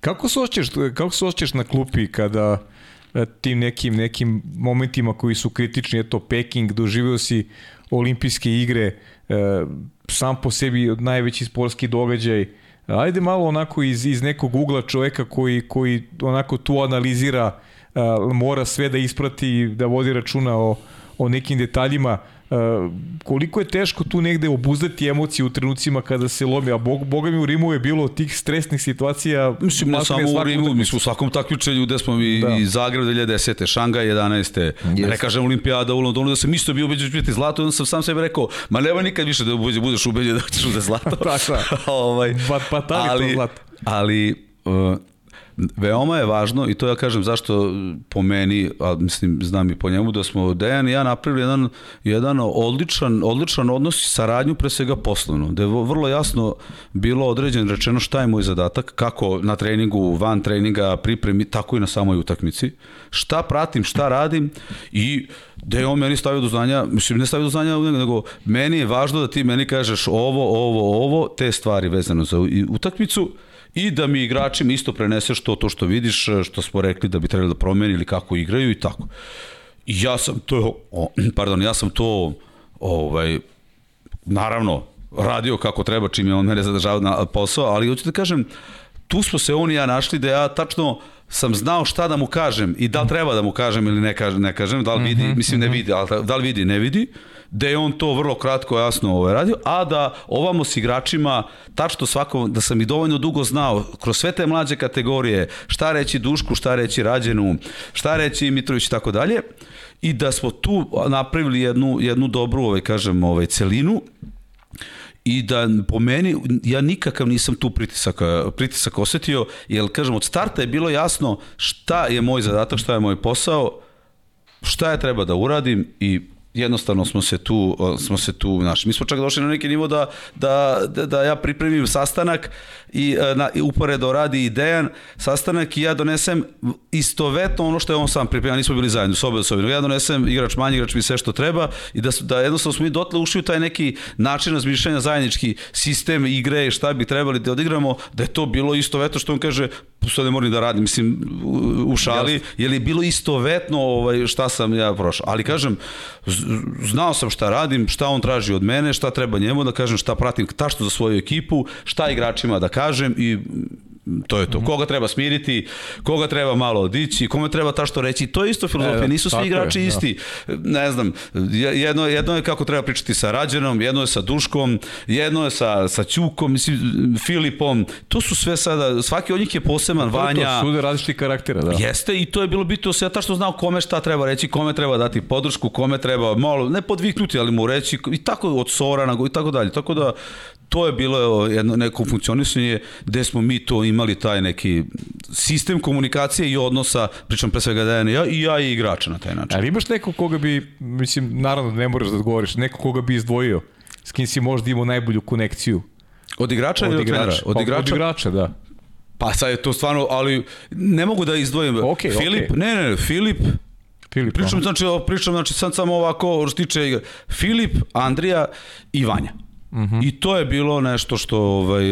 Kako se osjećaš, kako se osjećaš na klupi kada tim nekim, nekim momentima koji su kritični, eto Peking, doživio si olimpijske igre, e, sam po sebi najveći sportski događaj, ajde malo onako iz, iz nekog ugla čoveka koji, koji onako tu analizira, e, mora sve da isprati, da vodi računa o, o nekim detaljima, Uh, koliko je teško tu negde obuzdati emocije u trenucima kada se lomi, a bog, boga mi u Rimu je bilo tih stresnih situacija. Mislim, ne samo u Rimu, mi smo u svakom takmičenju gde smo i, da. i Zagreb 2010. Šangaj 11. Yes. Ne kažem Olimpijada u Londonu, da sam isto bio ubeđen da biti zlato, onda sam sam sebi rekao, ma nema nikad više da budeš ubeđen da ćeš da zlato. Tako, ovaj, pa, pa ali, to zlato. Ali, uh, veoma je važno i to ja kažem zašto po meni, a mislim znam i po njemu da smo Dejan i ja napravili jedan, jedan odličan, odličan odnos i saradnju pre svega poslovno, da je vrlo jasno bilo određeno rečeno šta je moj zadatak, kako na treningu, van treninga, pripremi, tako i na samoj utakmici, šta pratim, šta radim i da je on meni stavio do znanja, mislim ne stavio do znanja, nego meni je važno da ti meni kažeš ovo, ovo, ovo, te stvari vezano za utakmicu, i da mi igračima isto preneseš to, to što vidiš, što smo rekli da bi trebali da promeni ili kako igraju i tako. I ja sam to, pardon, ja sam to, ovaj, naravno, radio kako treba čim je on mene zadržavao na posao, ali hoću da kažem, tu smo se on i ja našli da ja tačno sam znao šta da mu kažem i da li treba da mu kažem ili ne kažem, ne kažem, da li vidi, mhm, mislim ne mhm. vidi, ali da li vidi, ne vidi, da je on to vrlo kratko jasno ovaj radio, a da ovamo s igračima tačno svako, da sam i dovoljno dugo znao kroz sve te mlađe kategorije šta reći Dušku, šta reći Rađenu, šta reći Mitrović i tako dalje i da smo tu napravili jednu, jednu dobru, ovaj, kažem, ovaj, celinu i da po meni, ja nikakav nisam tu pritisak, pritisak osetio, jer kažem, od starta je bilo jasno šta je moj zadatak, šta je moj posao, šta je treba da uradim i jednostavno smo se tu smo se tu naši mi smo čak došli na neki nivo da da da, da ja pripremim sastanak i e, na i uporedo radi i Dejan sastanak i ja donesem istovetno ono što je on sam pripremio nismo bili zajedno s obe osobe ja donesem igrač manji igrač mi sve što treba i da da jednostavno smo mi dotle ušli u taj neki način razmišljanja zajednički sistem igre šta bi trebali da odigramo da je to bilo istovetno što on kaže sad ne moram da radim, mislim, u šali, je li bilo istovetno ovaj, šta sam ja prošao. Ali kažem, znao sam šta radim, šta on traži od mene, šta treba njemu da kažem, šta pratim tašto za svoju ekipu, šta igračima da kažem i To je to. Mhm. Koga treba smiriti, koga treba malo odići, kome treba ta što reći. To je isto filozofija, e, nisu svi igrači je, isti. Da. Ne znam, jedno, jedno je kako treba pričati sa Rađenom, jedno je sa Duškom, jedno je sa, sa Ćukom, mislim, Filipom. To su sve sada, svaki od njih je poseban, to, Vanja. To su različiti karaktera, da. Jeste i to je bilo bitno sve ta što znao kome šta treba reći, kome treba dati podršku, kome treba malo, ne podviknuti, ali mu reći i tako od Sorana i tako dalje. Tako da to je bilo jedno neko funkcionisanje gde smo mi to imali taj neki sistem komunikacije i odnosa, pričam pre svega da ja i ja i igrača na taj način. Ali imaš neko koga bi, mislim, naravno ne moraš da odgovoriš, neko koga bi izdvojio, s kim si možda imao najbolju konekciju? Od igrača ili od trenera? Od igrača, od igrača da. Pa sad je to stvarno, ali ne mogu da izdvojim. Okay, Filip, okay. ne, ne, Filip, Filip, pričam, znači, pričam, znači, sad samo ovako, što tiče igre. Filip, Andrija i Vanja. Uh -huh. I to je bilo nešto što ovaj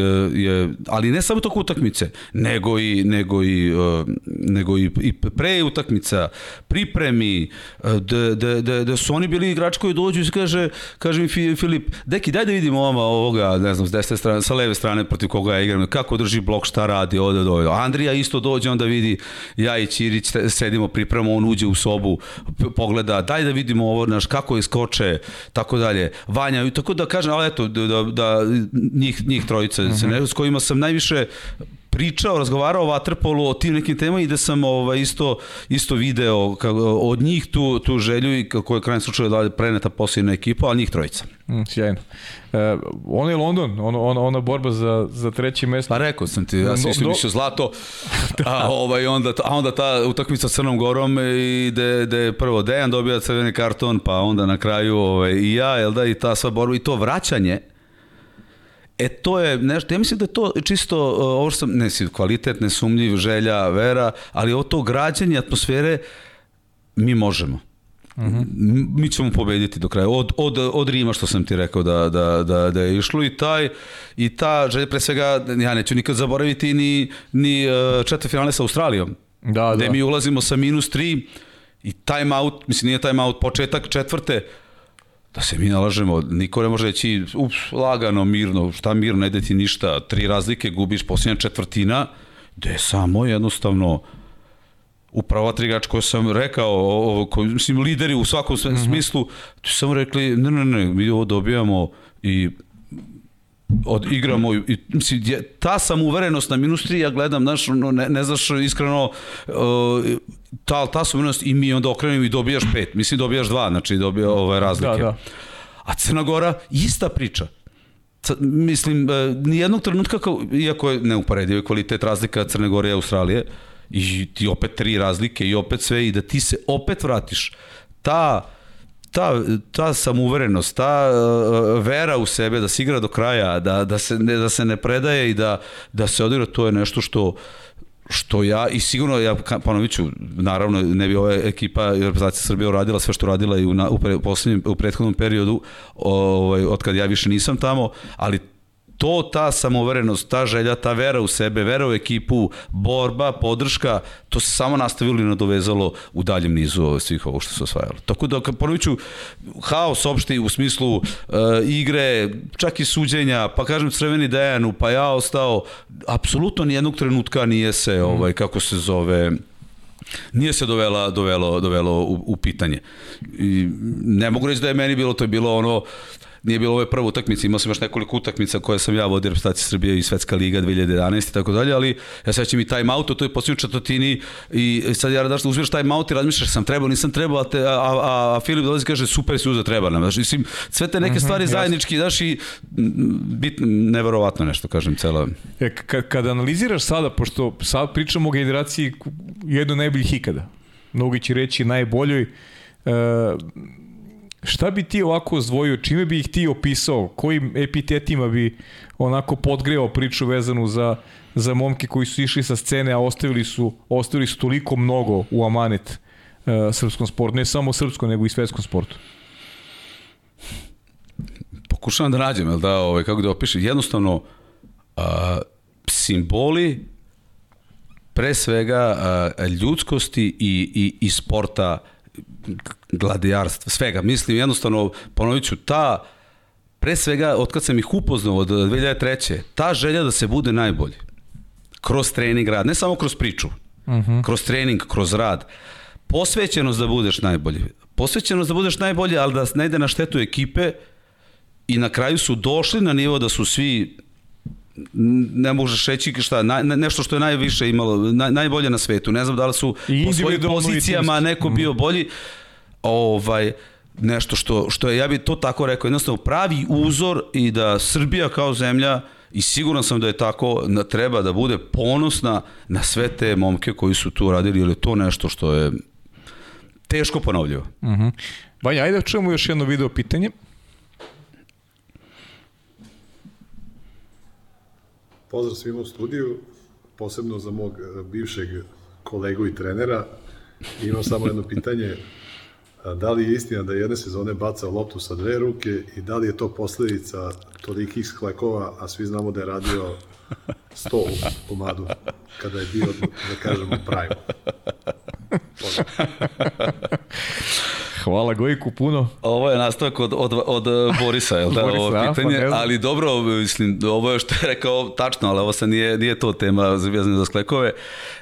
je ali ne samo toko utakmice, nego i nego i uh, nego i, i pre utakmica, pripremi da da da da su oni bili igrači koji dođu i kaže kaže mi Filip, deki daj da vidimo ovama ovoga, ne znam, s desne strane, sa leve strane protiv koga ja igram, kako drži blok, šta radi, ode do. Andrija isto dođe onda vidi ja i Ćirić sedimo pripremamo, on uđe u sobu, pogleda, daj da vidimo ovo, naš kako iskoče, tako dalje. Vanja, tako da kažem, al eto da, da, da njih, njih trojica, uh -huh. ne, s kojima sam najviše pričao, razgovarao o Waterpolu, o tim nekim temama i da sam ovaj, isto, isto video kako, od njih tu, tu želju i kako je krajem slučaju da preneta posljedna ekipa, ali njih trojica. Mm, sjajno. E, on je London, on, on, ona borba za, za treći mesto. Pa rekao sam ti, ja sam mislio zlato, a, ovaj, onda, a onda ta utakmica sa Crnom Gorom i de, de prvo Dejan dobija crveni karton, pa onda na kraju ovaj, i ja, jel da, i ta sva borba i to vraćanje, E to je nešto, ja mislim da je to čisto, uh, ovo što sam, ne si, kvalitet, nesumljiv, želja, vera, ali ovo to građanje atmosfere mi možemo. Mhm. -huh. Mi ćemo pobediti do kraja. Od, od, od Rima što sam ti rekao da, da, da, da je išlo i taj i ta želja pre svega ja neću nikad zaboraviti ni, ni uh, četiri finale sa Australijom. Da, gde da. mi ulazimo sa minus 3 i time out, mislim nije time out, početak četvrte, da se mi nalažemo, niko ne može reći ups, lagano, mirno, šta mirno, ne ti ništa, tri razlike, gubiš posljednja četvrtina, gde je samo jednostavno upravo tri igrač koje sam rekao, o, ko, mislim, lideri u svakom mm -hmm. smislu, tu samo rekli, ne, ne, ne, mi ovo dobijamo i od igramo i mislim ta samouverenost na minus 3 ja gledam znaš ne, ne znaš iskreno uh, ta ta samouverenost i mi onda okrenemo i dobijaš pet mislim dobijaš dva znači dobija ove razlike da, da. a Crna Gora ista priča mislim uh, ni jednog trenutka kao, iako je neuporediv kvalitet razlika Crne Gore i Australije i ti opet tri razlike i opet sve i da ti se opet vratiš ta ta, ta samouverenost, ta uh, vera u sebe da se igra do kraja, da, da, se, ne, da se ne predaje i da, da se odigra, to je nešto što što ja i sigurno ja ponovit ću naravno ne bi ova ekipa reprezentacija Srbije uradila sve što radila i u, na, u, pre, u, u prethodnom periodu ovaj, od kad ja više nisam tamo ali to, ta samoverenost, ta želja, ta vera u sebe, vera u ekipu, borba, podrška, to se samo nastavilo i nadovezalo u daljem nizu svih ovo što se osvajalo. Tako da, ponovit ću, haos opšti u smislu uh, igre, čak i suđenja, pa kažem Crveni Dejanu, pa ja ostao, apsolutno nijednog trenutka nije se, mhm. ovaj, kako se zove, nije se dovela, dovelo, dovelo u, u pitanje. I ne mogu reći da je meni bilo, to je bilo ono, nije bilo ove prve utakmice, imao sam još nekoliko utakmica koje sam ja vodio reprezentacije Srbije i Svetska liga 2011 i tako dalje, ali ja sećam i time out, to je posljednju četvrtini i sad ja daš da uzmeš time out i razmišljaš sam trebao, nisam trebao, a, te, a, a, a Filip dolazi kaže super si uzeo treba nam. Znači, mislim, sve te neke mhm, stvari mm -hmm, zajednički, daš i bit neverovatno nešto, kažem, cela. E, kada analiziraš sada, pošto sad pričamo o generaciji jedno najboljih ikada, mnogi će reći najboljoj, šta bi ti ovako zdvojio, čime bi ih ti opisao, kojim epitetima bi onako podgreo priču vezanu za, za momke koji su išli sa scene, a ostavili su, ostavili su toliko mnogo u amanet uh, srpskom sportu, ne samo srpskom, nego i svetskom sportu? Pokušavam da nađem, da, ovaj, kako da opišem, jednostavno, a, simboli pre svega a, ljudskosti i, i, i sporta gladijarstva, svega. Mislim, jednostavno, ponovit ću, ta, pre svega, od kad sam ih upoznao od 2003. Ta želja da se bude najbolji. Kroz trening rad, ne samo kroz priču, uh mhm. -huh. kroz trening, kroz rad. Posvećenost da budeš najbolji. Posvećenost da budeš najbolji, ali da ne ide na štetu ekipe i na kraju su došli na nivo da su svi ne možeš reći šta, na, nešto što je najviše imalo, naj, najbolje na svetu. Ne znam da li su I po svojim pozicijama neko bio mhm. bolji. Ovaj, nešto što, što je, ja bih to tako rekao, jednostavno pravi uzor i da Srbija kao zemlja i siguran sam da je tako, da treba da bude ponosna na sve te momke koji su tu radili, jer je to nešto što je teško ponovljivo. Uh mhm. -huh. Banja, ajde da čujemo još jedno video pitanje. Pozdrav svima u studiju, posebno za mog e, bivšeg kolegu i trenera. Imam samo jedno pitanje. Da li je istina da je jedne sezone bacao loptu sa dve ruke i da li je to posledica tolikih sklekova, a svi znamo da je radio 100 u komadu kada je bio, da kažemo, prime. Hvala Gojku puno. Ovo je nastavak od, od, od Borisa, je li da, Borisa, ovo pa pitanje, pa ali dobro, mislim, ovo je što je rekao tačno, ali ovo se nije, nije to tema vezana za sklekove.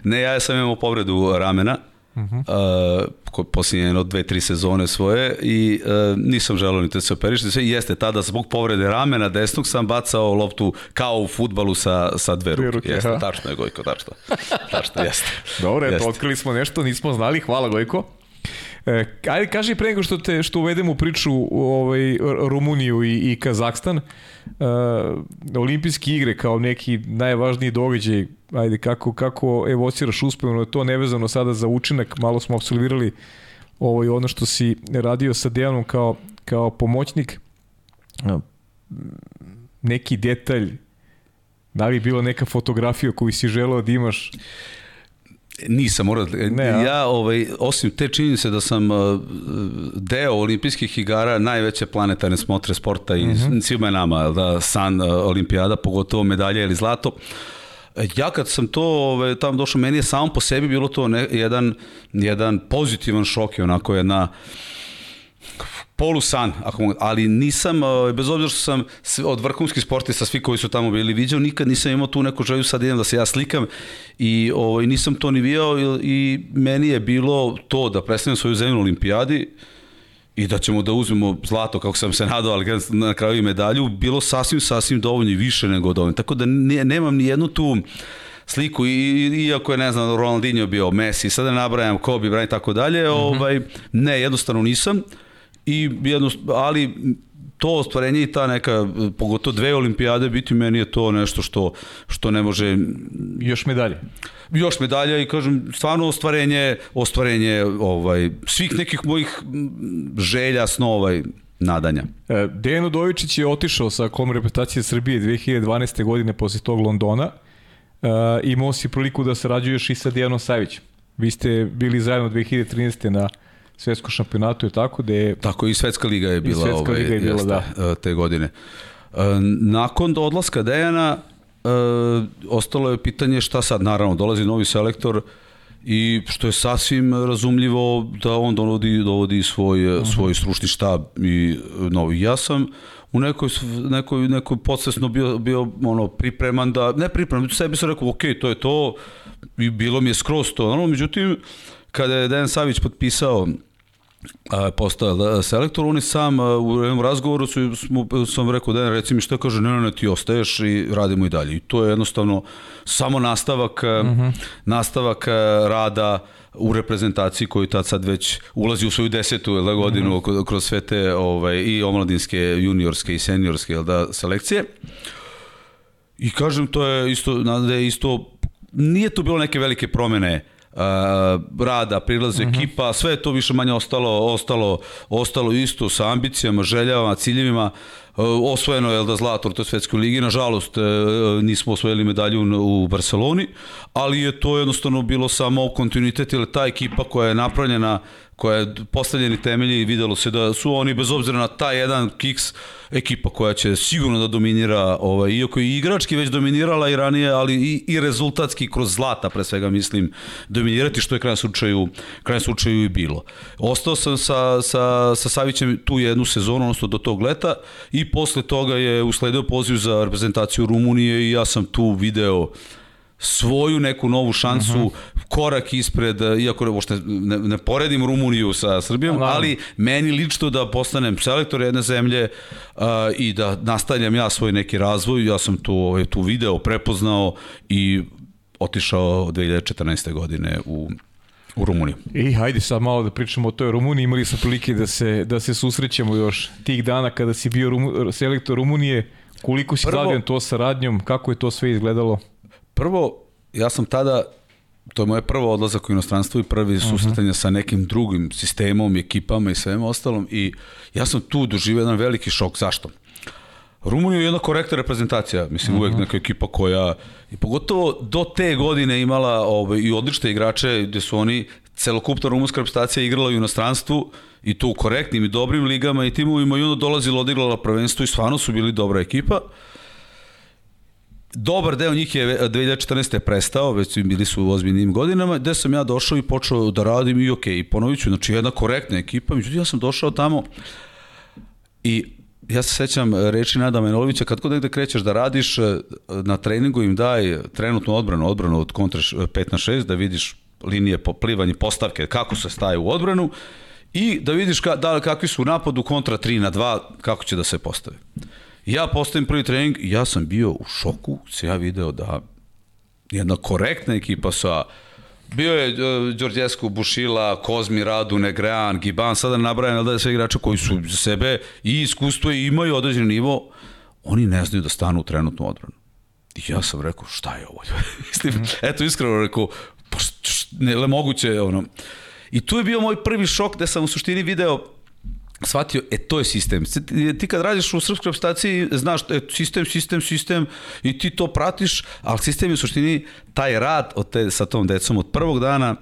Ne, ja sam imao povredu ramena, Uh -huh. uh, posljednje jedno, dve, tri sezone svoje i uh, nisam želeo ni da se operišiti. Sve jeste, tada zbog povrede ramena desnog sam bacao loptu kao u futbalu sa, sa dve ruke. ruke jeste, tačno je Gojko, tačno. tačno, jeste. Dobro, eto, otkrili smo nešto, nismo znali, hvala Gojko. E, ajde, kaži pre nego što, te, što uvedemo u priču ovaj, Rumuniju i, i Kazakstan, e, olimpijske igre kao neki najvažniji događaj, ajde, kako, kako evociraš uspevno to nevezano sada za učinak, malo smo absolvirali ovaj, ono što si radio sa Dejanom kao, kao pomoćnik, e, neki detalj, da li je bila neka fotografija koju si želeo da imaš Nisam morao, ne, ja ovaj, osim te činjenice da sam uh, deo olimpijskih igara najveće planetarne smotre sporta i mm -hmm. svima nama, da san uh, olimpijada, pogotovo medalja ili zlato, Ja kad sam to ovaj, tamo došao, meni je samo po sebi bilo to ne, jedan, jedan pozitivan šok i onako jedna polusan, ako mogu, ali nisam, ovaj, bez obzira što sam od vrhunskih sportista, svi koji su tamo bili viđao, nikad nisam imao tu neku želju sad idem da se ja slikam i ovaj, nisam to ni vidio i, i meni je bilo to da predstavim svoju zemlju na olimpijadi i da ćemo da uzmemo zlato kako sam se nadao, ali na kraju i medalju, bilo sasvim, sasvim dovoljno i više nego dovoljno. Tako da ne, nemam ni jednu tu sliku i iako je ne znam Ronaldinho bio Messi, sada nabrajam Kobe Bryant i tako dalje, ovaj ne jednostavno nisam. Uh, i jedno, ali to ostvarenje i ta neka, pogotovo dve olimpijade, biti meni je to nešto što, što ne može... Još medalje? Još medalja i kažem, stvarno ostvarenje, ostvarenje ovaj, svih nekih mojih želja, snova i nadanja. E, Dejan Udovičić je otišao sa kom reputacije Srbije 2012. godine posle tog Londona. E, imao si priliku da sarađuješ i sa Dejanom Savićem. Vi ste bili zajedno 2013. na svetskom šampionatu je tako da je tako i svetska liga je bila svetska ovaj, liga je bila, jeste, da. te godine. E, nakon odlaska Dejana e, ostalo je pitanje šta sad, naravno dolazi novi selektor i što je sasvim razumljivo da on dovodi, dovodi svoj, uh mhm. -huh. svoj stručni štab i novi. Ja sam u nekoj, nekoj, nekoj podsvesno bio, bio ono, pripreman da, ne pripreman, sebi sam rekao, ok, to je to, i bilo mi je skroz to, ono, međutim, kada je Dejan Savić potpisao postao selektor, on je sam u jednom razgovoru su, smo, sam rekao da reci mi šta kaže, ne, ne, ne, ti ostaješ i radimo i dalje. I to je jednostavno samo nastavak, uh mhm. -huh. nastavak rada u reprezentaciji koji tad sad već ulazi u svoju desetu jel da, godinu uh mhm. -huh. kroz sve te ovaj, i omladinske, juniorske i seniorske jel da, selekcije. I kažem, to je isto, da je isto, nije tu bilo neke velike promene rada, prilaze uh -huh. ekipa, sve je to više manje ostalo, ostalo, ostalo isto sa ambicijama, željavama, ciljevima. Osvojeno je da zlato u toj svetskoj ligi, nažalost nismo osvojili medalju u Barceloni, ali je to jednostavno bilo samo kontinuitet, ili ta ekipa koja je napravljena koja je postavljeni temelji i videlo se da su oni bez obzira na taj jedan kiks ekipa koja će sigurno da dominira ovaj iako je igrački već dominirala i ranije ali i, i rezultatski kroz zlata pre svega mislim dominirati što je krajem slučaju krajem slučaju i bilo. Ostao sam sa sa sa Savićem tu jednu sezonu odnosno do tog leta i posle toga je usledio poziv za reprezentaciju Rumunije i ja sam tu video svoju neku novu šansu, uh mhm. -huh. korak ispred, iako uopšte ne, ne poredim Rumuniju sa Srbijom, no. ali meni lično da postanem selektor jedne zemlje uh, i da nastavljam ja svoj neki razvoj, ja sam tu, ovaj, tu video prepoznao i otišao 2014. godine u u Rumuniju. I hajde sad malo da pričamo o toj Rumuniji. Imali smo prilike da se, da se susrećemo još tih dana kada si bio Rumu, selektor Rumunije. Koliko si Prvo, to saradnjom? Kako je to sve izgledalo? Prvo, ja sam tada to je moje prvo odlazak u inostranstvo i prvi uh mhm. -huh. susretanje sa nekim drugim sistemom, ekipama i svem ostalom i ja sam tu doživio jedan veliki šok. Zašto? Rumunija je jedna korektna reprezentacija, mislim uh -huh. uvek mhm. neka ekipa koja i pogotovo do te godine imala ovaj, i odlične igrače gde su oni celokupna rumunska reprezentacija igrala u inostranstvu i to u korektnim i dobrim ligama i timovima i onda dolazila odigrala prvenstvo i stvarno su bili dobra ekipa. Uh, dobar deo njih je 2014. prestao, već su bili su u ozbiljnim godinama, gde sam ja došao i počeo da radim i ok, i ponovit ću, znači jedna korektna ekipa, međutim ja sam došao tamo i ja se sećam reči Nada Menolovića, kad kod negde krećeš da radiš, na treningu im daj trenutnu odbranu, odbranu od kontra 5 na 6, da vidiš linije plivanje postavke, kako se staje u odbranu i da vidiš ka, da, kakvi su u napadu kontra 3 na 2, kako će da se postave. Ja postavim prvi trening i ja sam bio u šoku, se ja video da jedna korektna ekipa sa Bio je uh, Đorđesko, Bušila, Kozmi, Radu, Negrean, Giban, sada nabrajam da je sve igrača koji su za sebe i iskustvo i imaju određen nivo, oni ne znaju da stanu u trenutnu odbranu. I ja sam rekao, šta je ovo? Mislim, mm. eto, iskreno rekao, pa ne le moguće, ono. I tu je bio moj prvi šok gde sam u suštini video shvatio, e to je sistem. Ti kad radiš u srpskoj staciji, znaš, e, sistem, sistem, sistem i ti to pratiš, ali sistem je u suštini taj rad od te, sa tom decom od prvog dana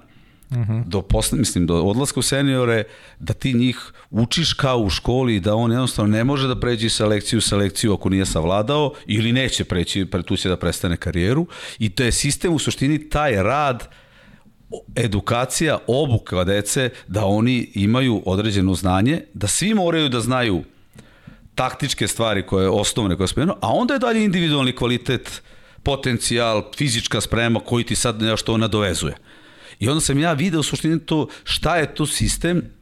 Uh mhm. -huh. do posle, mislim, do odlaska u seniore, da ti njih učiš kao u školi, da on jednostavno ne može da pređe sa lekciju u selekciju ako nije savladao ili neće preći, tu će da prestane karijeru i to je sistem u suštini taj rad uh, edukacija, obuka dece, da oni imaju određeno znanje, da svi moraju da znaju taktičke stvari koje osnovne koje spomenu, a onda je dalje individualni kvalitet, potencijal, fizička sprema koji ti sad nešto nadovezuje. I onda sam ja video u suštini to šta je to sistem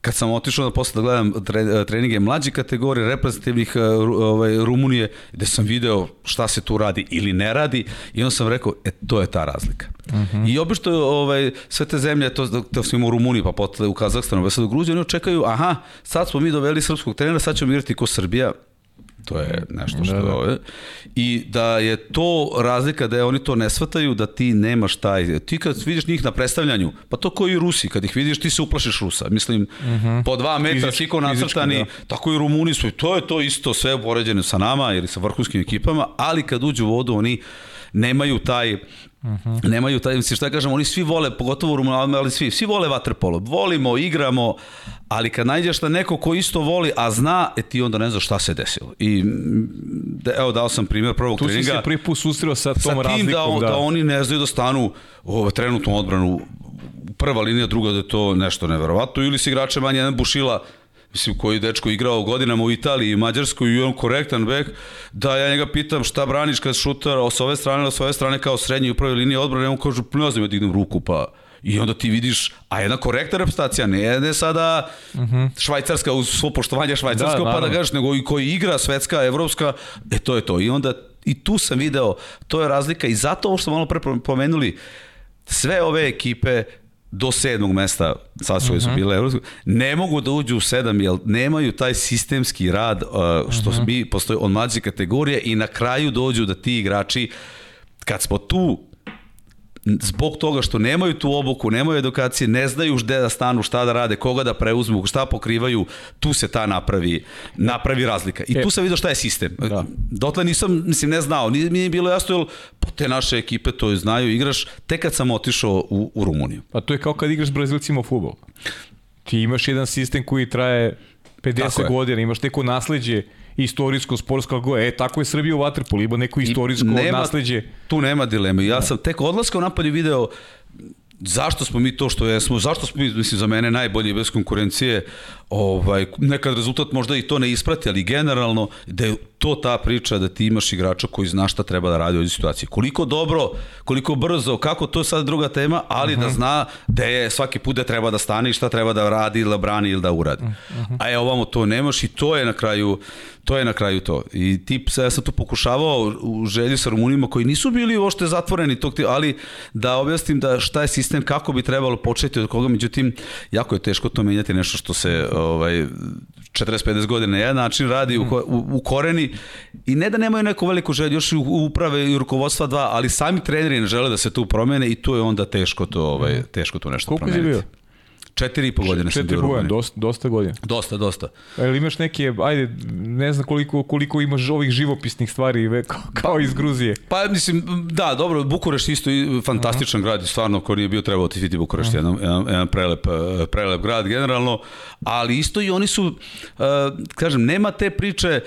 kad sam otišao da posle da gledam treninge mlađe kategorije reprezentativnih e, ovaj, Rumunije, gde sam video šta se tu radi ili ne radi i onda sam rekao, e, to je ta razlika. Uh. -huh. I obično ovaj, sve te zemlje, to, to smo u Rumuniji, pa potle u Kazahstanu, pa sad u Gruziji, oni očekaju, aha, sad smo mi doveli srpskog trenera, sad ćemo igrati ko Srbija, To je nešto što da, da. je. I da je to razlika da je oni to ne shvataju, da ti nemaš taj... Ti kad vidiš njih na predstavljanju, pa to koji i Rusi, kad ih vidiš ti se uplašiš Rusa. Mislim, uh mhm. -huh. po dva metra svi ko nacrtani, da. tako i Rumuni su. To je to isto sve poređeno sa nama ili sa vrhunskim ekipama, ali kad uđu u vodu oni nemaju taj Uh -huh. Nemaju taj, mislim, šta kažem, oni svi vole, pogotovo u Rumuniji, ali svi, svi vole vaterpolo. Volimo, igramo, ali kad nađeš da neko ko isto voli, a zna, e ti onda ne znaš šta se desilo. I da, evo dao sam primjer prvog tu treninga. Tu si se prvi put susreo sa tom sa tim razlikom. Da, on, da. da oni ne znaju da stanu u trenutnu odbranu prva linija, druga da je to nešto neverovatno, ili si igrače manje jedan bušila mislim, koji dečko igrao godinama u Italiji i Mađarskoj i on korektan bek, da ja njega pitam šta braniš kad šutar s ove strane, s ove strane kao srednji u prvoj liniji odbrane, on kaže, ne znam, ja dignem ruku, pa I onda ti vidiš, a jedna korektna reputacija, ne, ne sada uh mhm. -huh. švajcarska uz svo poštovanje švajcarsko, da, pa da kažeš, nego i koji igra svetska, evropska, e to je to. I onda i tu sam video, to je razlika i zato ovo što malo pre pomenuli, sve ove ekipe do sedmog mesta, sad su, uh -huh. su mhm. bile evropske, ne mogu da uđu u sedam, jer nemaju taj sistemski rad, uh, što uh mhm. -huh. mi postoji od mlađe kategorije i na kraju dođu da ti igrači, kad smo tu zbog toga što nemaju tu obuku, nemaju edukacije, ne znaju gde da stanu, šta da rade, koga da preuzmu, šta pokrivaju, tu se ta napravi, napravi razlika. I E. tu sam vidio šta je sistem. Da. Dotle nisam, mislim, ne znao, nije mi je bilo jasno, jer po te naše ekipe to znaju, igraš, tek kad sam otišao u, u Rumuniju. Pa to je kao kad igraš s Brazilcima u futbol. Ti imaš jedan sistem koji traje Tako 50 je. godina, imaš neko nasleđe istorijsko, sportsko, kako god. E, tako je Srbija u Waterpolu, ima neko istorijsko nema- nasleđe. Tu nema dileme. Ja sam tek odlaska u napolju video zašto smo mi to što jesmo, zašto smo mi, mislim, za mene najbolji bez konkurencije, ovaj, nekad rezultat možda i to ne isprati, ali generalno da je to ta priča da ti imaš igrača koji zna šta treba da radi u ovoj situaciji. Koliko dobro, koliko brzo, kako to je sad druga tema, ali Mhm. da zna da je svaki put da treba da stane i šta treba da radi ili da brani ili da uradi. Mhm. A je ovamo to nemaš i to je na kraju to je na kraju to. I tip sad ja sam tu pokušavao u želji sa Rumunima koji nisu bili uopšte zatvoreni tog ali da objasnim da šta je sistem, kako bi trebalo početi od koga, međutim jako je teško to menjati nešto što se ovaj 40-50 godina na jedan način radi u, u, u koreni i ne da nemaju neku veliku želju, još i uprave i rukovodstva dva, ali sami treneri ne žele da se tu promene i tu je onda teško to, ovaj, teško to nešto Koliko si promeniti. bio? Četiri i po godine sam bio u Rumuniji. dosta, dosta godina. Dosta, dosta. Jel imaš neke, ajde, ne znam koliko, koliko imaš ovih živopisnih stvari kao, kao iz Gruzije. Pa mislim, da, dobro, Bukurešt isto fantastičan grad i stvarno ko nije bio trebao otići Bukurešt, jedan, jedan, jedan prelep, eh, prelep grad generalno, ali isto i oni su, eh, kažem, nema te priče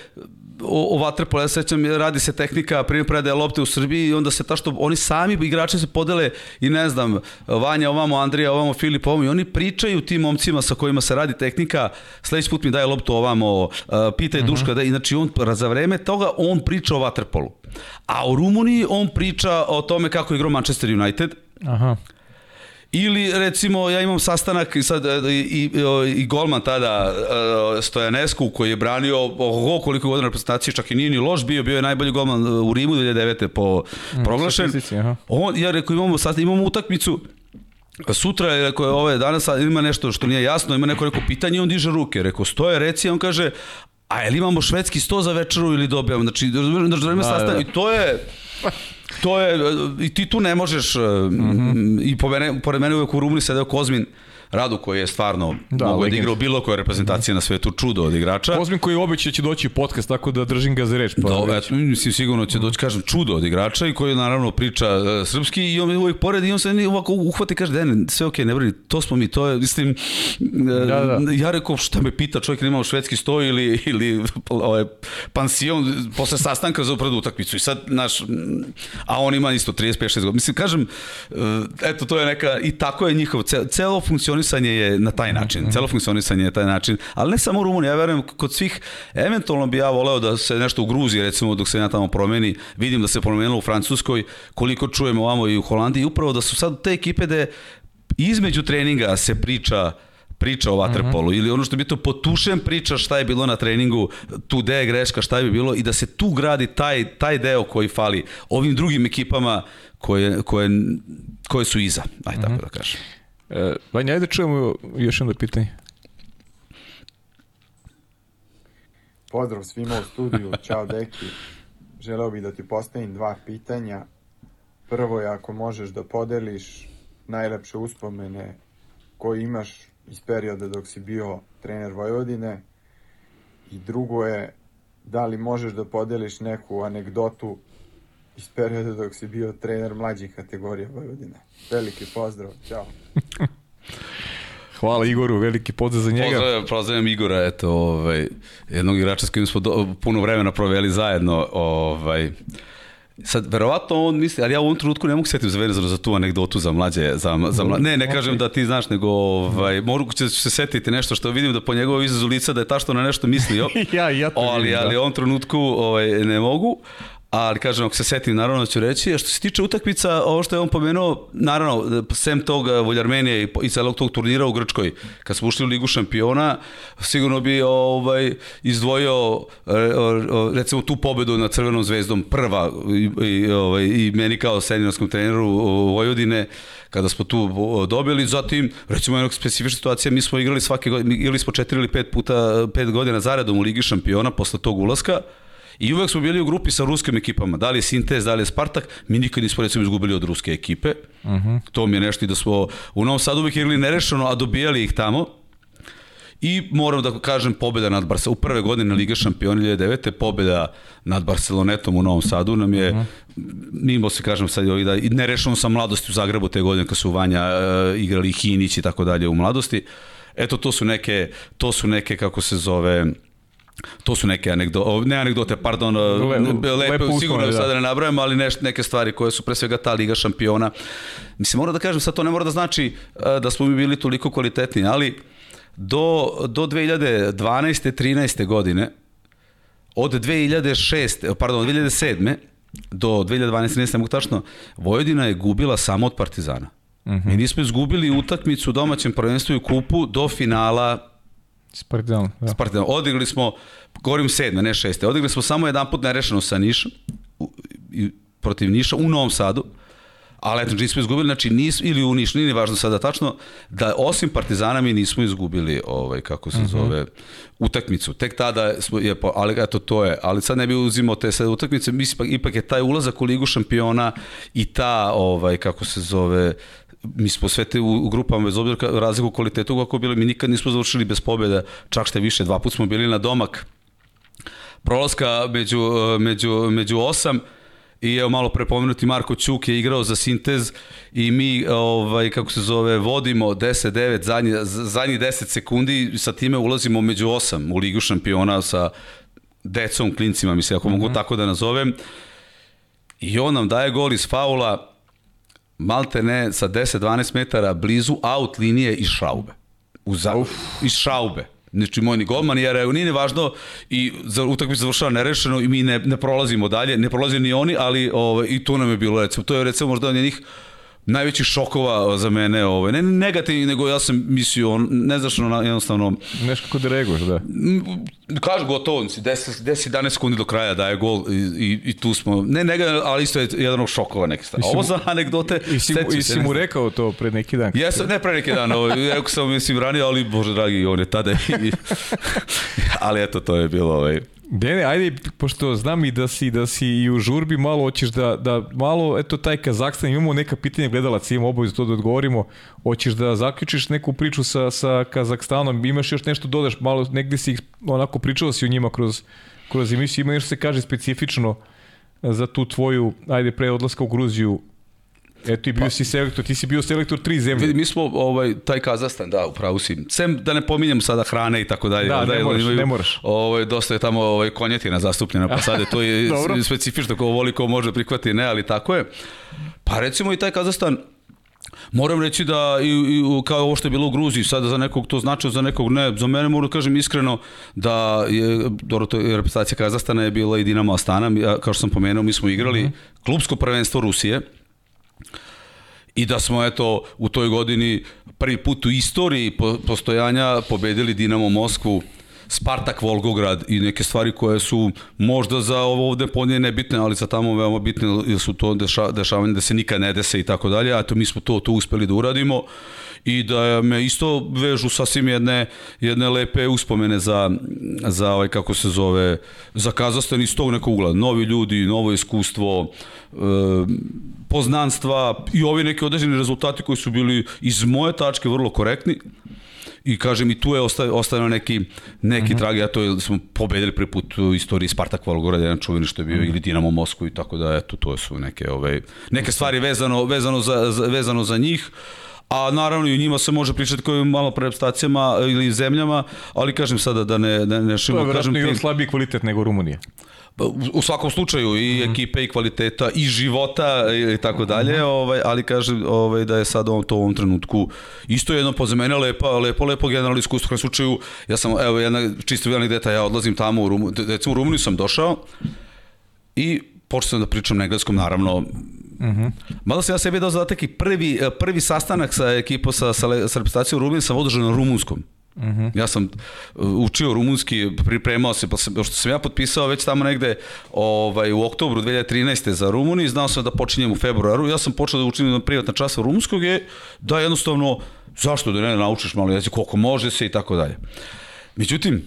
o, o vaterpolu, ja se sećam, radi se tehnika primjer predaje lopte u Srbiji i onda se ta što oni sami igrači se podele i ne znam, Vanja ovamo, Andrija ovamo, Filip ovamo i oni pričaju tim momcima sa kojima se radi tehnika, sledeći put mi daje loptu ovamo, uh, pitaj Duška, da, i znači on za vreme toga on priča o vaterpolu. A u Rumuniji on priča o tome kako igrao Manchester United, Aha. Ili recimo ja imam sastanak i sad e, i, i, i golman tada e, Stojanesku koji je branio oho koliko godina reprezentacije čak i nije ni loš bio bio je najbolji golman e, u Rimu 2009 po proglašen. statistici, aha. On ja rekao imamo sad imamo utakmicu Sutra je rekao ove danas ima nešto što nije jasno, ima neko rekao pitanje, i on diže ruke. Rekao stoje reci, on kaže a jel imamo švedski sto za večeru ili dobijamo? Znači, znači, da, da, da. i to je To je, i ti tu ne možeš, mm i po mene, pored mene uvek u Rumuniji sedeo Kozmin Radu koji je stvarno Da, mogu da legend. igra u bilo koje reprezentacije na svetu, čudo od igrača. Kozmin koji obeća da će doći u podcast, tako da držim ga za reč. Pa, Da, eto, mislim, sigurno će doći, kažem, čudo od igrača i koji naravno priča uh, srpski i on je uvijek pored i on se ovako uhvati i kaže, Dene, sve okej, ne brini, to smo mi, to je, mislim, uh, Da, da. ja rekao, šta me pita, čovjek nema u švedski sto ili, ili ovaj, pansion posle sastanka za pred utakmicu i sad, naš, a on ima isto 35-6 godina. Mislim, kažem, uh, eto, to je neka, i tako je njihov, ce- celo funkcionisanje je na taj način, celo funkcionisanje je na taj način, ali ne samo u Rumuniji, ja verujem, kod svih, eventualno bi ja voleo da se nešto u Gruziji, recimo, dok se ja tamo promeni, vidim da se promenilo u Francuskoj, koliko čujemo ovamo i u Holandiji, upravo da su sad te ekipe da je između treninga se priča priča o vaterpolu ili ono što bi to potušen priča šta je bilo na treningu, tu gde je greška, šta bi bilo i da se tu gradi taj, taj deo koji fali ovim drugim ekipama koje, koje, koje su iza, aj tako da kažem. E, Vanja, ajde čujemo još jedno pitanje. Pozdrav svima u studiju, čao deki. Želeo bih da ti postavim dva pitanja. Prvo je ako možeš da podeliš najlepše uspomene koje imaš iz perioda dok si bio trener Vojvodine. I drugo je da li možeš da podeliš neku anegdotu iz perioda dok si bio trener mlađih kategorija Vojvodine. Veliki pozdrav, čao. Hvala Igoru, veliki pozdrav za njega. Pozdravljam, pozdravljam Igora, eto, ovaj, jednog igrača s kojim smo do, puno vremena proveli zajedno, ovaj, Sad, verovatno on misli, ali ja u ovom trenutku ne mogu setiti za vezano za tu anegdotu za mlađe, za, za mlađe. Ne, ne kažem da ti znaš, nego ovaj, mogu će se setiti nešto što vidim da po njegovom izrazu lica da je tašto na nešto mislio. ja, ja to ali, vidim, da. ali u ovom trenutku ovaj, ne mogu. Ali kažem, ako se setim, naravno ću reći. A što se tiče utakmica, ovo što je on pomenuo, naravno, sem tog Voljarmenije i, i celog tog turnira u Grčkoj, kad smo ušli u Ligu šampiona, sigurno bi ovaj, izdvojio e, e, recimo tu pobedu na Crvenom zvezdom. Prva i, i, ovaj, i meni kao seniorskom treneru Vojvodine kada smo tu dobili, zatim recimo jednog specifična situacija, mi smo igrali svake godine, igrali smo četiri ili pet puta, pet godina zaredom u Ligi šampiona posle tog ulaska, I uvek smo bili u grupi sa ruskim ekipama, da li je Sintez, da li je Spartak, mi nikad nismo recimo izgubili od ruske ekipe. Uh -huh. To mi je nešto i da smo u Novom Sadu uvek igrali nerešeno, a dobijali ih tamo. I moram da kažem pobeda nad Barcelonom. U prve godine Liga šampiona 2009. pobeda nad Barcelonetom u Novom Sadu nam je, uh -huh. mimo se kažem sad ovih da, ne rešeno sam mladosti u Zagrebu te godine kad su Vanja uh, igrali Hinić i tako dalje u mladosti. Eto, to su neke, to su neke, kako se zove, To su neke anegdote, ne anegdote, pardon, Le, lepe, lepe sigurno da. sada ne nabrajam, ali neš, neke stvari koje su pre svega ta Liga šampiona. Mislim, moram da kažem, sad to ne mora da znači da smo mi bili toliko kvalitetni, ali do, do 2012. 13. godine, od 2006. pardon, od 2007. do 2012. ne mogu tačno, Vojvodina je gubila samo od Partizana. Mhm. -huh. Mi nismo izgubili utakmicu u domaćem prvenstvu i kupu do finala S Partizanom. Da. S Partizanom. Odigrali smo, govorim sedme, ne šeste, odigrali smo samo jedan put nerešeno sa Nišom, protiv Niša u Novom Sadu, ali eto, nismo izgubili, znači nis, ili u Niš, nije važno sada tačno, da osim Partizana mi nismo izgubili, ovaj, kako se uh mhm. -huh. zove, utakmicu. Tek tada, smo, je, ali eto, to je, ali sad ne bi uzimao te sad utakmice, mislim, ipak, ipak je taj ulazak u Ligu šampiona i ta, ovaj, kako se zove, mi smo sve te u, u grupama, bez obzira razliku kvalitetu kako bili, mi nikad nismo završili bez pobjede, čak što više, dva put smo bili na domak prolaska među, među, među osam, I evo malo prepomenuti Marko Ćuk je igrao za Sintez i mi ovaj kako se zove vodimo 10-9 zadnji zadnji 10 sekundi i sa time ulazimo među 8 u ligu šampiona sa decom, klincima, mislim ako mm -hmm. mogu mhm. tako da nazovem. I on nam daje gol iz faula malte ne sa 10-12 metara blizu out linije iz šaube. U za, iz šaube. Znači, moj ni golman, jer evo, nije važno i za utakmicu završava nerešeno i mi ne, ne prolazimo dalje, ne prolaze ni oni, ali ovaj, i tu nam je bilo, recimo, to je recimo možda od njih najvećih šokova za mene, ovaj, ne negativni, nego ja sam mislio, ne znaš, ono, jednostavno... Nešto kako da reaguješ, da. Kažu gotovo, 10, 10-11 sekundi do kraja daje gol i, i, i tu smo, ne negativno, ali isto je jedan šokova neke stvari. Ovo za anegdote... I si, mu, i si mu rekao to pred neki dan? Jesam, ne pre neki dan, ovaj, rekao sam mislim ranije, ali bože dragi, on je tada i, ali eto, to je bilo ovaj, Dene, ajde, pošto znam i da si, da si i u žurbi malo hoćeš da, da malo, eto taj Kazakstan, imamo neka pitanja gledalaca, imamo obavezu to da odgovorimo, hoćeš da zaključiš neku priču sa, sa Kazakstanom, imaš još nešto dodaš, malo negde si onako pričao si o njima kroz, kroz emisiju, ima nešto se kaže specifično za tu tvoju, ajde pre odlaska u Gruziju, Eto i bio pa, si selektor, ti si bio selektor tri zemlje. Vidi, mi smo ovaj, taj Kazastan, da, upravo si. Sem da ne pominjem sada hrane i tako dalje. Da, da, ne, moraš, imaju, ne moraš. Ovaj, dosta je tamo ovaj, konjetina zastupljena, pa sad je to je specifično ko voli, ko može prihvati, ne, ali tako je. Pa recimo i taj Kazastan, Moram reći da i, i kao ovo što je bilo u Gruziji, sada za nekog to znači, za nekog ne. Za mene moram da kažem iskreno da je, dobro, to je reprezentacija Kazastana je bila i Dinamo Astana, kao što sam pomenuo, mi smo igrali mm -hmm. klubsko prvenstvo Rusije, i da smo eto u toj godini prvi put u istoriji postojanja pobedili Dinamo Moskvu Spartak Volgograd i neke stvari koje su možda za ovo ovde podnije nebitne, ali za tamo veoma bitne, jer su to deša, dešavanje da se nikad ne dese i tako dalje, a to mi smo to, to uspeli da uradimo i da me isto vežu sasvim jedne, jedne lepe uspomene za, za ovaj, kako se zove, za Kazastan iz tog nekog ugla. Novi ljudi, novo iskustvo, e, poznanstva i ovi neki određeni rezultati koji su bili iz moje tačke vrlo korektni i kažem i tu je ostavio, ostavio neki, neki uh mhm. -huh. trag, a to je smo pobedili prvi put u istoriji Spartak Volgorad, jedan čuveni što je bio, uh mhm. -huh. ili Dinamo Moskvu i tako da, eto, to su neke, ovaj, neke stvari vezano, vezano, za, za, vezano za njih a naravno i njima se može pričati kao malo pre ili zemljama, ali kažem sada da ne, da ne šimo. To je kažem, i slabiji kvalitet nego Rumunija. Pa, u svakom slučaju i mm -hmm. ekipe i kvaliteta i života i tako dalje, mhm. ovaj ali kažem ovaj da je sad on to u ovom trenutku isto jedno po mene lepa lepo lepo generalno iskustvo u slučaju ja sam evo jedna čisto jedan detalj ja odlazim tamo u Rumu, recimo u Rumuniju sam došao i počeo sam da pričam na engleskom naravno Mm -hmm. Mada sam ja sebi dao zadatak i prvi, prvi sastanak sa ekipom sa, sa, sa reprezentacijom u Rumuniji sam održao na rumunskom. Uh mhm. -huh. Ja sam uh, učio rumunski, pripremao se, pa sam, što sam ja potpisao već tamo negde ovaj, u oktobru 2013. za Rumuniji, znao sam da počinjem u februaru, ja sam počeo da učim na privatna časa rumunskog je da jednostavno, zašto da ne naučiš malo jezik, koliko može se i tako dalje. Međutim,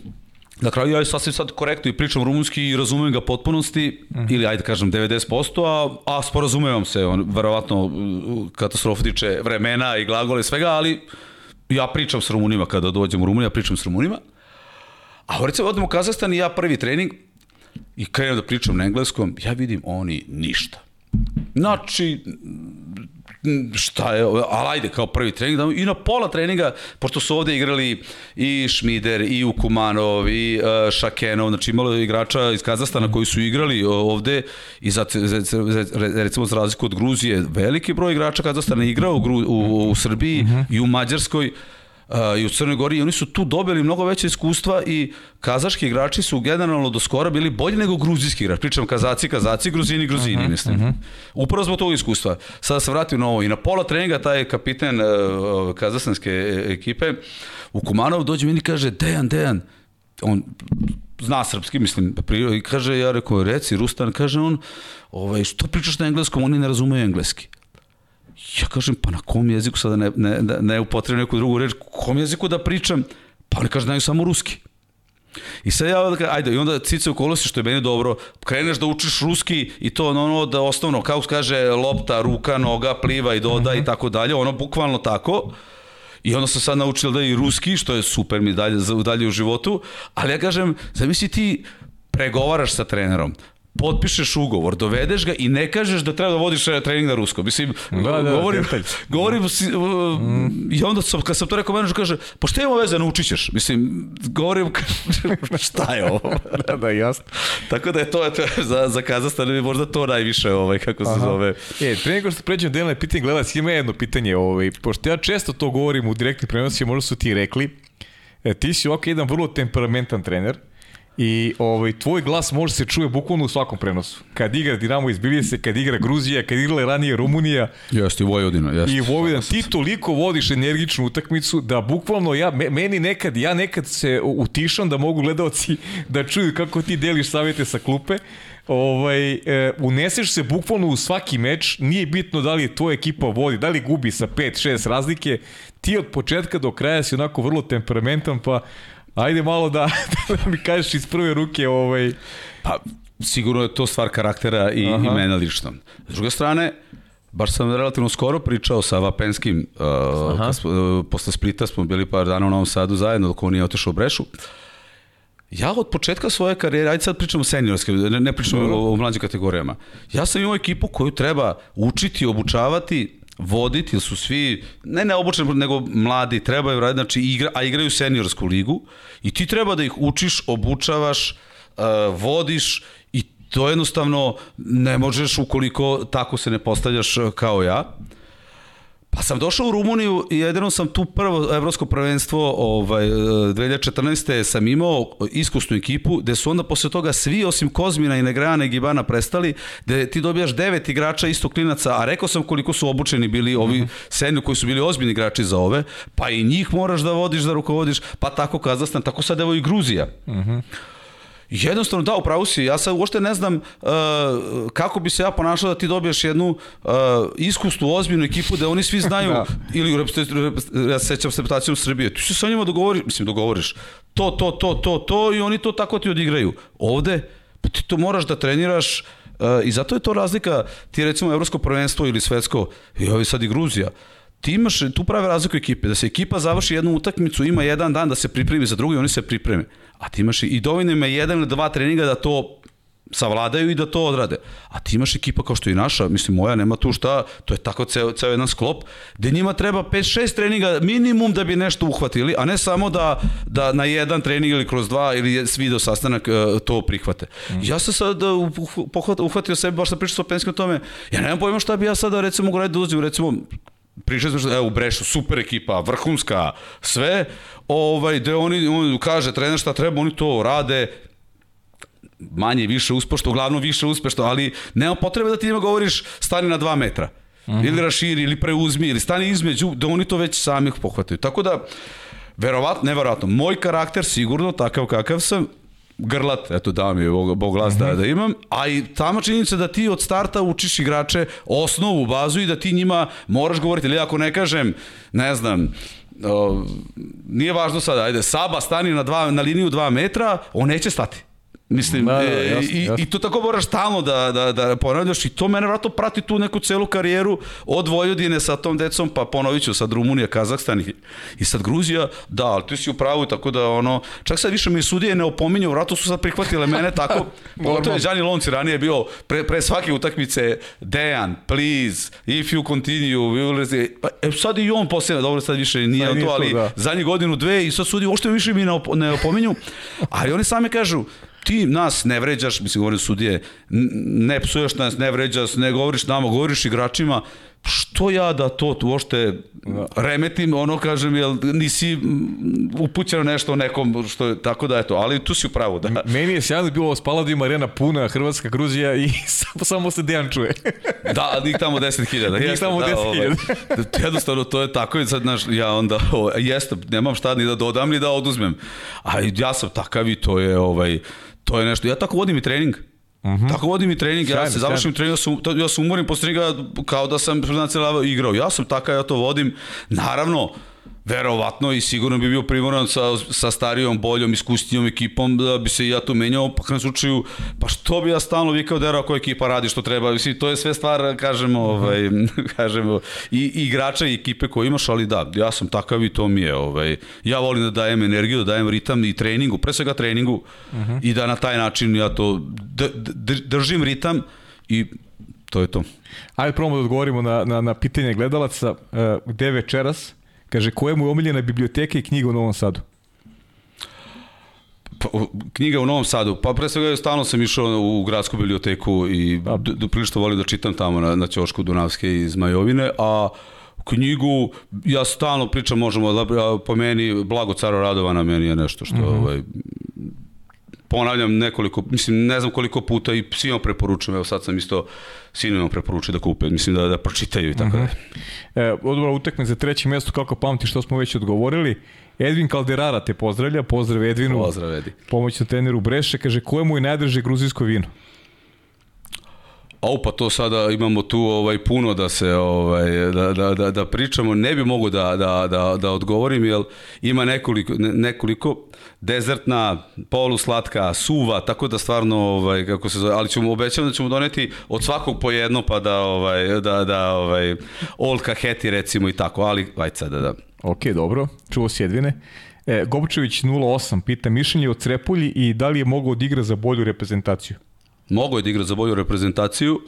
Na kraju ja sasvim sad korektno i pričam rumunski i razumem ga potpunosti, mm -hmm. ili ajde kažem 90%, a, a sporazumevam se, on, verovatno katastrofa tiče vremena i glagola i svega, ali ja pričam s Rumunima kada dođem u Rumuniju, ja pričam s Rumunima. A recimo odem u Kazahstan i ja prvi trening i krenem da pričam na engleskom, ja vidim oni ništa. Znači, šta je, ali ajde, kao prvi trening, da, i na pola treninga, pošto su ovde igrali i Šmider, i Ukumanov, i uh, Šakenov, znači imalo igrača iz Kazastana koji su igrali ovde i za, za, za, recimo za razliku od Gruzije, veliki broj igrača Kazastana igrao u, u, u Srbiji uh -huh. i u Mađarskoj, uh, i u Crnoj Gori i oni su tu dobili mnogo veće iskustva i kazaški igrači su generalno do skora bili bolji nego gruzijski igrači. Pričam kazaci, kazaci, gruzini, gruzini, uh -huh, mislim. Uh -huh. Upravo zbog tog iskustva. Sada se vratim na ovo i na pola treninga taj kapiten uh, kazastanske ekipe u Kumanov dođe meni i kaže Dejan, Dejan, on zna srpski, mislim, i kaže, ja rekao, reci, Rustan, kaže on, ovaj, što pričaš na engleskom, oni ne razumeju engleski. Ja kažem, pa na kom jeziku sada ne, ne, ne, ne neku drugu reč, kom jeziku da pričam? Pa oni kaže, znaju samo ruski. I sad ja, ajde, i onda cice u kolosi, što je meni dobro, kreneš da učiš ruski i to ono, ono da osnovno, kao kaže lopta, ruka, noga, pliva i doda uh -huh. i mhm. tako dalje, ono bukvalno tako. I onda sam sad naučio da i ruski, što je super mi dalje, dalje u životu, ali ja kažem, zamisli ti pregovaraš sa trenerom, potpišeš ugovor, dovedeš ga i ne kažeš da treba da vodiš eh, trening na rusko. Mislim, da, da, govorim, detalj. govorim mm. i onda sam, kad sam to rekao menadžer kaže, pa šta ima veze, naučit ćeš. Mislim, govorim, šta je ovo? da, da, jasno. Tako da je to, to za, za Kazastan možda to najviše, ovaj, kako se Aha. zove. E, pre nego što pređem delne pitanje, gledac, ima jedno pitanje, ovaj, pošto ja često to govorim u direktnim prenosima, možda su ti rekli, e, ti si ovako jedan vrlo temperamentan trener, I ovaj, tvoj glas može se čuje bukvalno u svakom prenosu. Kad igra Dinamo iz Biljese, kad igra Gruzija, kad igra ranije Rumunija. Jeste, i Vojvodina. Jeste. I Vojvodina. Ti toliko vodiš energičnu utakmicu da bukvalno ja, meni nekad, ja nekad se utišam da mogu gledalci da čuju kako ti deliš savjete sa klupe. Ovaj, e, uneseš se bukvalno u svaki meč, nije bitno da li je tvoja ekipa vodi, da li gubi sa 5-6 razlike, ti od početka do kraja si onako vrlo temperamentan, pa Ajde malo da, da mi kažeš iz prve ruke ovaj... Pa, sigurno je to stvar karaktera i, Aha. i mene lično. S druge strane, baš sam relativno skoro pričao sa Vapenskim, uh, smo, uh, posle Splita smo bili par dana u Novom Sadu zajedno dok on nije otišao u Brešu. Ja od početka svoje karijere, ajde sad pričamo seniorske, ne, ne pričamo o, o mlađim kategorijama. Ja sam imao ekipu koju treba učiti, obučavati, voditi, jer su svi, ne neobučeni, nego mladi, trebaju raditi, znači, igra, a igraju seniorsku ligu i ti treba da ih učiš, obučavaš, uh, vodiš i to jednostavno ne možeš ukoliko tako se ne postavljaš kao ja. Pa sam došao u Rumuniju i jedino sam tu prvo evropsko prvenstvo ovaj, 2014. sam imao iskusnu ekipu gde su onda posle toga svi osim Kozmina i Negrana i Gibana prestali, gde ti dobijaš devet igrača isto klinaca, a rekao sam koliko su obučeni bili ovi mm -hmm. koji su bili ozbiljni igrači za ove, pa i njih moraš da vodiš, da rukovodiš, pa tako Kazastan, tako sad evo i Gruzija. Mm -hmm. Jednostavno, da, upravo si. Ja sad uopšte ne znam uh, kako bi se ja ponašao da ti dobiješ jednu uh, iskusnu, ozbiljnu ekipu da oni svi znaju, da. ili u ja se sećam reprezentacijom Srbije, ti se sa njima dogovoriš, mislim, dogovoriš, to, to, to, to, to i oni to tako ti odigraju. Ovde, pa ti to moraš da treniraš uh, i zato je to razlika, ti recimo evropsko prvenstvo ili svetsko, i ovi sad i Gruzija, ti imaš tu prave razliku ekipe, da se ekipa završi jednu utakmicu, ima jedan dan da se pripremi za drugi, oni se pripreme. A ti imaš i dovoljno ima jedan ili dva treninga da to savladaju i da to odrade. A ti imaš ekipa kao što je i naša, mislim moja nema tu šta, to je tako ceo, ceo jedan sklop, gde njima treba 5-6 treninga minimum da bi nešto uhvatili, a ne samo da, da na jedan trening ili kroz dva ili svi do sastanak uh, to prihvate. Mm. Ja sam sad uh, uhvatio sebe, baš sam pričao sa Openskim o tome, ja nemam pojma šta bi ja sada recimo raditi da uzim, recimo Pričali smo, evo, u Brešu, super ekipa, vrhunska, sve, ovaj, gde oni, on kaže trener šta treba, oni to rade, manje, više uspešno, uglavnom više uspešno, ali nema potrebe da ti njima govoriš stani na dva metra. Uh -huh. Ili raširi, ili preuzmi, ili stani između, da oni to već sami pohvataju. Tako da, verovatno, neverovatno, moj karakter sigurno, takav kakav sam, grlat, eto da mi je Bog, Bog glas mm -hmm. da, da imam, a i tamo činjenica da ti od starta učiš igrače osnovu, bazu i da ti njima moraš govoriti, ili ako ne kažem, ne znam, o, nije važno sada, ajde, Saba stani na, dva, na liniju 2 metra, on neće stati. Mislim, Da, da, e, jasno, i, jasno. i to tako moraš stalno da, da, da ponavljaš i to mene vratno prati tu neku celu karijeru od Vojvodine sa tom decom, pa ponovit ću sad Rumunija, Kazahstan i, i sad Gruzija, da, ali ti si u pravu, tako da ono, čak sad više mi sudije ne opominju, vratno su sad prihvatile mene tako, pogotovo je Đani Lonci ranije bio pre, pre svake utakmice, Dejan, please, if you continue, we will... see." Pa, e, sad i on posljedno, dobro, sad više nije Sad nije to, to, ali da. zadnje godinu, dve i sad sudi, uopšte više mi ne, op, ne opominju, ali oni sami kažu, ti nas ne vređaš, mislim, govorim sudije, ne psuješ nas, ne vređaš, ne govoriš nama, govoriš igračima, što ja da to uopšte remetim, ono kažem, jel nisi upućeno nešto o nekom, što je, tako da eto, ali tu si u pravu, da. Meni je sjajno bilo Spaladijum arena puna, Hrvatska, Gruzija i samo, samo se Dejan čuje. Da, ali njih tamo 10.000. Njih jeste, tamo da, 10.000. ovaj, jednostavno, to je tako i sad, znaš, ja onda, ovaj, jeste, nemam šta ni da dodam ni da oduzmem. A ja sam takav i to je, ovaj, to je nešto. Ja tako vodim i trening. Uh -huh. Tako vodim i trening, ja Sjajno, se završim sjajno. trening, ja se, ja se umorim posle treninga kao da sam na cijela igrao. Ja sam takav, ja to vodim. Naravno, verovatno i sigurno bi bio primoran sa, sa starijom, boljom, iskusnijom ekipom da bi se i ja tu menjao, pa na slučaju, pa što bi ja stalno vikao da ako ekipa radi što treba, mislim, to je sve stvar, kažemo, ovaj, kažemo, i, i igrača i ekipe koje imaš, ali da, ja sam takav i to mi je, ovaj, ja volim da dajem energiju, da dajem ritam i treningu, pre svega treningu, i da na taj način ja to držim ritam i to je to. Ajde probamo da odgovorimo na, na, na pitanje gledalaca. Uh, gde večeras? Kaže, koja mu je omiljena biblioteka i knjiga u Novom Sadu? Pa, knjiga u Novom Sadu, pa pre svega stalno sam išao u gradsku biblioteku i Pa. prilično volim da čitam tamo na, na Ćošku Dunavske iz Majovine, a knjigu, ja stalno pričam, možemo, da, po meni, Blago Caro Radovana meni je nešto što, ovaj, ponavljam nekoliko, mislim, ne znam koliko puta i svima preporučujem, evo sad sam isto sinovima preporučio da kupe, mislim da, da pročitaju i tako da. E, odbora utakme za treće mesto, kako pamti što smo već odgovorili. Edvin Kalderara te pozdravlja, pozdrav Edvinu. Pozdrav, Edi. Pomoćno treneru Breše, kaže, koje mu je najdrže gruzijsko vino? Au, pa to sada imamo tu ovaj puno da se ovaj da, da, da, da pričamo, ne bi mogu da, da, da, da odgovorim jer ima nekoliko ne- nekoliko dezertna, poluslatka, suva, tako da stvarno ovaj kako se zove, ali ćemo obećam da ćemo doneti od svakog po jedno pa da ovaj da da ovaj old kaheti recimo i tako, ali ajde sada da. Ok, dobro, čuo si Edvine. E, Gobčević 08 pita mišljenje o Crepulji i da li je mogao da igra za bolju reprezentaciju? Mogao je da igra za bolju reprezentaciju.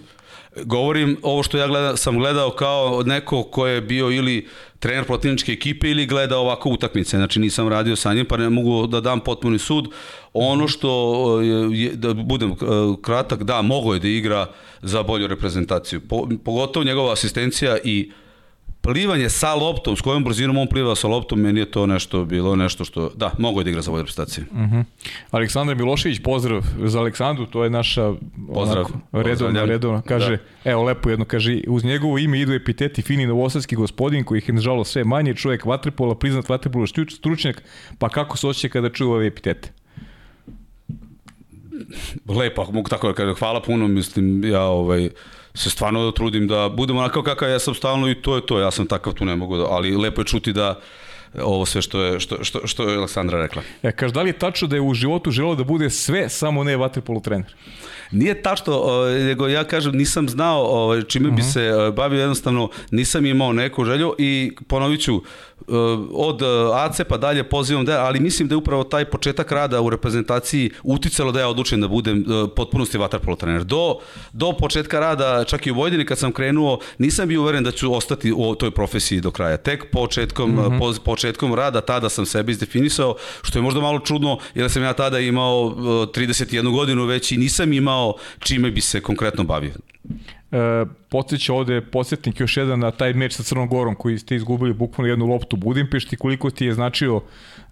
Govorim ovo što ja gleda, sam gledao kao neko ko je bio ili trener protivničke ekipe ili gleda ovako utakmice. Znači nisam radio sa njim pa ne mogu da dam potpuni sud. Ono što je, je- da budem eh, kratak, da, mogao je da igra za bolju reprezentaciju. Po, pogotovo njegova asistencija i plivanje sa loptom, s kojom brzinom on pliva sa loptom, meni je to nešto bilo nešto što, da, mogo je da igra za bolju reprezentaciju. Aleksandar Milošević, pozdrav za Aleksandru, to je naša Pozdrav. onako, redovna, Pozdravljam. redovna. Kaže, evo lepo jedno, kaže, uz njegovo ime idu epiteti fini novosadski gospodin koji je nažalo sve manje, čovjek vatripola, priznat vatripola stručnjak, pa kako se osjeća kada čuva ove epitete? Lepo, ako mogu tako da kažem, hvala puno, mislim, ja ovaj, se stvarno trudim da budem onako kakav ja sam stalno i to je to, ja sam takav tu ne mogu da, ali lepo je čuti da ovo sve što je, što, što, što je Aleksandra rekla. E, kaže, da li je tačno da je u životu želeo da bude sve, samo ne vatripolo trener? Nije tačno, nego ja kažem nisam znao čime bi se o, bavio, jednostavno nisam imao neku želju i ponovit ću, o, od o, AC pa dalje pozivam da, ali mislim da je upravo taj početak rada u reprezentaciji uticalo da ja odlučim da budem potpunosti vaterpolo trener. Do, do početka rada, čak i u Vojvodini kad sam krenuo, nisam bio uveren da ću ostati u toj profesiji do kraja. Tek početkom, mm -hmm. po, početkom rada, tada sam sebe izdefinisao, što je možda malo čudno, jer sam ja tada imao o, 31 godinu već i nisam imao čime bi se konkretno bavio. E, podsjeća ovde podsjetnik još jedan na taj meč sa Crnom Gorom koji ste izgubili bukvalno jednu loptu Budimpešti, koliko ti je značio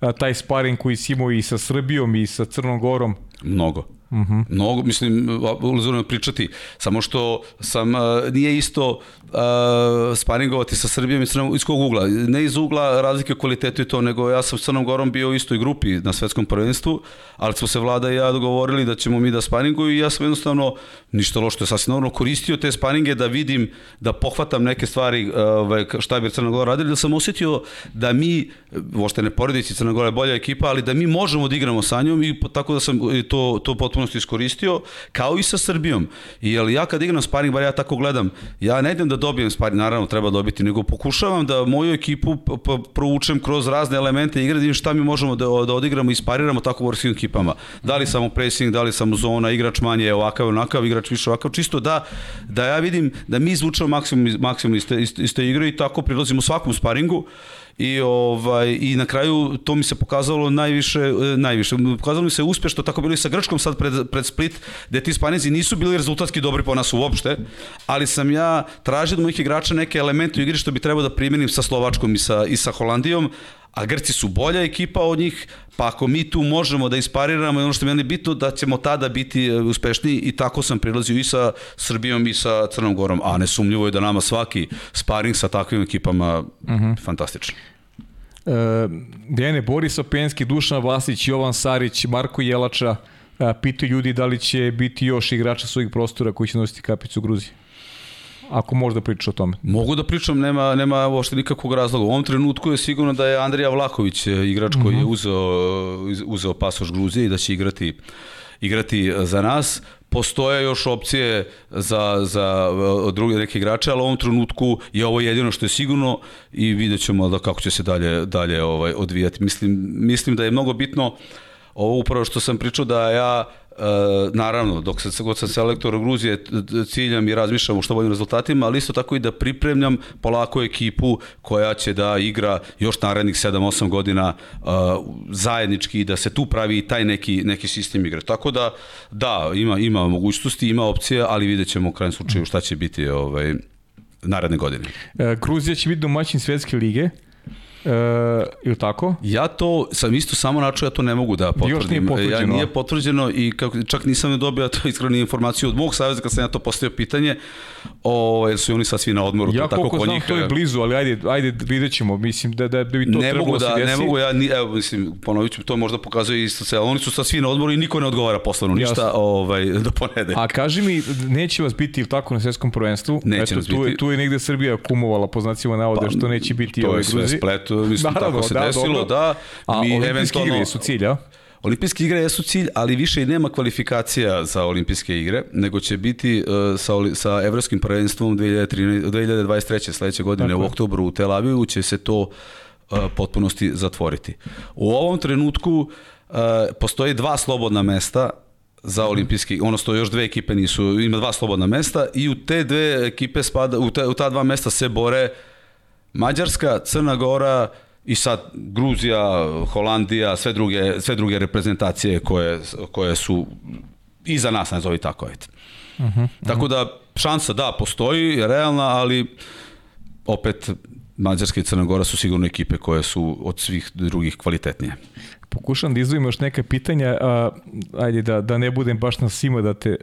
a, taj sparing koji si imao i sa Srbijom i sa Crnom Gorom? Mnogo. Uh -huh. Mnogo, mislim, ulazorno pričati, samo što sam, uh, nije isto uh, sparingovati sa Srbijom iz, iz kog ugla. Ne iz ugla razlike kvalitetu i to, nego ja sam s Crnom Gorom bio u istoj grupi na svetskom prvenstvu, ali smo se vlada i ja dogovorili da ćemo mi da sparinguju i ja sam jednostavno, ništa lošo, je sasvim normalno, koristio te sparinge da vidim, da pohvatam neke stvari uh, šta bi Crna Gora radili, da sam osetio da mi, vošte ne poredici, Crna Gora je bolja ekipa, ali da mi možemo da igramo sa njom i tako da sam to, to potpunosti iskoristio, kao i sa Srbijom. I jel ja kad igram sparing, bar ja tako gledam, ja ne idem da dobijem sparing, naravno treba dobiti, nego pokušavam da moju ekipu proučem kroz razne elemente igre, da šta mi možemo da, da odigramo i spariramo tako u vrskim ekipama. Da li samo pressing, da li samo zona, igrač manje ovakav, onakav, igrač više ovakav, čisto da, da ja vidim da mi izvučemo maksimum, maksimum iz te, iz te igre i tako prilazimo svakom sparingu i ovaj i na kraju to mi se pokazalo najviše e, najviše. Pokazalo mi se uspešno tako bilo i sa Grčkom sad pred pred Split da ti Španjezi nisu bili rezultatski dobri po nas uopšte ali sam ja tražio od mojih igrača neke elemente u igri što bi trebao da primenim sa Slovačkom i sa i sa Holandijom a Grci su bolja ekipa od njih, pa ako mi tu možemo da ispariramo ono što je meni bitno, da ćemo tada biti e, uspešniji i tako sam prilazio i sa Srbijom i sa Crnom Gorom, a nesumljivo je da nama svaki sparing sa takvim ekipama uh mhm. -huh. fantastično. E, Dejane Boris Openski, Dušan Vasić, Jovan Sarić, Marko Jelača, e, pitaju ljudi da li će biti još igrača svojih prostora koji će nositi kapicu Gruzije ako možda pričaš o tome. Mogu da pričam, nema, nema uopšte nikakvog razloga. U ovom trenutku je sigurno da je Andrija Vlaković e, igrač koji je mhm. uzeo, uzeo pasoš Gruzije i da će igrati igrati za nas. Postoje još opcije za, za e, druge neke igrače, ali u ovom trenutku je ovo jedino što je sigurno i vidjet ćemo da kako će se dalje, dalje ovaj, odvijati. Mislim, mislim da je mnogo bitno ovo upravo što sam pričao da ja E, naravno, dok sam, god sam selektor Gruzije, ciljam i razmišljam o što boljim rezultatima, ali isto tako i da pripremljam polako ekipu koja će da igra još narednih 7-8 godina uh, zajednički i da se tu pravi taj neki, neki sistem igre. Tako da, da, ima, ima mogućnosti, ima opcije, ali vidjet ćemo u krajem slučaju šta će biti ovaj, naredne godine. E, Gruzija će biti domaćin svetske lige. E, ili tako? Ja to sam isto samo načuo, ja to ne mogu da potvrdim. Još nije potvrđeno. Ja nije potvrđeno i kako, čak nisam dobio to iskreno informaciju od mog savjeza kad sam ja to postavio pitanje, o, jer su oni sad svi na odmoru. Ja tako koliko znam, njih, to je blizu, ali ajde, ajde vidjet ćemo. Mislim da, da, da bi to ne trebalo mogu da, da Ne mogu ja, ni, evo, mislim, ponovit ću, to možda pokazuje isto se, oni su sad svi na odmoru i niko ne odgovara poslovno ništa Jasno. ovaj, do ponedeljka. A kaži mi, neće vas biti tako na svetskom prvenstvu? Neće Eto, tu, biti. Tu je negde Srbija kumovala po znacima navode pa, što neće biti to ovaj Gruzi. To je sve spleto, mislim, Naravno, tako se da, desilo, dobro. da. A mi olimpijske igre su cilj, a? Olimpijske igre jesu cilj, ali više i nema kvalifikacija za olimpijske igre, nego će biti uh, sa, sa evropskim prvenstvom 2013, 2023. sledeće godine Tako. u oktobru u Tel Avivu će se to uh, potpunosti zatvoriti. U ovom trenutku uh, postoji dva slobodna mesta za olimpijski, ono što još dve ekipe nisu, ima dva slobodna mesta i u te dve ekipe spada, u, te, u ta dva mesta se bore Mađarska, Crna Gora, i sad Gruzija, Holandija, sve druge, sve druge reprezentacije koje, koje su iza nas, nazovi tako, ajte. Uh -huh, uh -huh. Tako da šansa da postoji, je realna, ali opet Mađarska i Crna Gora su sigurno ekipe koje su od svih drugih kvalitetnije. Pokušam da izvojim još neke pitanja, a, ajde da, da ne budem baš na svima da te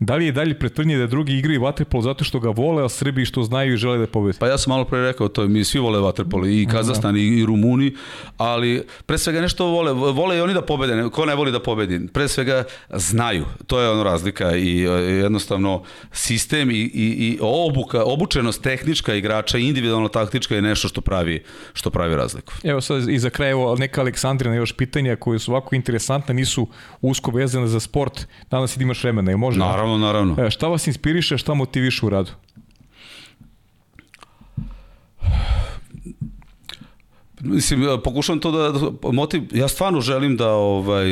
Da li je dalje pretvrnje da drugi igraju vaterpolo zato što ga vole, a Srbi što znaju i žele da pobede? Pa ja sam malo pre rekao to, mi svi vole vaterpolo, i Kazahstan da. i, i Rumuni, ali pre svega nešto vole, vole i oni da pobede, ko ne voli da pobedi, pre svega znaju, to je ono razlika i e, jednostavno sistem i, i, i obuka, obučenost tehnička igrača, individualno taktička je nešto što pravi, što pravi razliku. Evo sad i za kraj evo neka Aleksandrina još pitanja koje su ovako interesantne, nisu usko vezane za sport, danas da imaš vremena, je može? Naravno Naravno, naravno. E, šta vas inspiriše, šta motiviše u radu? Mislim, pokušavam to da, da motiv, ja stvarno želim da ovaj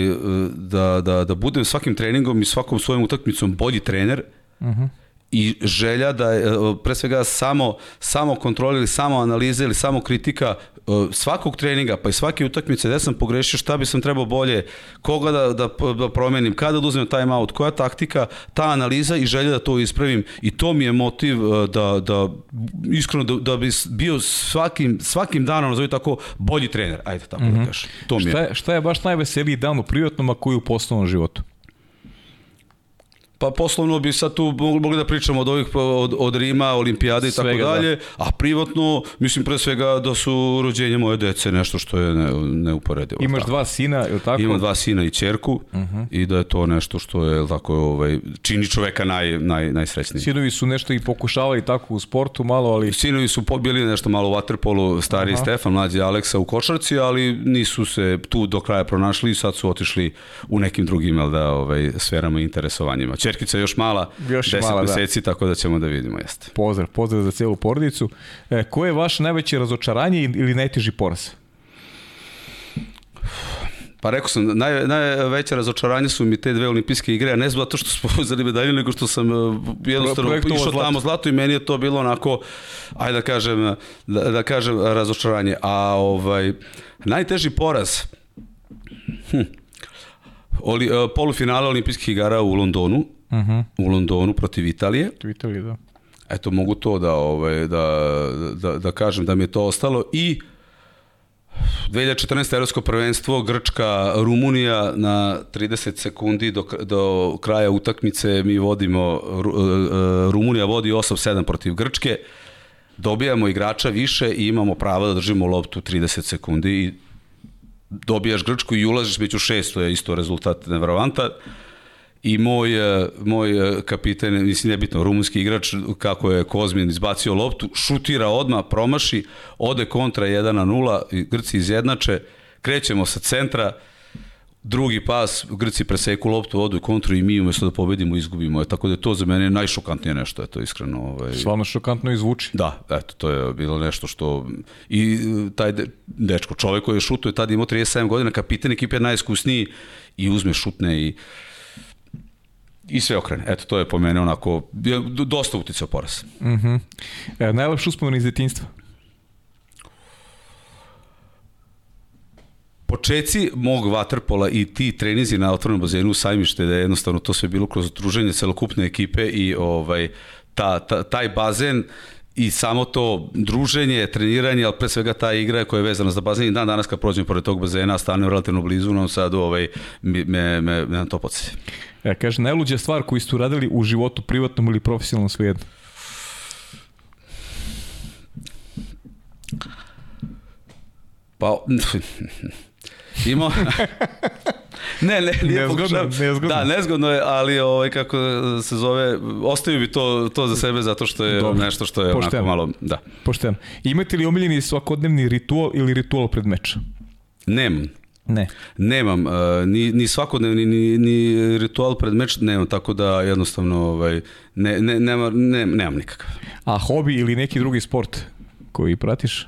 da da da budem svakim treningom i svakom svojom utakmicom bolji trener. Mhm. Uh -huh i želja da je pre svega samo samo kontrola ili samo analiza ili samo kritika e, svakog treninga pa i svake utakmice gde sam pogrešio šta bi sam trebao bolje koga da, da, da promenim kada da uzmem time out koja taktika ta analiza i želja da to ispravim i to mi je motiv e, da, da iskreno da, da bi bio svakim, svakim danom nazovi tako bolji trener ajde tako mm -hmm. da mhm. kažem to mi je. Šta, je, šta je baš najveseliji dan u privatnom a koji u poslovnom životu Pa poslovno bi sad tu mogli da pričamo od ovih od, od Rima, olimpijade i tako da. dalje, a privatno mislim pre svega da su rođenje moje dece nešto što je ne, neuporedivo. Imaš tako. dva sina, je tako? Imam dva sina i ćerku Mhm. i da je to nešto što je tako ovaj čini čoveka naj naj najsrećnijim. Sinovi su nešto i pokušavali tako u sportu malo, ali Sinovi su pobili nešto malo u waterpolu, stari Aha. Stefan, mlađi Aleksa u košarci, ali nisu se tu do kraja pronašli i sad su otišli u nekim drugim da, ovaj, sferama interesovanjima. Čerkica još mala, Još 10 mala, da. meseci, tako da ćemo da vidimo, jeste. pozdrav, pozdrav za celu porodicu. E, koje je vaše najveće razočaranje ili najteži poraz? Pa rekao sam, naj, najveće razočaranje su mi te dve olimpijske igre, a ne zato što smo uzeli medalju, nego što sam uh, jednostavno Projektovao išao zlato. tamo zlato i meni je to bilo onako, ajde da kažem, da, da kažem razočaranje. A ovaj, najteži poraz, hm, Oli, uh, polufinale olimpijskih igara u Londonu, uh Mhm. -huh. u Londonu protiv Italije. U Italiji, da. Eto, mogu to da, ovaj, da, da, da kažem da mi je to ostalo i 2014. evropsko prvenstvo Grčka Rumunija na 30 sekundi do, do kraja utakmice mi vodimo Ru, uh, Rumunija vodi 8-7 protiv Grčke dobijamo igrača više i imamo pravo da držimo loptu 30 sekundi i dobijaš Grčku i ulaziš među šest, to je isto rezultat nevjerovanta. I moj, eh, moj eh, kapitan, mislim nebitno, rumunski igrač, kako je Kozmin izbacio loptu, šutira odmah, promaši, ode kontra 1 na 0, i Grci izjednače, krećemo sa centra, drugi pas, Grci preseku loptu, odu kontru i mi umjesto da pobedimo izgubimo. E, Tako da je to za mene najšokantnije nešto, je to iskreno. Ovaj, Stvarno šokantno izvuči. Da, eto, to je bilo nešto što... I e, taj de, dečko, čovek koji je šutao je tada imao 37 godina, kapitan ekipe je najiskusniji i uzme šutne i i sve okrene. Eto, to je po mene onako, dosta uticao poraz. Mhm. E, najlepši uspomen iz detinjstva? Počeci mog vaterpola i ti trenizi na otvorenom bazenu u sajmište, da je jednostavno to sve bilo kroz druženje celokupne ekipe i ovaj, ta, ta, taj bazen i samo to druženje, treniranje, ali pre svega ta igra koja je vezana za bazen i dan danas kad prođem pored tog bazena, stanem relativno blizu u Novom Sadu, ovaj, me, me, me, me na to podsjeća. E, kaže, najluđa stvar koju ste uradili u životu privatnom ili profesionalnom svejedno? Pa, imao... ne, ne, nije Nezgodno, nezgodno. Da, nezgodno je, ali ovaj, kako se zove, ostavio bi to, to za sebe zato što je Dobro. nešto što je Pošteno. onako malo, da. Pošteno. Imate li omiljeni svakodnevni ritual ili ritual pred meča? Nemam. Ne. Nemam, uh, ni, ni svakodnevni, ni, ni ritual pred meč nemam, tako da jednostavno ovaj, ne, ne, nema, ne, nemam nikakav. A hobi ili neki drugi sport koji pratiš?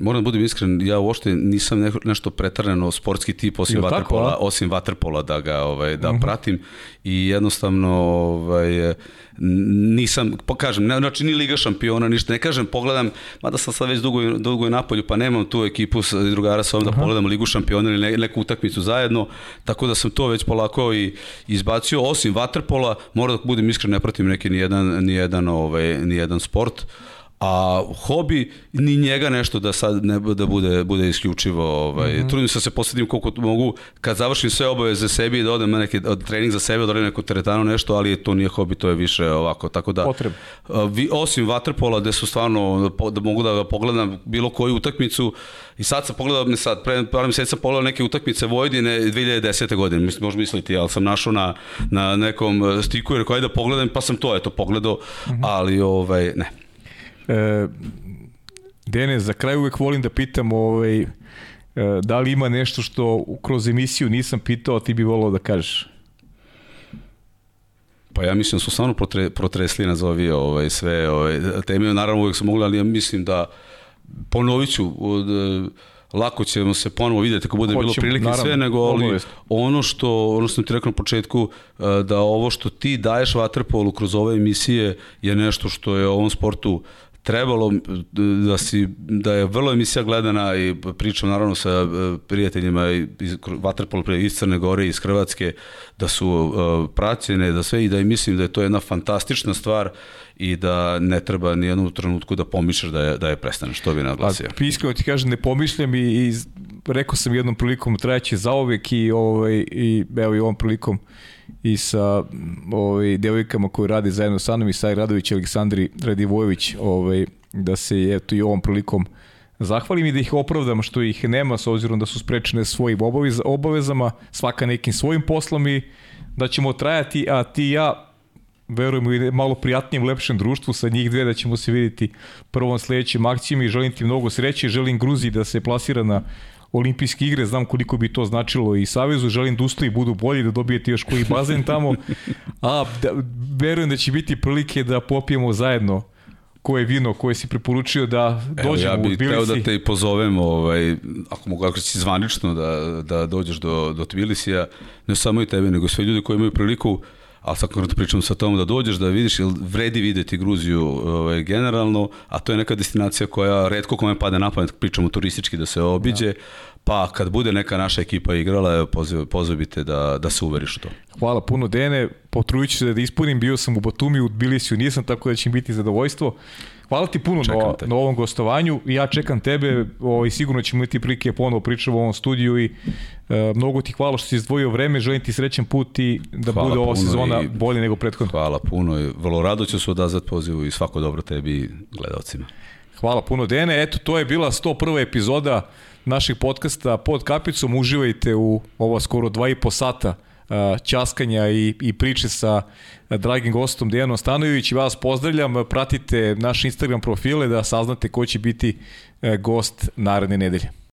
Moram da budem iskren, ja uopšte nisam ne, nešto pretarano sportski tip osim vaterpola? Mhm. osim vaterpola da ga ovaj da uh -huh. pratim i jednostavno ovaj nisam pa kažem, ne, znači ni liga šampiona, ništa, ne kažem, pogledam, mada sam sad već dugo, dugo je napolju, pa nemam tu ekipu sa drugara sa ovom da pogledam ligu šampiona ili ne, neku utakmicu zajedno, tako da sam to već polako i izbacio, osim vaterpola, moram da budem iskren, ne pratim neki ni jedan, ni jedan, ovaj, ni jedan sport, a hobi ni njega nešto da sad ne da bude bude isključivo ovaj mm -hmm. trudim se da se posvetim koliko mogu kad završim sve obaveze sebi da odem na neki od trening za sebe da odem neku teretanu nešto ali to nije hobi to je više ovako tako da Potreb. vi, osim vaterpola gde su stvarno da mogu da pogledam bilo koju utakmicu i sad sam pogledao ne sad pre par meseca sam pogledao neke utakmice Vojvodine 2010. godine mislim možeš misliti ali sam našao na na nekom stiku jer ajde da pogledam pa sam to eto pogledao mm -hmm. ali ovaj ne E, Dene, za kraj uvek volim da pitam ovaj, e, da li ima nešto što kroz emisiju nisam pitao, a ti bi volao da kažeš. Pa ja mislim da su stvarno protre, protresli nazovi ovaj, sve ovaj, teme, naravno uvijek su mogli, ali ja mislim da ponovit ću, od, e, lako ćemo se ponovo vidjeti ako bude bilo Hoćemo, prilike naravno, sve, nego ali ono što, ono što sam ti rekao na početku, e, da ovo što ti daješ vaterpolu kroz ove emisije je nešto što je ovom sportu trebalo da si da je vrlo emisija gledana i pričam naravno sa e, prijateljima iz vaterpolo pre iz Crne Gore iz Hrvatske da su uh, praćene da sve i da i mislim da je to jedna fantastična stvar i da ne treba ni jednom trenutku da pomišljaš da je da je prestane što bi naglasio. A iskreno ti kažem, ne pomišljam i, i rekao sam jednom prilikom trajaće zaovek i, ovaj, i evo i ovom prilikom i sa ovaj, devojkama koji radi zajedno sa mnom i Saj Radović i Aleksandri Radivojević ovaj, da se eto i ovom prilikom zahvalim i da ih opravdam što ih nema s obzirom da su sprečene svojim obavez, obavezama, svaka nekim svojim poslom i da ćemo trajati, a ti i ja verujemo i malo prijatnijem, lepšem društvu sa njih dve da ćemo se vidjeti prvom sledećem akcijom i želim ti mnogo sreće, želim Gruziji da se plasira na olimpijske igre, znam koliko bi to značilo i Savezu, želim da uslovi budu bolji, da dobijete još koji bazen tamo, a da, verujem da će biti prilike da popijemo zajedno koje vino koje si preporučio da dođemo Evo, ja bih teo da te i pozovem, ovaj, ako mogu, ako si zvanično da, da dođeš do, do Tbilisija, ne samo i tebe, nego sve ljudi koji imaju priliku ali sad konkretno pričam sa tom da dođeš da vidiš, jer vredi videti Gruziju ovaj, generalno, a to je neka destinacija koja redko kome pade na pamet, pričamo turistički da se obiđe, ja. pa kad bude neka naša ekipa igrala, poziv, pozivite da, da se uveriš u to. Hvala puno Dene, potrudit ću se da ispunim, bio sam u Batumi, u Tbilisiju nisam, tako da će mi biti zadovoljstvo. Hvala ti puno na, na ovom gostovanju i ja čekam tebe o, i sigurno ćemo imati prilike ponovo pričati u ovom studiju i mnogo ti hvala što si izdvojio vreme, želim ti srećan put i da hvala bude ova sezona i, bolje nego prethodno. Hvala puno i vrlo rado ću se odazvati pozivu i svako dobro tebi i gledalcima. Hvala puno Dene, eto to je bila 101. epizoda našeg podcasta pod kapicom, uživajte u ovo skoro dva i po sata ćaskanja i, i priče sa dragim gostom Dejanom Stanojević i vas pozdravljam, pratite naše Instagram profile da saznate ko će biti gost naredne nedelje.